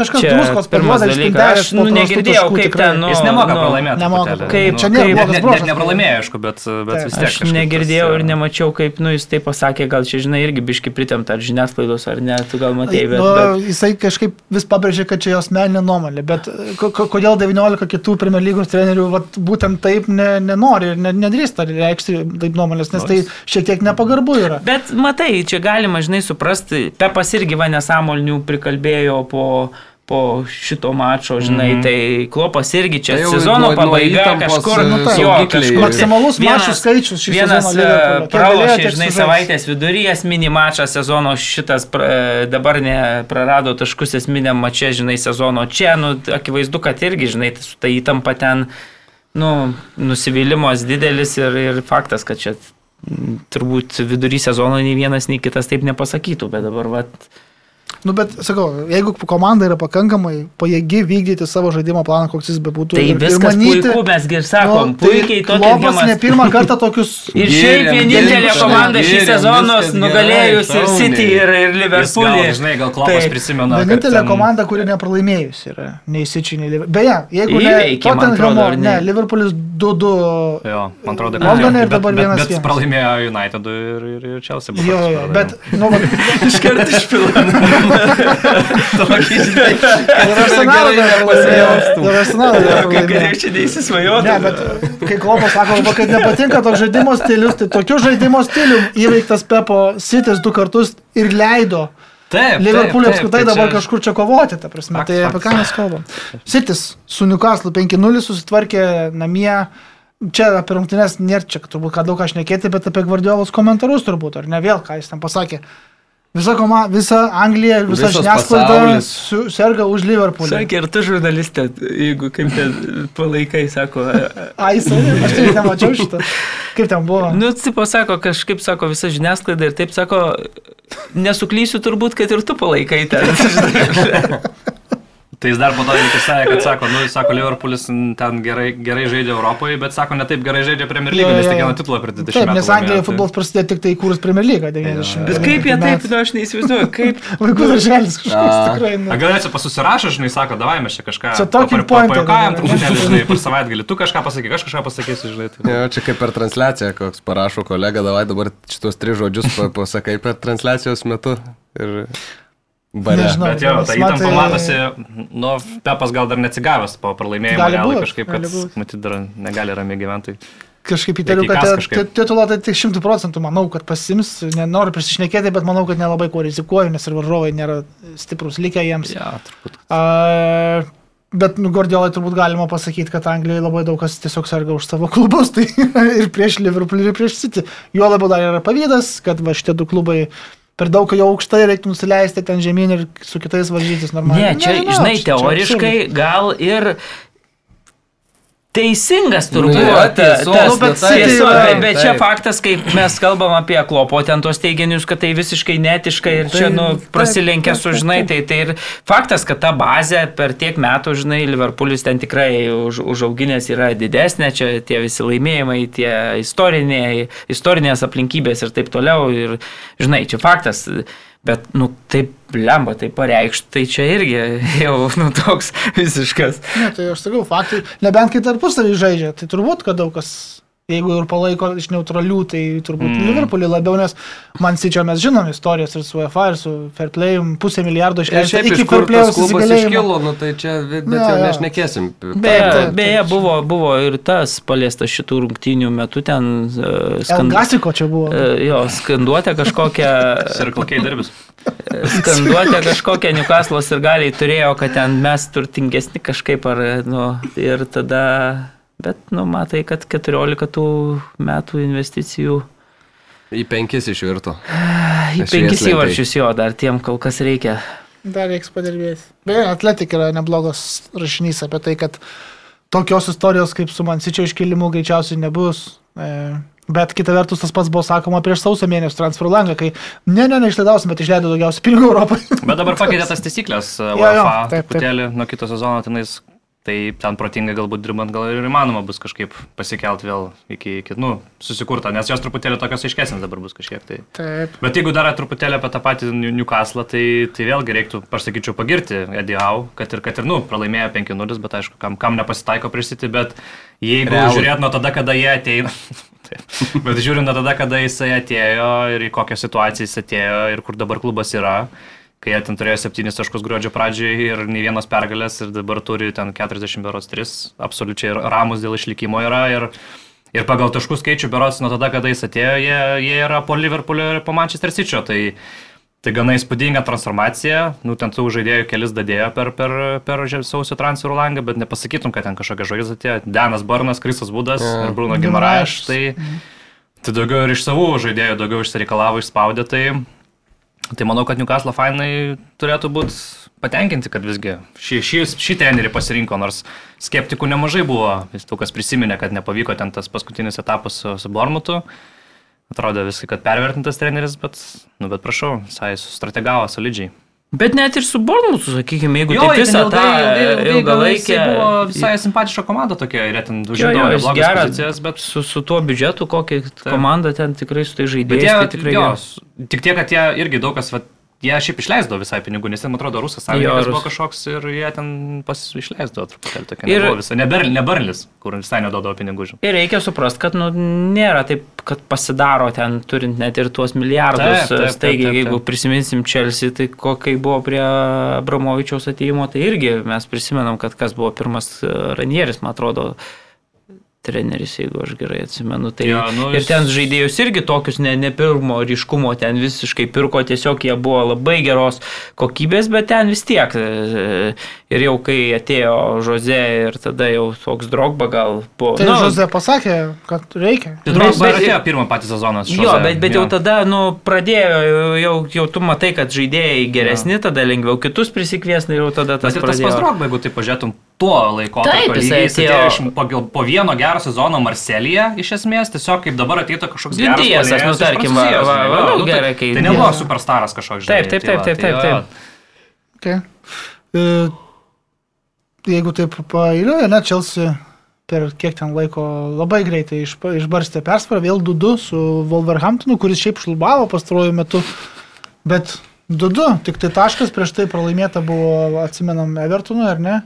kažkas druskos pirmas dalykas. Aš, nu, negirdėjau, kaip ten, nu, Jis nemoka nu, pralaimėti. nemoka. Kaip- Nu, Čia nėra kaip- blogas ne, ne, bruožas. nepralaimėjo, aišku, bet, bet vis tiek. Aš negirdėjau ir e, nemačiau, kaip, nu, jis tai pasakė, gal čia, žinai, irgi biški pritemta, ar žiniasklaidos, ar ne, tu gal matėjai, bet... nu, bet... Jisai kažkaip vis pabrėžė, kad čia jos meninė nuomonė, bet ko- ko- kodėl 19 kitų Premier lygos trenerių vat, būtent taip ne, nenori ir ne, nedrįsta reikšti taip nuomonės, nes tai šiek tiek nepagarbu yra. Bet matai, čia galima, žinai, suprasti, Pepas irgi va nesąmonių prikalbėjo po, po šito mačo, žinai, mm -hmm. tai Klopas irgi čia Tai sezono nuo- nuo pabaiga įtampos, kažkur, e, nu, tai, jo, kažkur. Maksimalus Vienas- mačų skaičius šį Vienas sezoną e, galėjo, pralošė, žinai, sužais. savaitės vidury esminį mačą sezono, šitas pra, e, dabar neprarado taškus esminiam mače, žinai, sezono čia, nu, akivaizdu, kad irgi, žinai, su ta įtampa ten, nu, nusivylimas didelis ir, ir faktas, kad čia turbūt vidury sezono nei vienas, nei kitas taip nepasakytų, bet dabar, vat, Nu, bet, sakau, jeigu komanda yra pakankamai pajėgi vykdyti savo žaidimo planą, koks jis bebūtų. tai ir- ir viskas manyti- puiku, mesgi ir sakom, Nu, nu, puikiai to Klopas ne pirmą kartą tokius... [laughs] Ir šiaip vienintelė komanda šį sezoną nugalėjus ir. City, ir, ir Jis gal, žinai, gal klopas Taip. prisimena. kad Vienintelė ten- komanda, kuri nepralaimėjus yra, nei Sičiai, nei Liverpool. Beje, jeigu ne Tottenhamo, ne? ne, Liverpoolis 2-2. Jo, man atrodo, kad Londone ir dabar bet, bet, 1-1. bet pralaimėjo United ir, ir, ir Chelsea. Jo, jo, bet, nu, va, [laughs] [laughs] Iškart išpila. ir Arsenalą dar pralaimėjo. Ir Arsenalą Kad pralaimėjo. jau čia neįsisvajotų. Ne, bet kai Klopas sako, va, kad nepatinka toks žaidimo stilius, tai tokiu žaidimo stiliu įveiktas Pepo Sitis du kartus ir leido Taip. Liverpoolio taip, apskritai tai dabar čia- kažkur čia kovoti, ta prasme. Faktas, Tai apie ką mes kalbam? Sitis su Newcastle 5-0 susitvarkė namie. Čia apie rungtynės nėra čia turbūt ką daug ką šnekėti, bet apie Gvardiolos komentarus turbūt, ar ne vėl, ką jis ten pasakė. Visa, koma, visa Anglija ir visa žiniasklaida serga už Liverpoolį. Sakė, ir tu žurnalistė, jeigu kaip ten palaikai, sako. Ai, jisai, aš tai nemačiau šitą. Kaip ten buvo? Nu, tipo sako, kažkaip sako visa žiniasklaida ir taip sako, nesuklysiu turbūt, kad ir tu palaikai ten. [laughs] Tai jis dar po to irgi sakė, kad sako, nu, jis sako, Liverpoolis ten gerai, gerai žaidžia Europoje, bet sako, ne taip gerai žaidžia Premier League, nes tik vieną titulą per 20 Taip, metų. nes Anglijoje futbolas prasidėjo tik tai įkūrus Premier League 90. Bet kaip jie taip, nu aš neįsivaizduoju, kaip. [laughs] Vaikų darželis kažkoks A. tikrai. A Nu. gal čia pasusirašo, žinai, sako, davai mes čia kažką. Čia talking pa- pa- pointai pajuokaujam dabar, truputėlį, žinai, per savaitgalį. Tu kažką pasakyk, aš kažką pasakysiu, žinai. Tai... Jo, čia kaip per transliaciją, koks parašo kolega, davai dabar šitos tris žodžius pa- pasakai per transliacijos metu. Ir... Bare. Nežinau. Bet jo, ta įtampa matai- matosi, nu, Pepas gal dar neatsigavęs po pralaimėjimo, būt, kažkaip, kad, matyt, dar negali ramiai gyventi. Kažkaip įtariu, kad titulą tai tik šimtų procentų manau, kad pasims. Nenoriu prisišnekėti, bet manau, kad nelabai kuo rizikuoju, nes ir varžovai nėra stiprus likę jiems. Ja, turbūt. A, bet nu, Gordiolai turbūt galima pasakyti, kad Anglijoje labai daug kas tiesiog serga už savo klubus. Tai [laughs] ir prieš Liverpool, ir prieš City. Jo labiau dar yra pavydas, kad va šitie du klubai per daug jau aukštai reiktų nusileisti ten žemyn ir su kitais varžytis normaliai. Ne, čia, Nežinau, žinai, čia- čia teoriškai gal ir teisingas turbūt. Nu, jo, ta- tiesos, tas- nu, bet tiesos, City yra- bet- Bet čia faktas, kai mes kalbam apie klopo ten tos teiginius, kad tai visiškai netiška ir čia, Tai- nu, taip, prasilenkia su, žinai, tai, tai ir faktas, kad ta bazė per tiek metų, žinai, Liverpoolis ten tikrai už, užauginės yra didesnė, čia tie visi laimėjimai, tie istoriniai, istorinės aplinkybės ir taip toliau. Ir, žinai, čia faktas. Bet, nu, taip lemba, tai pareikšti, tai čia irgi [laughs] jau, nu, toks visiškas. Ne, tai aš sakau, faktai, nebent kai tarpusavį žaidžia, tai turbūt, kad daug kas, jeigu ir palaiko iš neutralių, tai turbūt mm. Liverpoolį labiau, nes man sičio mes žinom istorijas ir su UEFA, ir su Fair Play, pusę milijardo Ir išleista iki Fair Play klubas iškilo, nu tai čia, bet Jo, jau nešnekėsim. Beje, beje buvo, buvo ir tas paliestas šitų rungtynių metu ten uh, Elgasiko čia buvo. jo, skanduotė kažkokia, [laughs] Circle K derbis. skanduotė kažkokia Newcastle'os ir galiai turėjo, kad ten mes turtingesni kažkaip ar, nu, ir tada, bet, nu, matai, kad 14 tų metų investicijų Į penkis išvirto. [sighs] į penkis įvarčius jo, dar tiem kol kas reikia. Dar reiks padirbėti. Beje, Atletik yra neblogas rašinys apie tai, kad tokios istorijos kaip su Mansičio iškilimu greičiausiai nebus. E, Bet kita vertus tas pats buvo sakoma prieš sausio mėnesio transferų langą, kai ne, ne, neišleidausim, bet išleido daugiausiai pinigų Europai. Bet dabar [laughs] pakeitė tas taisyklės jo, UEFA taip, taip. truputėlį nuo kito sezono tenais Tai ten protingai galbūt dirbant gal ir įmanoma bus kažkaip pasikelt vėl iki, iki nu, susikurto, nes jos truputėlį tokios aiškesnės dabar bus kažkiek. Tai. Taip. Bet jeigu dar truputėlį apie tą patį New- Newcastle, tai, tai vėlgi reiktų, aš sakyčiau, pagirti Ediau, kad ir, kad ir, nu, pralaimėjo 5-0, bet aišku, kam, kam nepasitaiko prisiti, bet jeigu Realų. žiūrėt nuo tada, kada jie ateina. [laughs] Bet žiūrint nuo tada, kada jisai atėjo ir į kokią situaciją jis atėjo ir kur dabar klubas yra, kai jie ten turėjo 7 taškus gruodžio pradžioje ir nei vienos pergalės ir dabar turi ten 40 berots 3, absoliučiai ramus dėl išlikimo yra ir, ir pagal taškų skaičių berots nuo tada, kada jis atėjo, jie, jie yra po Liverpoolio ir po Manchester City. Tai, tai gana įspūdinga transformacija, nu ten tų žaidėjų kelis dadėjo per, per, per sausio transferų langą, bet nepasakytum, kad ten kažkokia žvaigždė atėjo. Danas Barnas, Krisas Būdas Ja. ir Bruno. Gimaraš. Tai, tai daugiau ir iš savų žaidėjų, daugiau išsireikalavo, išspaudė. Tai, Tai manau, kad Newcastle fanai turėtų būti patenkinti, kad visgi šį, šį, šį trenerį pasirinko, nors skeptikų nemažai buvo, vis daug kas prisiminė, kad nepavyko ten tas paskutinis etapas su, su Bormutu. Atrodė viskai, kad pervertintas treneris, bet, nu, bet prašau, jisai sustrategavo solidžiai. Bet net ir su Bormutu, sakykime, jeigu taip visą tą ilgalaikę... buvo visai simpatiška komanda tokia, ir ten Jo, jo, blogas geras, pozicijas, bet su, su tuo biudžetu, kokia komanda ten tikrai su tai jie, tai tikrai jo, geras. s- tik tiek, kad jie irgi daug kas, vat, jie šiaip išleisdo visai pinigų, nes ten, man atrodo, rusas savininkas buvo kažkoks ir jie ten pas išleisdo truputėlį tokia. Ir- visai, ne, ber, ne Barlis, kur visai neduodavo pinigų. žinai. Ir reikia suprasti, kad nu, nėra taip, kad pasidaro ten turint net ir tuos milijardus. Taip, taip, taip, Staigiai, taip, taip. jeigu prisiminsim Chelsea, tai ko, kai buvo prie Abramovičiaus atėjimo, tai irgi mes prisimenam, kad kas buvo pirmas e, Ranieris, man atrodo, treneris, jeigu aš gerai atsimenu. Tai Jo, nu, ir jis- ten žaidėjus irgi tokius ne, ne pirmo ryškumo, ten visiškai pirko, tiesiog jie buvo labai geros kokybės, bet ten vis tiek. e, Ir jau kai atėjo Žozė ir tada jau toks drogba gal buvo. Tai nu, Žozė pasakė, kad reikia. Tai Bet- Drogba ir bet- atėjo pirmą patį sezoną. su Jo, bet, bet jo. jau tada, nu, pradėjo, jau, jau tu matai, kad žaidėjai geresni, tada lengviau kitus prisikviesni ir jau tada tas Tas ir tas pradėjo. pats Drogba, jeigu tai pažiūrėtum tuo laiko. Taip, jisai atėjo- iš, po, po vieno gero sezono Marselėje, iš esmės, tiesiog kaip dabar ateitų kažkoks puolėjas nu, tarkim, va- va- va, jo, nu, nu, tai- gerai, kai- Tai nebuvo superstaras kažkoks. Taip, žinai, taip, tai taip, va, taip, tai taip, taip. Okay. E, jeigu taip pailiuoja, ne, Chelsea per kiek ten laiko labai greitai išbarstė persvarą, vėl 2-2 su Wolverhamptonu, kuris šiaip šlubavo pastaruoju metu, bet 2-2, tik tai taškas prieš tai pralaimėta buvo, atsimenam, Evertonui, ar ne?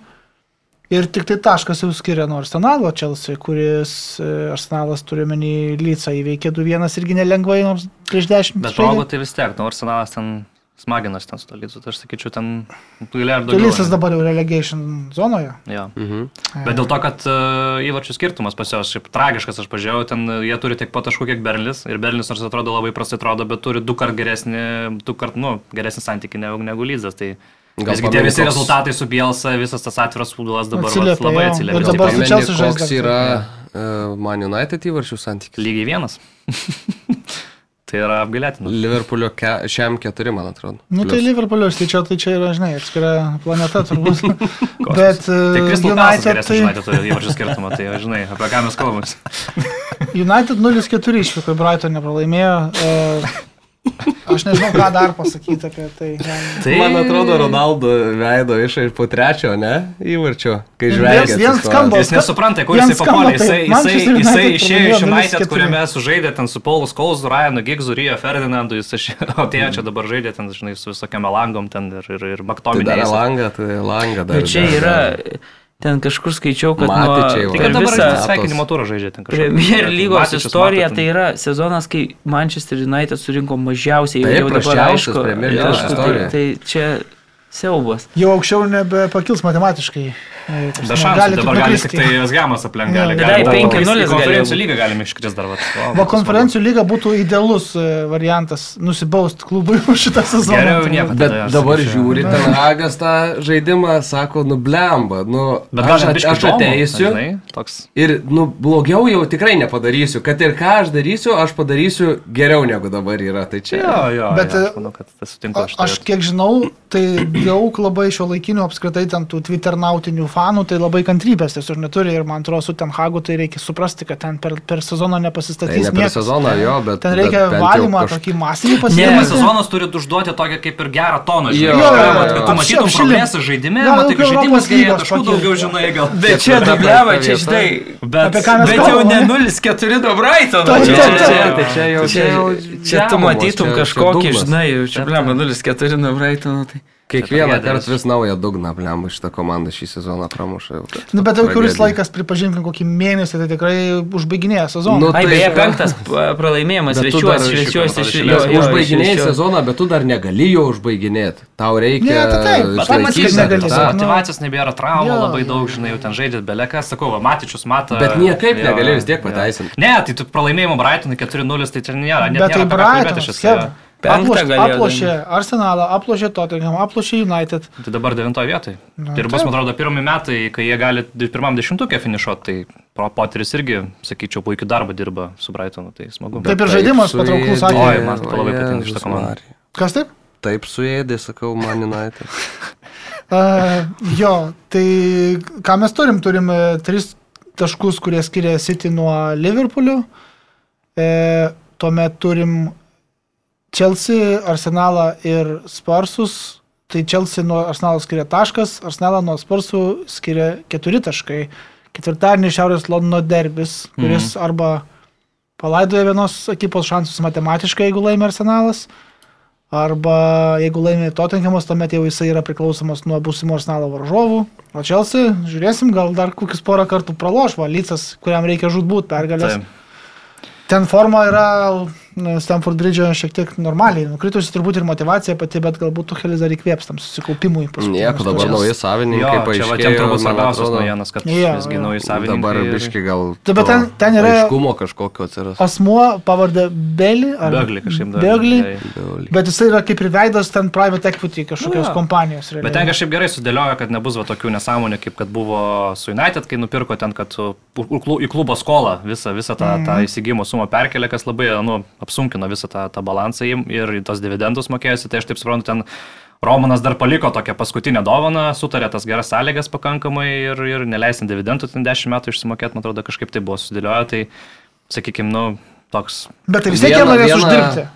Ir tik tai taškas jau skiria nuo Arsenalo Chelsea, kuris e, Arsenalas turi menį Lycą įveikė 2-1 irgi nelengvai, nors prieš 10 Bet žaidė. Drogba tai vis tiek, nu, Arsenalas ten smaginas ten su to lydu, tai aš sakyčiau, ten Tai daugiau. Lycas dabar jau relegation zonoje. Jo. Mhm. Bet dėl to, kad uh, įvarčių skirtumas pas juos šiaip tragiškas, aš pažiūrėjau, ten uh, jie turi tiek pat taškų, kiek Berlis. Ir Berlis nors atrodo labai prastai atrodo, bet turi du kart geresnį, du kart, nu, geresnį santykį negu, negu Lyzas. Tai visgi tie visi koks- rezultatai su Bielsa, visas tas atviras futbolas dabar vat Atsiliepia, labai jo. atsiliepia. Ir dabar Chelsea žais koks yra uh, Man United įvarčių santykis. Lygiai vienas. [laughs] tai yra apgailėtina. Liverpoolio ke, šiam keturi, man atrodo. Nu tai Plius. Liverpoolio skaičiau, tai čia yra, žinai, atskira planeta turbūt. [laughs] Bet Tai e, Crystal United, tai, žinai, turi įvarčių skirtumą, tai žinai, apie ką mes kalbame. United 0-4 išvyko į Brighton nepralaimėjo. E, Aš nežinau, ką dar pasakyti apie tai. Tai Man atrodo, Ronaldo veido iš ir po trečio, ne? Įvarčio, kai žvelgia. skamba- Jis nesupranta, kur jisai papuolė. tai Jisai, jisai, jisai United išėjo iš United, 0-4. kuriame sužaidė ten su Paulu Skolzu, Ryanu Gigzu, Rio Ferdinandu, jis iš- o tie čia dabar žaidė ten, žinai, su visokiam langom ten ir, ir, ir Tai Maktominė. dar langą, tai langą dar. Bet čia yra, dar. Ten kažkur skaičiau, kad Matičiai nuo. Tai kad dabar sveikinimo turą žaidžia ten kažkur. Premier lygos Matičius, istorija Mato tai yra sezonas, kai Manchester United surinko mažiausiai. Taip, jau dabar aišku, tai- istorija. Tai čia siaubas. Jau aukščiau nebepakils matematiškai. E, Be šansų, gali dabar gali tik tai Jasgamas aplenk, gali. Gali- Beveik gal- 5:0 į Konferencijų gali- lygą galime iškris dar. vat. O, konferencijų lyga būtų idealus e, variantas nusibaust klubui už šitą sezoną. Geriau nieko. Bet aš dabar žiūri, ten Hagas tą žaidimą, sako, nu blemba, nu, Bet aš, biškai aš ateisiu Žinai, toks. ir, nu, blogiau jau tikrai nepadarysiu, kad ir ką aš darysiu, aš padarysiu geriau negu dabar yra, tai čia. Jo, jo. Bet, jo, e, aš manau, aš. Aš kiek žinau, tai daug labai šio laikinių apskritai ten tų twitternautinių fanų, tai labai kantrybės tiesiog neturi ir man atrodo su Tenhagu tai reikia suprasti, kad ten per, per sezoną Tai nepasistatys ne per niekas. sezoną jo, bet... Ten reikia bet valymą, kaž- tokį masinį Pirmas pasiekimą. sezonas turi užduoti tokią kaip ir gerą toną. Jo, žinai, jo, kad jo, tu jo. matytum Apšilint. progresą žaidime, Gal matai, kad žaidimas gerėja, pakilti. daugiau žinai, gal. Bet čia penkta čia žinai. Bet, Bet jau ne ne? 0-4 do Brightono. Čia, taip. Tai čia jau- čia, jau čia tu matytum kažkokį, žinai, čia blema 0-4 nuo Brightono. Tai. Kiekvieną kartą vis naują dugną, blemba, šitą komandą šį sezoną pramuša. jau. Nu, bet jau kuris laikas, pripažinkim, kokį mėnesį, tai tikrai užbaiginėja sezoną. Nu, Ai, tai- beje, penktas pralaimėjimas, svečiuosi, atrodo, iš jo. Užbaiginėjai sezoną, bet tu dar negali jo užbaiginėti. Tau reikia... Ne, tai taip, motivacijos nebėra, traumų labai daug, žinai, jau ten žaidžiat beleką, sakau, va, Matičius mato. Bet niekaip negali vis tiek pateisinti. Ne, tai tu pralaimėjimo Brightonui 4-0, tai čia nėra. Bet tai Brightonas. Penktą Aplošė, galėjo aplošė Arsenalą, aplošė Tottenham, aplošė United. Tai dabar devintoje vietoje. Na, Tai ir bus, man atrodo, pirmie metai, kai jie gali pirmam dešimtukė finišuoti, tai Pro Potteris irgi, sakyčiau, puikiai darbą dirba su Brightonu, tai smagu. Taip ir žaidimas patrauklus, sakė. Oi, man labai patinka šita komanda. Kas taip? Taip suėdė, sakau, man United. [laughs] Uh, jo, tai ką mes turim? Turim e, tris taškus, kurie skiria City nuo Liverpoolio. E, tuomet turim Chelsea, Arsenalą ir Sparsus. Tai Chelsea nuo Arsenalo skiria taškas, Arsenalą nuo Sparsų skiria keturi taškai. Ketvirtadienį Šiaurės Londono derbis, kuris mm. arba palaidoja vienos ekipos šansus matematiškai, jeigu laimi Arsenalas, arba jeigu laimi Tottenhamas, tuomet jau jisai yra priklausomas nuo būsimo Arsenalo varžovų. O Chelsea, žiūrėsim, gal dar kokius porą kartų praloš, va, Lycas, kuriam reikia žudbūt pergalės. Taip. Ten forma yra na, Stamford Bridge'o šiek tiek normaliai. Nukritusi turbūt ir motivacija pati, bet galbūt Tuhelis dar įkvėps tam susikaupimui. Nieko, dabar nauji savininkai čia paaiškėjo. tiem turbūt man svarbiausias naujienas, kad Jo, visgi nauji savininkai. Dabar biški gal... Tai bet ten- ten yra- Aiškumo kažkokio atsiras. Asmuo pavardė Beli ar Bögli kažkaip dar. Bögli. Tai- Bet jisai yra kaip ir veidas ten private equity kažkokios Nu jo. kompanijos. Bet realiai. ten kažkaip gerai sudėliojo, kad nebus va tokių nesąmonių, kaip kad buvo su United, kai nupirko ten, kad į klubo skolą visą, visą tą, tą įsigymo sumą perkelė, kas labai nu, apsunkino visą tą, tą balansą ir tos dividendus mokėjusi. Tai aš taip suprantu, ten Romanas dar paliko tokią paskutinę dovaną, sutarė tas geras sąlygas pakankamai ir, ir neleisim dividendų ten 10 metų išsimokėti, man atrodo, kažkaip tai buvo sudėlioję. Tai, sakykime, nu, toks Bet tai vis tiek jie norės uždirbti.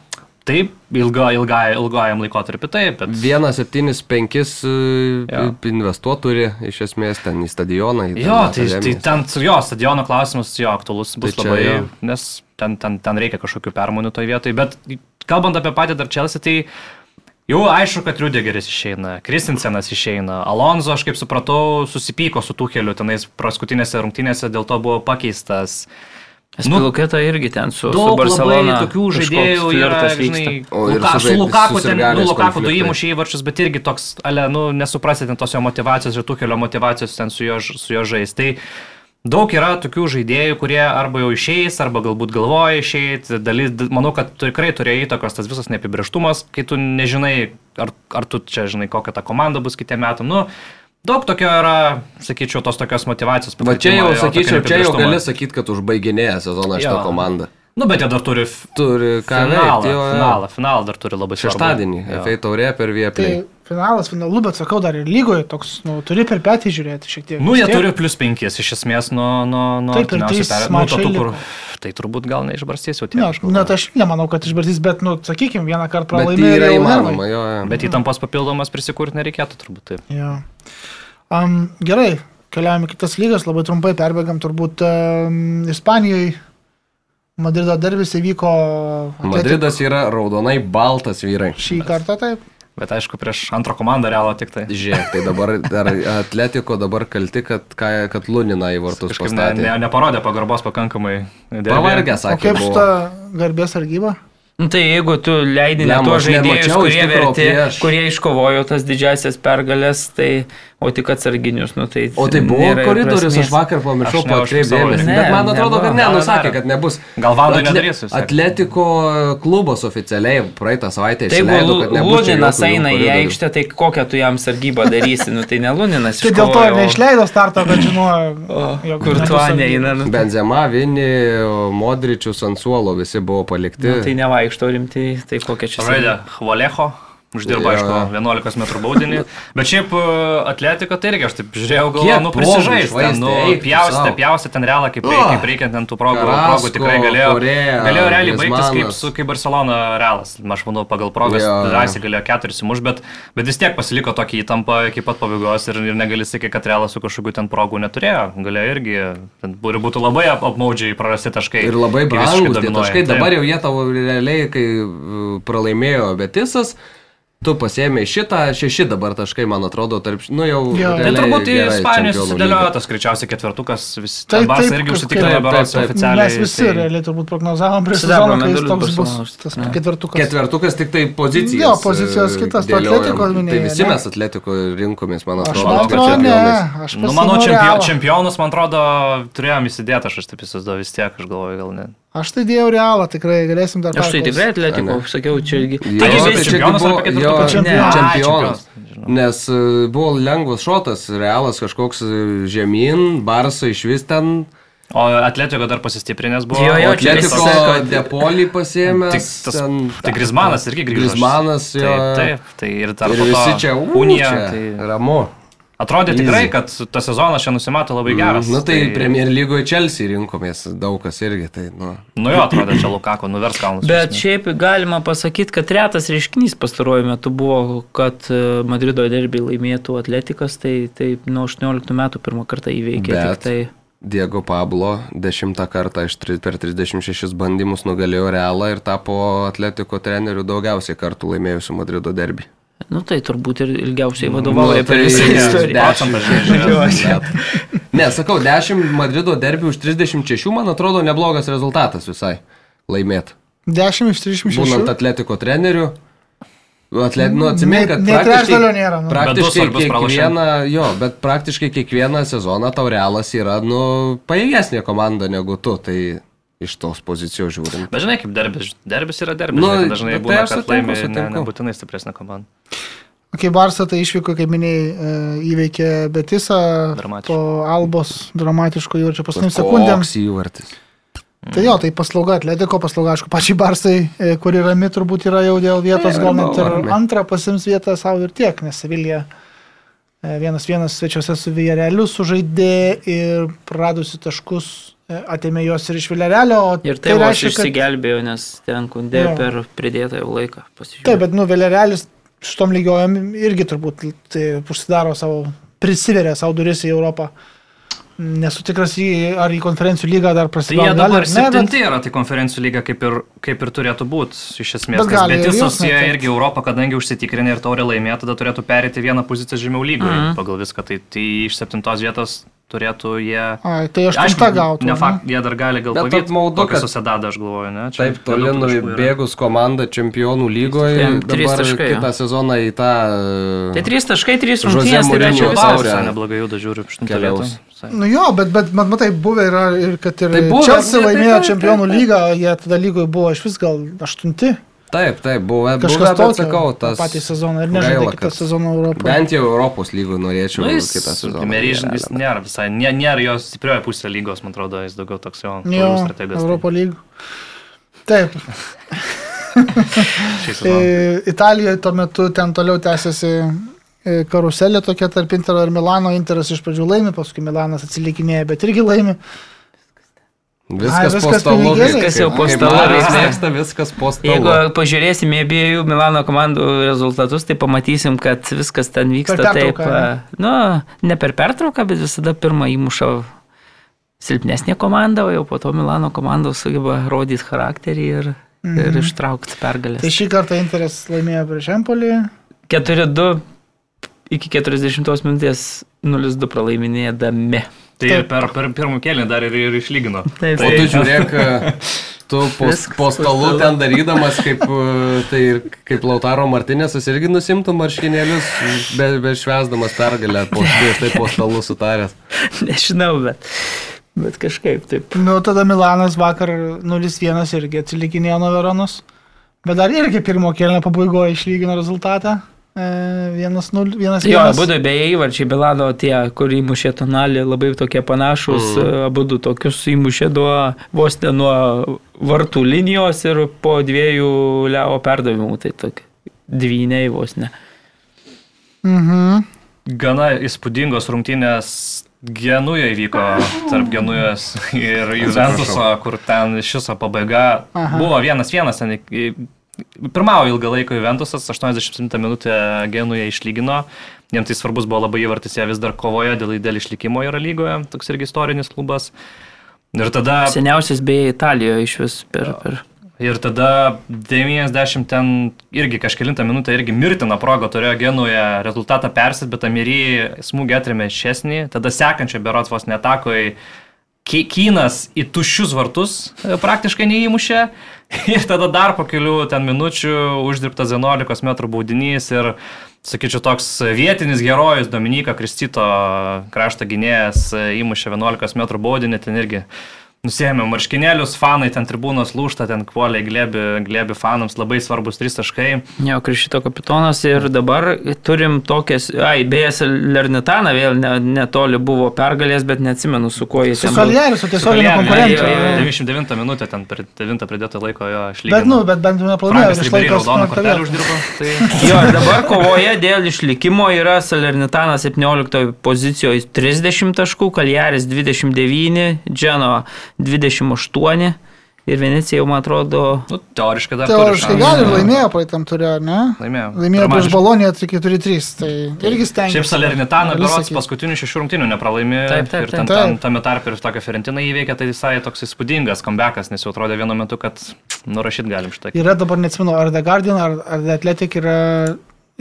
Taip, ilga, ilga, ilgajam laikotarpiu taip, bet... 1,75 Jo. investuot turi iš esmės ten į stadioną. Į Jo, tai, tai ten, jo, stadiono klausimas, jo, aktualus bus Tai čia labai, jo. nes ten, ten, ten reikia kažkokių permainų toje vietoje, bet kalbant apie patį dar Chelsea, tai jau aišku, kad Rudigeris išeina, Kristinsenas išeina, Alonso, aš kaip supratau, susipyko su Tuheliu tenais paskutinėse rungtynėse, dėl to buvo pakeistas. Spiluketa irgi ten su, su Barcelona. tokių žaidėjų yra, žinai, O ir Luka, su Lukaku, ten, nu, Lukaku du įmušė įvarčius, bet irgi toks, ale, nu, nesuprasite tos jo motivacijos ir Tuhelio motivacijos ten su jo, su jo žais. Tai daug yra tokių žaidėjų, kurie arba jau išeis, arba galbūt galvoja išeiti. Dalis, manau, kad tikrai turėjo įtakos tas visas neapibrieštumas, kai tu nežinai, ar, ar tu čia žinai, kokia ta komanda bus kitiem metam. Nu, daug tokio yra, sakyčiau, tos tokios motivacijos. Va čia jau, tokio sakyčiau, čia jau gali sakyti, kad užbaiginėja sezoną šitą Jo. komandą. Nu, bet jie dar turi Turi finalą, veikti. jo, jo. finalą, finalą dar turi labai svarbu. Šeštadienį. FA taurė per Tai Vieplį. Finalas, finalu, bet sakau, dar ir lygoje toks, nu, turi per petį žiūrėti šiek tiek. Nu, jie tiek. turi plus penkis iš esmės nuo, nuo, nuo Taip, artimiausių per- nu, tokių, kur... Tai turbūt gal neišbarstys jau tie. Na, aš na, tai aš nemanau, kad išbarstys, bet, nu, sakykime, vieną kartą Bet tai pralaimėjo. yra įmanoma, jo, jo. Bet įtampos papildomas prisikurti nereikėtų turbūt taip. Jo. Um, gerai, keliaujame kitas lygas, labai trumpai perbėgam turbūt um, Ispanijoje. Madrido derbis įvyko Atletico Madridas yra raudonai baltas vyrai. šį kartą taip. Bet aišku, prieš antrą komandą realo tik tai. Žiūrėk, tai dabar dar Atletiko dabar kalti, kad, kad Lunina į vartus Kažkaip ne, pastatė. ne, neparodė pagarbos pakankamai. derbyje. Pavargęs, O sakė. kaip ta garbės sargyba? Nu, tai jeigu tu leidai ne tuos žaidėjus, kurie, verti, prieš. kurie iškovojo tas didžiasias pergalės, tai, o tik atsarginius, nu, tai... O tai buvo koridorius, prasmės. aš vakar pamiršau. Ne, Bet man atrodo, kad ne, nebuvo. Ne, sakė, ne. kad nebus. Gal Atle- nedarys. Atletiko klubas oficialiai praeitą savaitę Tai išleido, kad jeigu nebus. jokių eina į aikštę, tai kokią tu jam sargybą darysi, nu, tai ne Luninas. [laughs] Tai dėl to ir neišleido starto, kad žinojo, Kur tu neina, nu, Benzema, Vini, Modričius ant suolo visi buvo palikti. nu, tai nevaikšto rimtai, tai kokia čia Žaidė Hvalecho, Uždirba, aišku, 11 m baudinį. Bet šiaip e, atletika, tai irgi aš taip žiūrėjau, galvoju, nu prisižaisti. Nu, pjaustė, pjaustė ten realą, kaip, reikia, O! kaip reikia ten tų progų. Progų tikrai galėjo. Korea, galėjo realiai baigtis kaip, su, kaip Barcelona realas. Aš manau, pagal progas drąsiai galėjo keturis įmuš, bet, bet vis tiek pasiliko tokį įtampą iki pat pabaigos ir, ir negali sakyti, kad realas su kažkokiu ten progų neturėjo. Galėjo irgi, ten bū- būtų labai ap- apmaudžiai prarasti taškai. Ir labai dominuoja. taškai. Taip. Dabar jau jie tavo realiai, kai pralaimėjo Betisas, tu pasėmė šitą, šeši dabar taškai, man atrodo, tarp, nu jau. Jo. Tai turbūt į Ispanijos lyga. tas greičiausiai ketvertukas. Vis, Tai tai taip, irgi taip, taip. oficialiai. Mes visi tai- realiai turbūt prognozavom prieš sezoną, kai jis toks bus tas Ne. ketvirtukas. Ketvertukas tik tai pozicijas. Jo, pozicijos e, kitas, tu. Atletiko minėjai, Tai visi ne? mes atletiko rinkomės, man Aš atrodo. man kad atrodo, ne. Aš Nu, manau, čempio, Realą. čempionus, man atrodo, turėjom įsidėti, aš, aš taip įsivaizduoju vis tiek, aš galvoju, gal ne. Aš tai dėjau realą, tikrai galėsim dar Aš tai tikrai atletiko, Ane. sakiau, čia irgi. Tai jis tai čempionas buvo- jo? Ne, čempionas. čempionas. Nes e, buvo lengvas šotas, realas kažkoks e, žemyn, Barsa iš vis ten. O Atletiko dar pasistiprinęs buvo. Jo, jo, Atletiko sako, depolį pasėmė. Tik tas- Tai Grismanas irgi grįžo. Grismanas, jo. Taip, taip, tai ir dar Ir po to visi čia, Unija. Tai ramu. Atrodė tikrai, Easy. kad tas sezonas čia nusimato labai geras. Na tai Premier lygoje Chelsea rinkomės daug kas irgi. Tai, nu. Nu jo, atrodė čia Lukako nuvers kalnus. Bet esmės. šiaip galima pasakyti, kad retas reiškinys pastaruoju metu buvo, kad e, Madrido derbį laimėtų atletikas, tai, tai nuo 18 metų pirmą kartą įveikė. Bet- tai Diego Pablo dešimtą kartą iš per 36 bandymus nugalėjo Realą ir tapo atletiko treneriu daugiausiai kartų laimėjusiu Madrido derbį. Nu tai turbūt ir ilgiausiai vadovauja Nu, per tai visą istoriją. [laughs] Ne, sakau, 10 Madrido derbių iš 36, man atrodo, neblogas rezultatas visai laimėt. 10 iš 36. Būnant atletiko treneriu. Atlet, nu, atsimink, kad Nei trečdalio nėra, nu. Praktiškai kiekvieną, jo, bet praktiškai kiekvieną sezoną tau realas yra, nu, pajėgesnė komanda negu tu, tai iš tos pozicijos žiūrint. Bet žinai, kaip derbis, derbis yra derbis. Nu, Nu, dažnai tai būna, aš kad sutinku, laimi ne, nebūtinai stipresnė komanda. Kai Barsa tai išvyko, kaip minėjai, e, įveikė Betisą po Albos dramatiško įvarčio paskutiniam sekundėm. Koks įvartis. Tai jo, tai paslauga atletiko, paslauga, aišku, pačiai Barsai, e, kuri rami turbūt yra jau dėl vietos, Tai gal net ir antrą pasims vietą savo ir tiek, nes Sevilija e, vienas vienas svečiuose su Villareliu sužaidė ir pradusi taškus atėmė juos ir iš Villarelio. o Ir tai vos reiškia, kad- išsigelbėjo, nes ten kundė Jo. per pridėtą jau laiką pasižiūrėjo. Taip, bet nu Villarealis šitom lygiojom irgi turbūt tai užsidaro savo, prisiveria savo duris į Europą. Nesu tikras, į, ar į konferencijų lygą dar Tai prasidėjo. jie dabar septinti yra, tai konferencijų lyga kaip ir, kaip ir turėtų būti iš esmės. Bet gali jos jie netekt. irgi Europą, kadangi užsitikrinę ir taurę laimėjo, tada turėtų perėti vieną poziciją žemiau lygoje Mhm. pagal viską. Tai, tai iš septintos vietos turėtų jie... Ai, tai aštuntą gautų. Ne fakt, jie dar gali gal Bet pavyti. apmaudu, kad- susidada, aš galvoju, ne? Čia Taip, toli nubėgus komanda čempionų lygoje, trys dabar taškai, kitą sezoną į tą... Tai 3 taškai, 3 Jose rungtynės, tai viskas. Visai neblogai juda, žiūriu, aštuntą vietą. Nu jo, bet, bet man matai, buvę yra ir kad ir Tai buvę, Chelsea tai laimėjo taip, čempionų taip, taip. lygą, jie tada lygoje buvo iš vis gal aštunti. Taip, taip, buvo, Kažkas buvo bet tokio. sakau, tą tas... patį sezoną ir gaila, kitą sezoną Europoje. Bent jau Europos lygų norėčiau Nu, jis, kitą sezoną. Realiai. nėra visai, nė- nėra jos stiprioji pusė lygos, man atrodo, jis daugiau toks taurių strategas. tai Europo lygų. Taip, [laughs] [laughs] Italijoje tuo metu ten toliau tęsiasi karuselė tokia tarp Intero ir Milano. Interas iš pradžių laimi, paskui Milanas atsilikinėja, bet irgi laimi. Viskas, po viskas kaip- Viskas jau po viskas. mėgsta, viskas po stalu. Jeigu pažiūrėsime abiejų Milano komandų rezultatus, tai pamatysim, kad viskas ten vyksta taip. a, Nu, ne per pertrauką, bet visada pirmą įmuša silpnesnė komanda, o jau po to Milano komanda sugeba rodyti charakterį ir, mhm. ir ištraukti pergalės. Tai šį kartą Interas laimėjo prieš Empolį. 4-2 iki 40 minutės 0-2 pralaiminėdami. Tai ir per, per pirmą kėlinį dar ir, ir išlygino. Taip, O tu žiūrėk, tu po, po stalu ten darydamas, kaip, e, tai ir kaip Lautaro Martinėsas irgi nusimtų marškinėlius, be, be švesdamas pergalę, po, prieš tai po stalu sutaręs. [laughs] Nežinau, bet, bet kažkaip taip. Nu, tada Milanas vakar 0-1 irgi atsilikinėjo nuo Veronos. Bet dar irgi pirmo kelio pabaigoje išlygino rezultatą. E, 1-0, 1-1. Jo, abu du beje įvarčiai Bilano tie, kur įmušė tonalį, labai tokie panašus, mm. abu du tokius įmušė nuo, vos ne nuo vartų linijos ir po dviejų leo perdavimų. Tai tokie dvyniai vos ne. Mhm. Gana įspūdingos rungtynės Genujoje įvyko tarp Genujos ir Juventuso, kur ten iš viso pabaiga Aha. buvo vienas vienas. Ten, pirmavo ilgą laiką Juventusas, 87 minutę Genuje išlygino. Jiems tai svarbus buvo labai įvartis, jie vis dar kovoja dėl, dėl išlikimo yra lygoje, toks irgi istorinis klubas. Ir tada... Seniausias beje Italijoje iš vis per... per... Ir tada 90 ten irgi kažkėlintą minutę irgi mirtiną progą turėjo Genuje rezultatą persit, bet Amiry smūgį atrėmė šesnį, tada sekančią berots vos netako į Ki- Kynas į tuščius vartus e, praktiškai neįmušė. [laughs] Ir tada dar po kelių ten minučių uždirbtas 11 m baudinys ir, sakyčiau, toks vietinis herojus Dominika Kristito krašto gynėjas e, įmušė 11 m baudinį, ten irgi Nusėmė marškinėlius, fanai ten tribūnos lūšta, ten kuoliai glėbi, glėbi fanams, labai svarbus trys taškai. Jo, Krišito kapitonas ir dabar turim tokias, ai, beje, Lernitaną vėl ne- netoli buvo pergalės, bet neatsimenu su kuo jis Su. Soljeris, su jo, jo. 99 minutę ten per 9 pridėtą laiko jo išlygino. Bet, nu, bet bent jau Frankas aš laikas raudoną kortelę uždirbo. Tai... [laughs] Jo, dabar kovoje dėl išlikimo yra Salernitanas 17 pozicijoje 30 taškų, Kaljaris 29, Dženova 28 ir Venecija jau, man atrodo, Nu, teoriškai dar. Teoriškai turi gali ir laimėjo praeitam turėjo, ne? Laimėjo. Laimėjo prieš. Baloniją 4-3, tai irgi stengiasi. Šiaip Salernitana berots paskutinių šešių rungtynių nepralaimėjo. Taip, taip, ir ten, taip. ten tame tarp ir tokią Ferentiną įveikė, tai visai toks įspūdingas comebackas, nes jau atrodė vienu metu, kad nurašyt galim šitą. Yra dabar neatsimenu, ar The Guardian, ar, ar The Athletic yra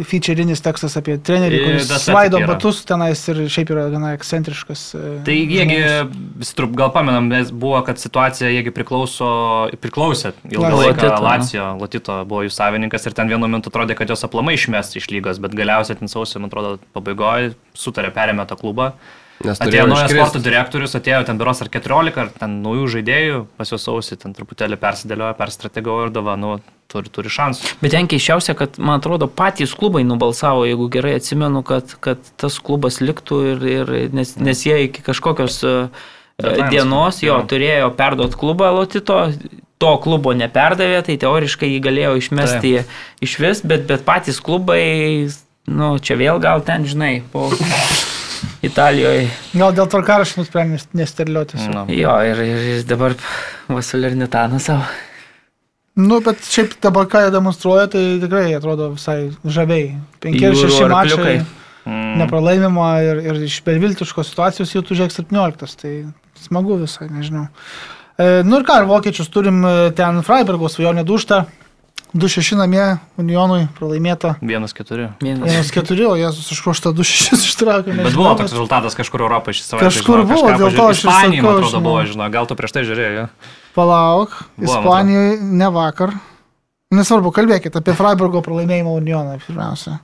featureinis tekstas apie trenerį, I- kuris svaido batus tenais ir šiaip yra gana ekscentriškas. e, Tai jiegi, trup, gal pamenam, mes buvo, kad situacija, jiegi priklauso, priklausė ilgą laiką Lacijo, Lotito buvo jų savininkas ir ten vienu metu atrodė, kad jos aplamai išmesti iš lygos, bet galiausiai ten sausio, man atrodo, pabaigoje sutarė perėmė tą klubą. Atėjo naujas sporto direktorius, atėjo ten biuros ar 14, ar ten naujų žaidėjų, pas juos sausi, ten truputėlį persidėliojo, perstrategavo ir dava, nu, turi, turi šansų. Bet ten keiščiausia, kad, man atrodo, patys klubai nubalsavo, jeigu gerai atsimenu, kad, kad tas klubas liktų ir, ir nes, nes jie iki kažkokios uh, Deadlines, dienos jo jo. turėjo perduoti klubą Lotito. To klubo neperdavė, tai teoriškai jį galėjo išmesti iš vis, bet, bet patys klubai, nu, čia vėl gal ten, žinai, po Italijoje. Gal dėl tvarkaraščių nusprendė nesterliuotis. Nu. Jo, ir, ir, ir dabar Vasulernitaną savo. Nu, bet šiaip dabar ką jie demonstruoja, tai tikrai atrodo visai žaviai. 5 ir Jūrų 6 mačai arkliukai. Mm. nepralaimimo ir, ir iš beviltiškos situacijos jau tužėk 17. Tai smagu visai, nežinau. E, nu ir ką, ir vokiečius turim e, ten Freiburgo svajonė duštą. 2-6 namie Unionui pralaimėta. Vienas keturi. Vienas. 1-4, o Jėzus iš ko šitą 2-6 ištraukė. Bet buvo toks rezultatas kažkur Europoje šį savaitę. Kažkur žinau, buvo, dėl to aš ir Ispanijai, man sakau, atrodo, buvo, žinau, gal tu prieš tai žiūrėjai. Palauk, Ispanijai ne vakar. Nesvarbu, kalbėkite apie Freiburgo pralaimėjimą Unioną pirmiausia.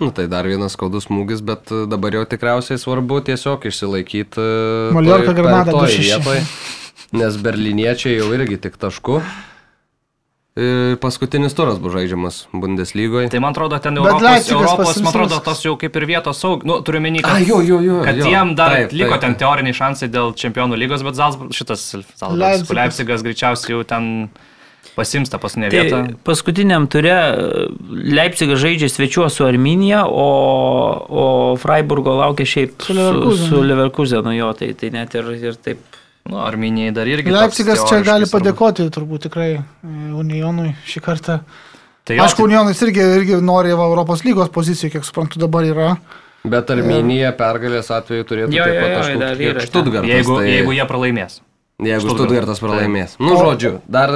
Nu, tai dar vienas skaudus smūgis, bet e, dabar jau tikriausiai svarbu tiesiog išsilaikyti. e, Mallorca toj Granada penktoj 2:6. vietoj, Nes berliniečiai jau irgi tik tašku. Paskutinis turas bus žaidžiamas Bundeslygoje. Tai man atrodo, ten Europos, Europos man atrodo, tos jau kaip ir vietos saug, nu, turiu menį, kad, A, jo, jo, jo. kad jo. jiem dar Taip, taip, liko taip. ten teoriniai šansai dėl čempionų lygos, bet Zalzburg, šitas Leipzigas. Zalzburgas, Leipzigas greičiausiai jau ten pasims tą paskutinę vietą. Tai paskutiniam ture Leipzigas žaidžia svečiuo su Arminija, o, o Freiburgo laukia šiaip Su su, Leverkusenu. su Leverkusenu, jo, tai, tai net ir, ir taip. Nu, Arminijai dar irgi. toks Leipzigas čia gali padėkoti turbūt tikrai e, Unionui šį kartą. Tai Aišku, Unionas irgi, irgi nori va, Europos lygos pozicijų, kiek suprantu, dabar yra. Bet Arminija pergalės atveju turėtų Jo, tiek pat taškų ten. Štutgartas. jeigu, tai, jeigu jie pralaimės. jeigu Stuttgartas. Štutgartas pralaimės. Nu, O- žodžiu, dar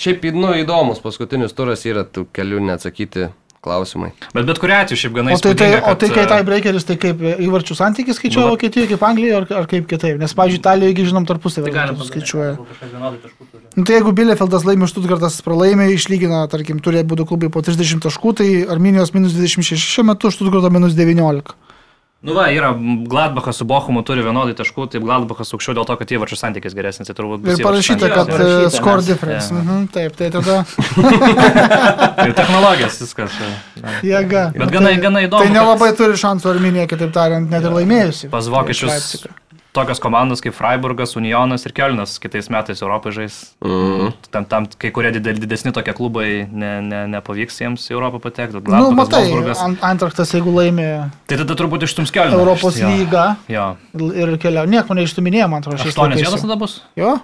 šiaip, nu, įdomus paskutinis turas yra tų kelių neatsakyti klausimai. Bet bet kuriu atveju šiaip gana O tai, tai, įspūdinga, o tai kad, kai e, tai breakeris, tai kaip įvarčių santykis skaičiuoja Nu, Vokietijoje, kaip Anglijoje, ar, ar kaip kitaip? Nes, pavyzdžiui, Italijoje, žinom, tarpusavį skaičiuoja. Nu, tai jeigu Bielefeldas laimi, Štutgartas pralaimė, išlygina, tarkim, turi būdų klubai po 30 taškų, tai Arminijos minus 26 šiuo metu, Štutgarto minus 19. Nu va, yra Gladbachas su Bochumu turi vienodai taškų, tai Gladbachas aukščiau dėl to, kad įvarčių santykis geresnis, tai turbūt bus Ir parašyta, kad parašyta, e, score nes- difference. jo. Mhm, taip, tai tada [laughs] Tai technologijas viskas. e, jėga. Bet gana- tai, gana įdomu, Tai kad- nelabai turi šansų Arminija, kitaip tariant, net ir laimėjusi. Pas vokiečius. Tokios komandos kaip Freiburgas, Unionas ir Kielnas kitais metais Europoje žais. Mhm. Tam, tam kai kurie didel, didesni tokie klubai ne, ne, nepavyks jiems į Europą patekti. Nu, Gladbachas, matai. Ant- Antraktas, jeigu laimė Tai tada turbūt ištums Kielną. Europos jo. lygą Jo. ir keliau, nieko neištuminėjo, man atrodo, Aštuonios vietos tada bus. Jo,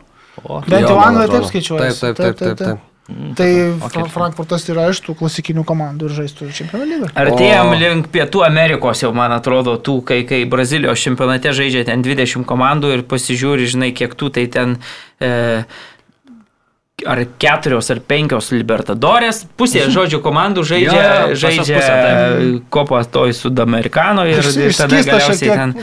O. bent Jo, jau anglai taip skaičiuoja. Taip, taip, taip, taip, taip. Tai Okay. Fra- Frankfurtas yra iš tų klasikinių komandų ir žaistų čempionų lygą. Artėjom O- link Pietų Amerikos jau, man atrodo, tų, kai, kai Brazilijos čempionate žaidžia ten 20 komandų ir pasižiūri, žinai, kiek tų, tai ten e, ar keturios ar penkios Libertadorės, pusė [laughs] žodžių komandų žaidžia, Jo, pusės žaidžia pusė, taip. kopą toj Sudamerikano ir, ir tada galiausiai ten...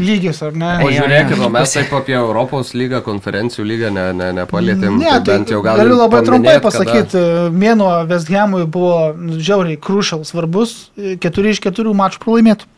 lygis, ar ne? O žiūrėkit, o mes taip apie Europos lygą, konferencijų lygą ne, ne, nepalėtėm. Ne, tai tai bent jau gal galiu labai trumpai pasakyti, mėnuo Westhamui buvo žiauriai crucial, svarbus, keturi iš keturių mačų pralaimėtų.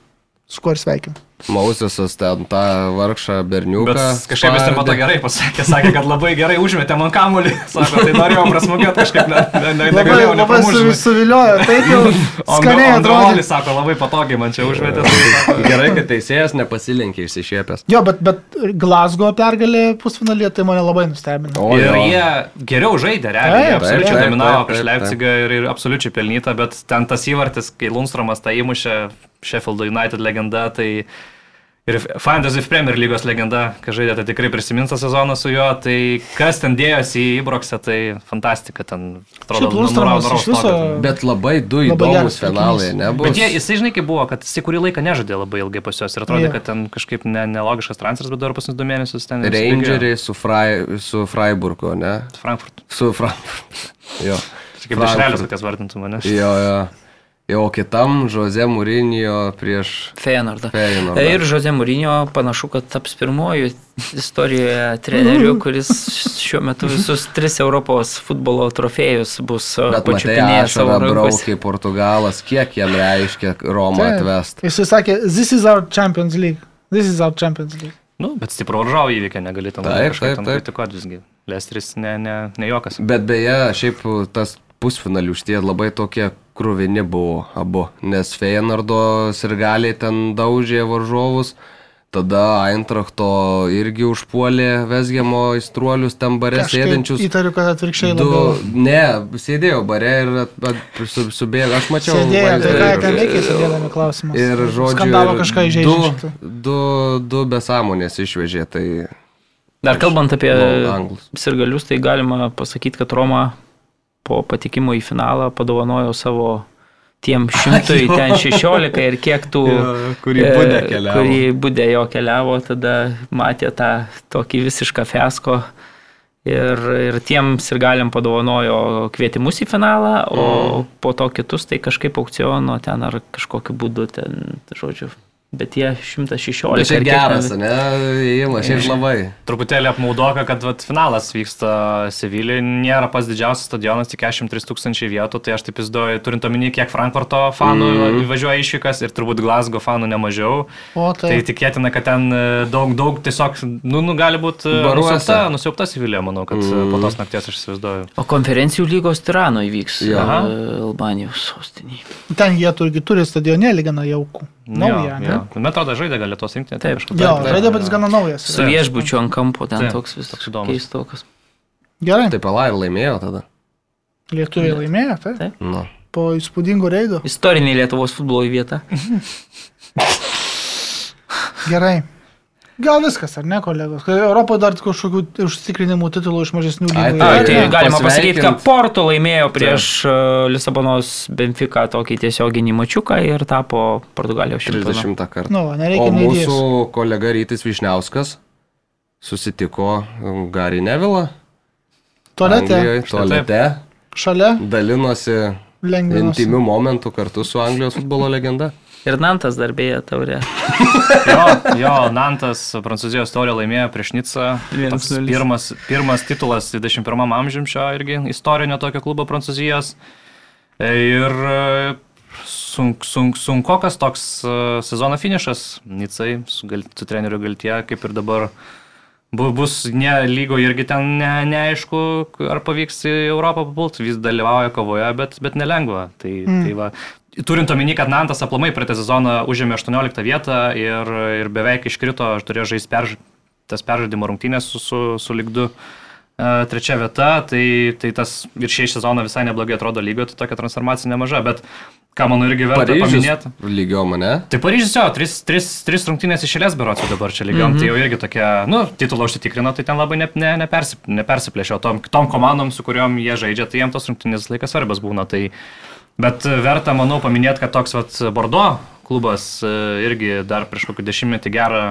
Su kuo ir sveikinu. Mausisas ten tą vargšą berniuką. Bet kažkaip jis ten spardė. gerai pasakė, sakė, kad labai gerai užmetė man kamuolį. [laughs] Sako, tai norėjau prasmugėti kažkaip, ne, ne, ne, Labai, negalėjau nepamušti. suviliojo, taip jau [laughs] skaniai atrodė. sako, labai patogiai man čia užmetė. Tai, [laughs] Gerai, kad teisėjas nepasilenkė išsišiepęs. Jo, bet, bet Glasgow pergalė pusfinalėje tai mane labai nustebino. O, ir jo. jie geriau žaidė, realiai. Taip, absoliučiai taip, dominavo prieš Leipzigą ir, ir absoliučiai pelnyta, bet ten tas įvartis, kai Lundstromas tą įmušė, Sheffield United legenda, tai ir Fantasy Premier lygos legenda, kai žaidė, tai tikrai prisimins tą sezoną su juo, tai kas ten dėjosi į Ibroksą, tai fantastika, ten atrodo, nuraus iš viso-. Bet labai du Labai įdomus finalai, nebuvo. Bet jie, jisai žinai, kaip buvo, kad jisai kurį laiką nežaidė labai ilgai pas juos ir atrodė, Jo. kad ten kažkaip ne, nelogiškas transferas, bet dar pasis du mėnesius ten. Rangeriai su, Frai, su Freiburgo, ne? Frankfurt. Su [laughs] Frankfurt. Jo. Kaip Frankfurt. kokias vardintų mane. Jo, jo. Jo, kitam Jose Mourinho prieš Feyenoordą. Feyenoordą. Ir Žozė Mūrinio panašu, kad taps pirmoju istorijoje treneriu, kuris šiuo metu visus tris Europos futbolo trofėjus bus pačiupinėjęs savo rankose. braukiai Portugalas, kiek jam reiškia Romą Taip. atvest. Jisai sakė, this is our Champions League. This is our Champions League. Nu, bet stiprų varžovą tam Taip, kažkaip taip, ten taip. kritikuoti visgi. Lesteris ne, ne, ne jokas. Bet beje, šiaip tas pusfinalių šitie labai tokie krūvini buvo abu, nes Feyenoordo sirgaliai ten daužė varžovus, tada Eintrachto irgi užpuolė Vesgiamo įstruolius ten bare Kažkaip sėdinčius. Įtariu, kad atvirkščiai Du, labiau. ne, sėdėjo bare ir su, subėgo, aš mačiau. Sėdėjo, tai ką ten veikia, sėdėdami klausimas. Ir žodžiu, Skandavo ir kažką du, įžeidžiančią. du, du besąmonės išvežė, tai Dar kalbant apie sirgalius, tai galima pasakyti, kad Roma po patikimo į finalą padovanojo savo tiem [laughs] šimtui ten 16 ir kiek tų, kurį e, būdė keliavo. kurį būdė jo keliavo, tada matė tą tokį visišką fiasko. Ir, ir tiem sirgaliam padovanojo kvietimus į finalą, o Mm. po to kitus tai kažkaip aukciono ten ar kažkokiu būdu ten, žodžiu. Bet jie 116. Bet čia geras, ne? Įėjimas, šiaip labai. Truputėlį apmaudoka, kad vat, finalas vyksta Sevilijoje, nėra pas didžiausias stadionas, tik 43 tūkstančiai vietų, tai aš taip įsivaizduoju, turint omeny, kiek Frankfurto fanų Mhm. mm. įvažiuoja išvykas ir turbūt Glasgow fanų nemažiau. O Tai tai. tikėtina, kad ten e, daug, daug tiesiog, nu, nu gali būti Baruose. nusiaupta, nusiaupta Sevilija, manau, kad mm. po tos nakties aš įsivaizduoju. O konferencijų lygos Tirano įvyks. Aha. Albanijos sostinėje. Ten jie turgi turi stadionėlį gana jaukų. Naują, jo, ne? atrodo, žaidė gal Lietuvos rinktinė. Taip. kažkur. Jo, taip, žaidė, bet jis gana naujas. Su viešbučiu ant kampo ten Taip, toks vis toks įdomus. keistokas. Gerai, Taip, Ala ir laimėjo tada. lietuviai laimėjo, tai Taip. Nu. po įspūdingo reido. Istorinė Lietuvos futbolo vieta. Gerai. Gal viskas, ar ne, kolegos? Kai Europoje dar kažkokių užtikrinimų titulų iš mažesnių lygų. tai- A, tai ne? galima pasakyti, kad. Porto laimėjo prieš uh, Lisabonos Benfica tokį tiesioginį mačiuką ir tapo Portugalijos čempionu. 30 kartą. Nu, O mūsų kolega Rytis Višniauskas susitiko Gary Nevilą. Tualete, Anglijoje, tualete. šalia, Dalinosi lengvinosi. intimių momentų kartu su Anglijos futbolo legenda. Ir Nantas darbėja taurė. Jo, jo, Nantas Prancūzijos taurę laimėjo prieš Nicą. Toks 1:0. Pirmas, pirmas titulas 21 amžium šio irgi istorinio tokio klubo Prancūzijos. Ir sunk, sunk, sunkokas toks e, sezono finišas Nicai su, gal, su treneriu Galtie, kaip ir dabar bu, bus ne lygo irgi ten ne, neaišku, ar pavyks į Europą papult, vis dalyvauja kovoje, bet, bet nelengva. Tai, mm. tai va, Turint omeny, kad Nantas aplamai praeitą sezoną užėmė 18 vietą ir, ir beveik iškrito, aš turėjau žaisti perž, tas peržaidimo rungtynės su, su, su lygdu. Trečia vieta, tai, tai tas ir šiai sezoną visai neblogai atrodo lygio, tai tokia transformacija nemaža, bet ką manau irgi verta paminėti. Lygio mane. Tai Paryžius jo, tris, tris, tris rungtynės išėlės berots dabar čia lygiom, mm -hmm. tai jau irgi tokia, nu, titulą užsitikrino, tai ten labai ne, ne, nepersip, nepersiplėšė, o tom, tom komandom, su kuriuom jie žaidžia, tai jiems tos rungtynės laikas svarbios būna. Tai, bet verta, manau, paminėti, kad toks vat, Bordo klubas e, irgi dar prieš kokį dešimtmetį gerą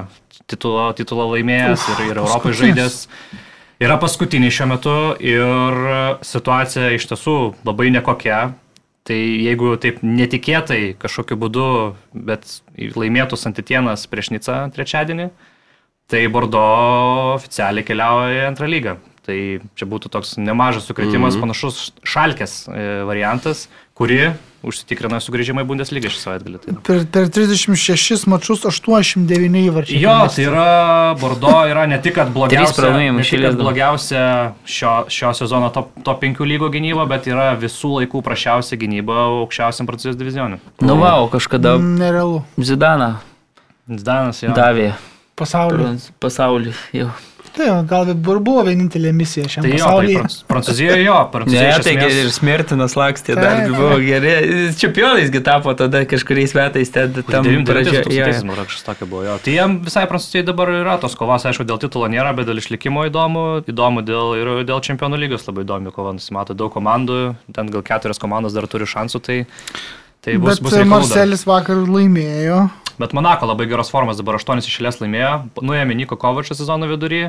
titulą, titulą laimėjęs Uf, ir, ir Europai žaidęs. Yra paskutiniai šiuo metu ir situacija iš tiesų labai nekokia. Tai jeigu taip netikėtai kažkokiu būdu, bet laimėtų Santitienas prieš Nicą trečiadienį, tai Bordo oficialiai keliauja į antrą lygą. Tai čia būtų toks nemažas sukretimas, mm -hmm. panašus šalkės e, variantas, kuri užsitikrina sugrįžimą į Bundesliga šį savaitgalį. Tai per, per 36 mačus 89 įvarčiai. Jo, tai yra Bordo yra ne tik, kad blogiausia, ne tik, kad blogiausia šio, šio sezono top, top 5 lygo gynyba, bet yra visų laikų prašiausia gynyba aukščiausiam Prancūzijos divizionui. Nu, va, o kažkada. Nerealu. Zidana. Zidanas jau. Davė. Pasaulį. Pasaulį jau. Tai gal ir buvo vienintelė misija šiame tai pasaulyje. Jo, tai Prancūzijoje jo, Prancūzijoje. Ne, taigi ir smirtinas lakstė, tai, dar buvo geri. Čempionais tapo tada kažkuriais metais ten tam pradžioje. Tai jam visai Prancūzijai dabar yra tos kovos, aišku, dėl titulo nėra, bet dėl išlikimo įdomu, įdomu dėl, ir dėl čempionų lygos labai įdomi kova, nusimato daug komandų, ten gal keturias komandos dar turi šansų, tai, tai bus, bet bus Marcelis vakar laimėjo. Bet Monako labai geros formos, dabar aštuonis išėlės laimėjo, nuėmė Niko Kovačio sezono vidury,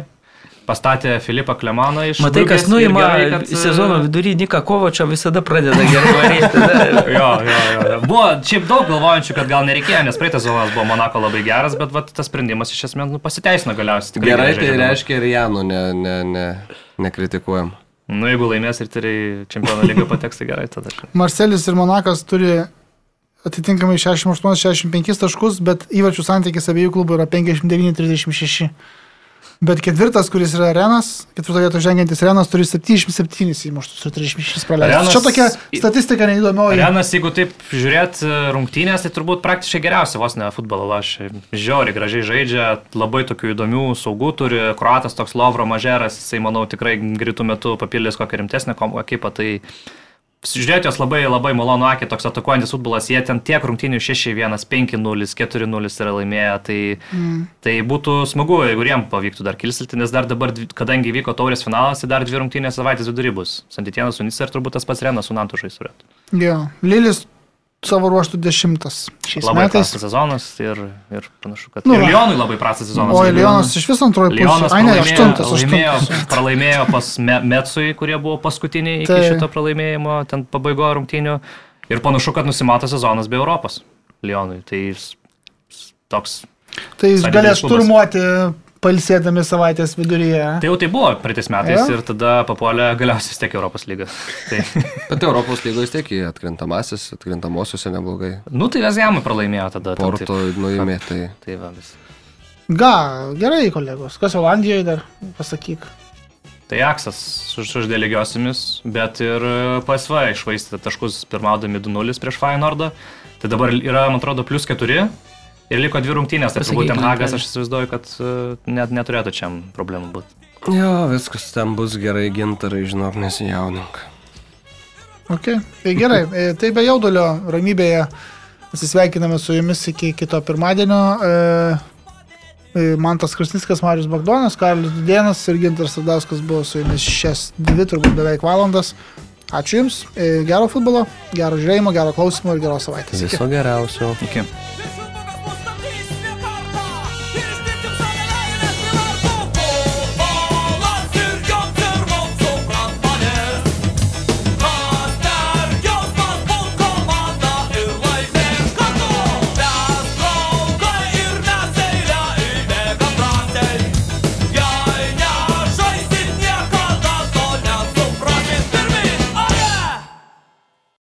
pastatė Filipą Klemaną iš... Matai, kas nuima gerai, kad... sezono vidury Nika Kovačio visada pradeda gerai varyti. [laughs] jo, jo, jo. Buvo šiaip daug galvojančių, kad gal nereikėjo, nes praeitas sezonas buvo Monako labai geras, bet vat, tas sprendimas iš esmės nu, pasiteisino galiausiai. Gerai, tai reiškia ir Janų ne, ne, ne, nekritikuojam. Nu, jeigu laimės ir turi čempionų lygą pateks, tai gerai tada. Marcelis ir Monakas turi atitinkamai 68-65 taškus, bet įvačių santykis abiejų klubų yra 59-36. Bet ketvirtas, kuris yra Renas, ketvirtoje vietoje žengiantis Renas, turi 77 įmuštus ir 36 praleistus. Čia tokia statistika neįdomioji. Renas, jeigu taip žiūrėt e, rungtynės, tai turbūt praktiškai geriausia vos ne futbolo aš. Žiauri gražiai žaidžia, labai tokių įdomių saugų turi. Kroatas toks Lovro Mažeras, jisai manau tikrai greitų metų papildys kokią rimtesnę ekipą. Tai Žiūrėti jos labai, labai malonu akį, toks atakuojantis futbolas, jie ten tiek rungtynių 6-1, 5-0, 4-0 yra laimėję, tai, mm. tai būtų smagu, jeigu jiem pavyktų dar kilsilti, nes dar dabar, kadangi vyko taurės finalas, tai dar dvi rungtynės savaitės vidury bus. Santitienas su Nisa ir turbūt tas pats Renas su Nantu žais turėtų. Jo, Lilis savo ruoštų dešimtas šiais labai metais. Prastas sezonas ir, ir panašu, kad... Nu, ir Lionui labai prastas sezonas. O Lionas iš viso antrojo pusės. Ai, ne, aštuntas, laimėjo, aštuntas. pralaimėjo pas Metsui, kurie buvo paskutiniai iki tai. šito pralaimėjimo, ten pabaigo rungtynių. Ir panašu, kad nusimato sezonas be Europos Lionui. Tai toks... Tai jis galės šturmuoti palsėdami savaitės viduryje. Tai jau tai buvo praeitais metais ja. ir tada papuolė galiausiai vis tiek Europos lyga. [laughs] Tai. Bet Europos lyga vis tiek į atkrintamasis, atkrintamosiuose neblogai. Nu tai Vezjamui pralaimėjo tada. Porto nuėmė tai. Tai va vis. Ga, gerai kolegos, kas Olandijoje dar pasakyk. Tai Aksas sužaidė lygiosiamis, bet ir PSV išvaistė taškus pirmaudami 2-0 prieš Feyenoordą. Tai dabar yra, man atrodo, plus 4 Ir liko dvi rungtynės, tai turbūt ten Hagas, aš įsivaizduoju, kad e, net neturėtų čia problemų būti. Jo, viskas ten bus gerai, gintarai, žinok, nesijaudink. Ok, tai gerai. E, tai be jaudulio ramybėje atsisveikiname su jumis iki kito pirmadienio. E, Mantas Krasnickas, Marius Bagdonas, Karlis Dudienas ir Gintaras Sadauskas buvo su jumis šias dvi, turbūt beveik valandas. Ačiū Jums, gero futbolo, gero žiūrėjimo, gero klausimo ir geros savaitės. Viso geriausio. Iki.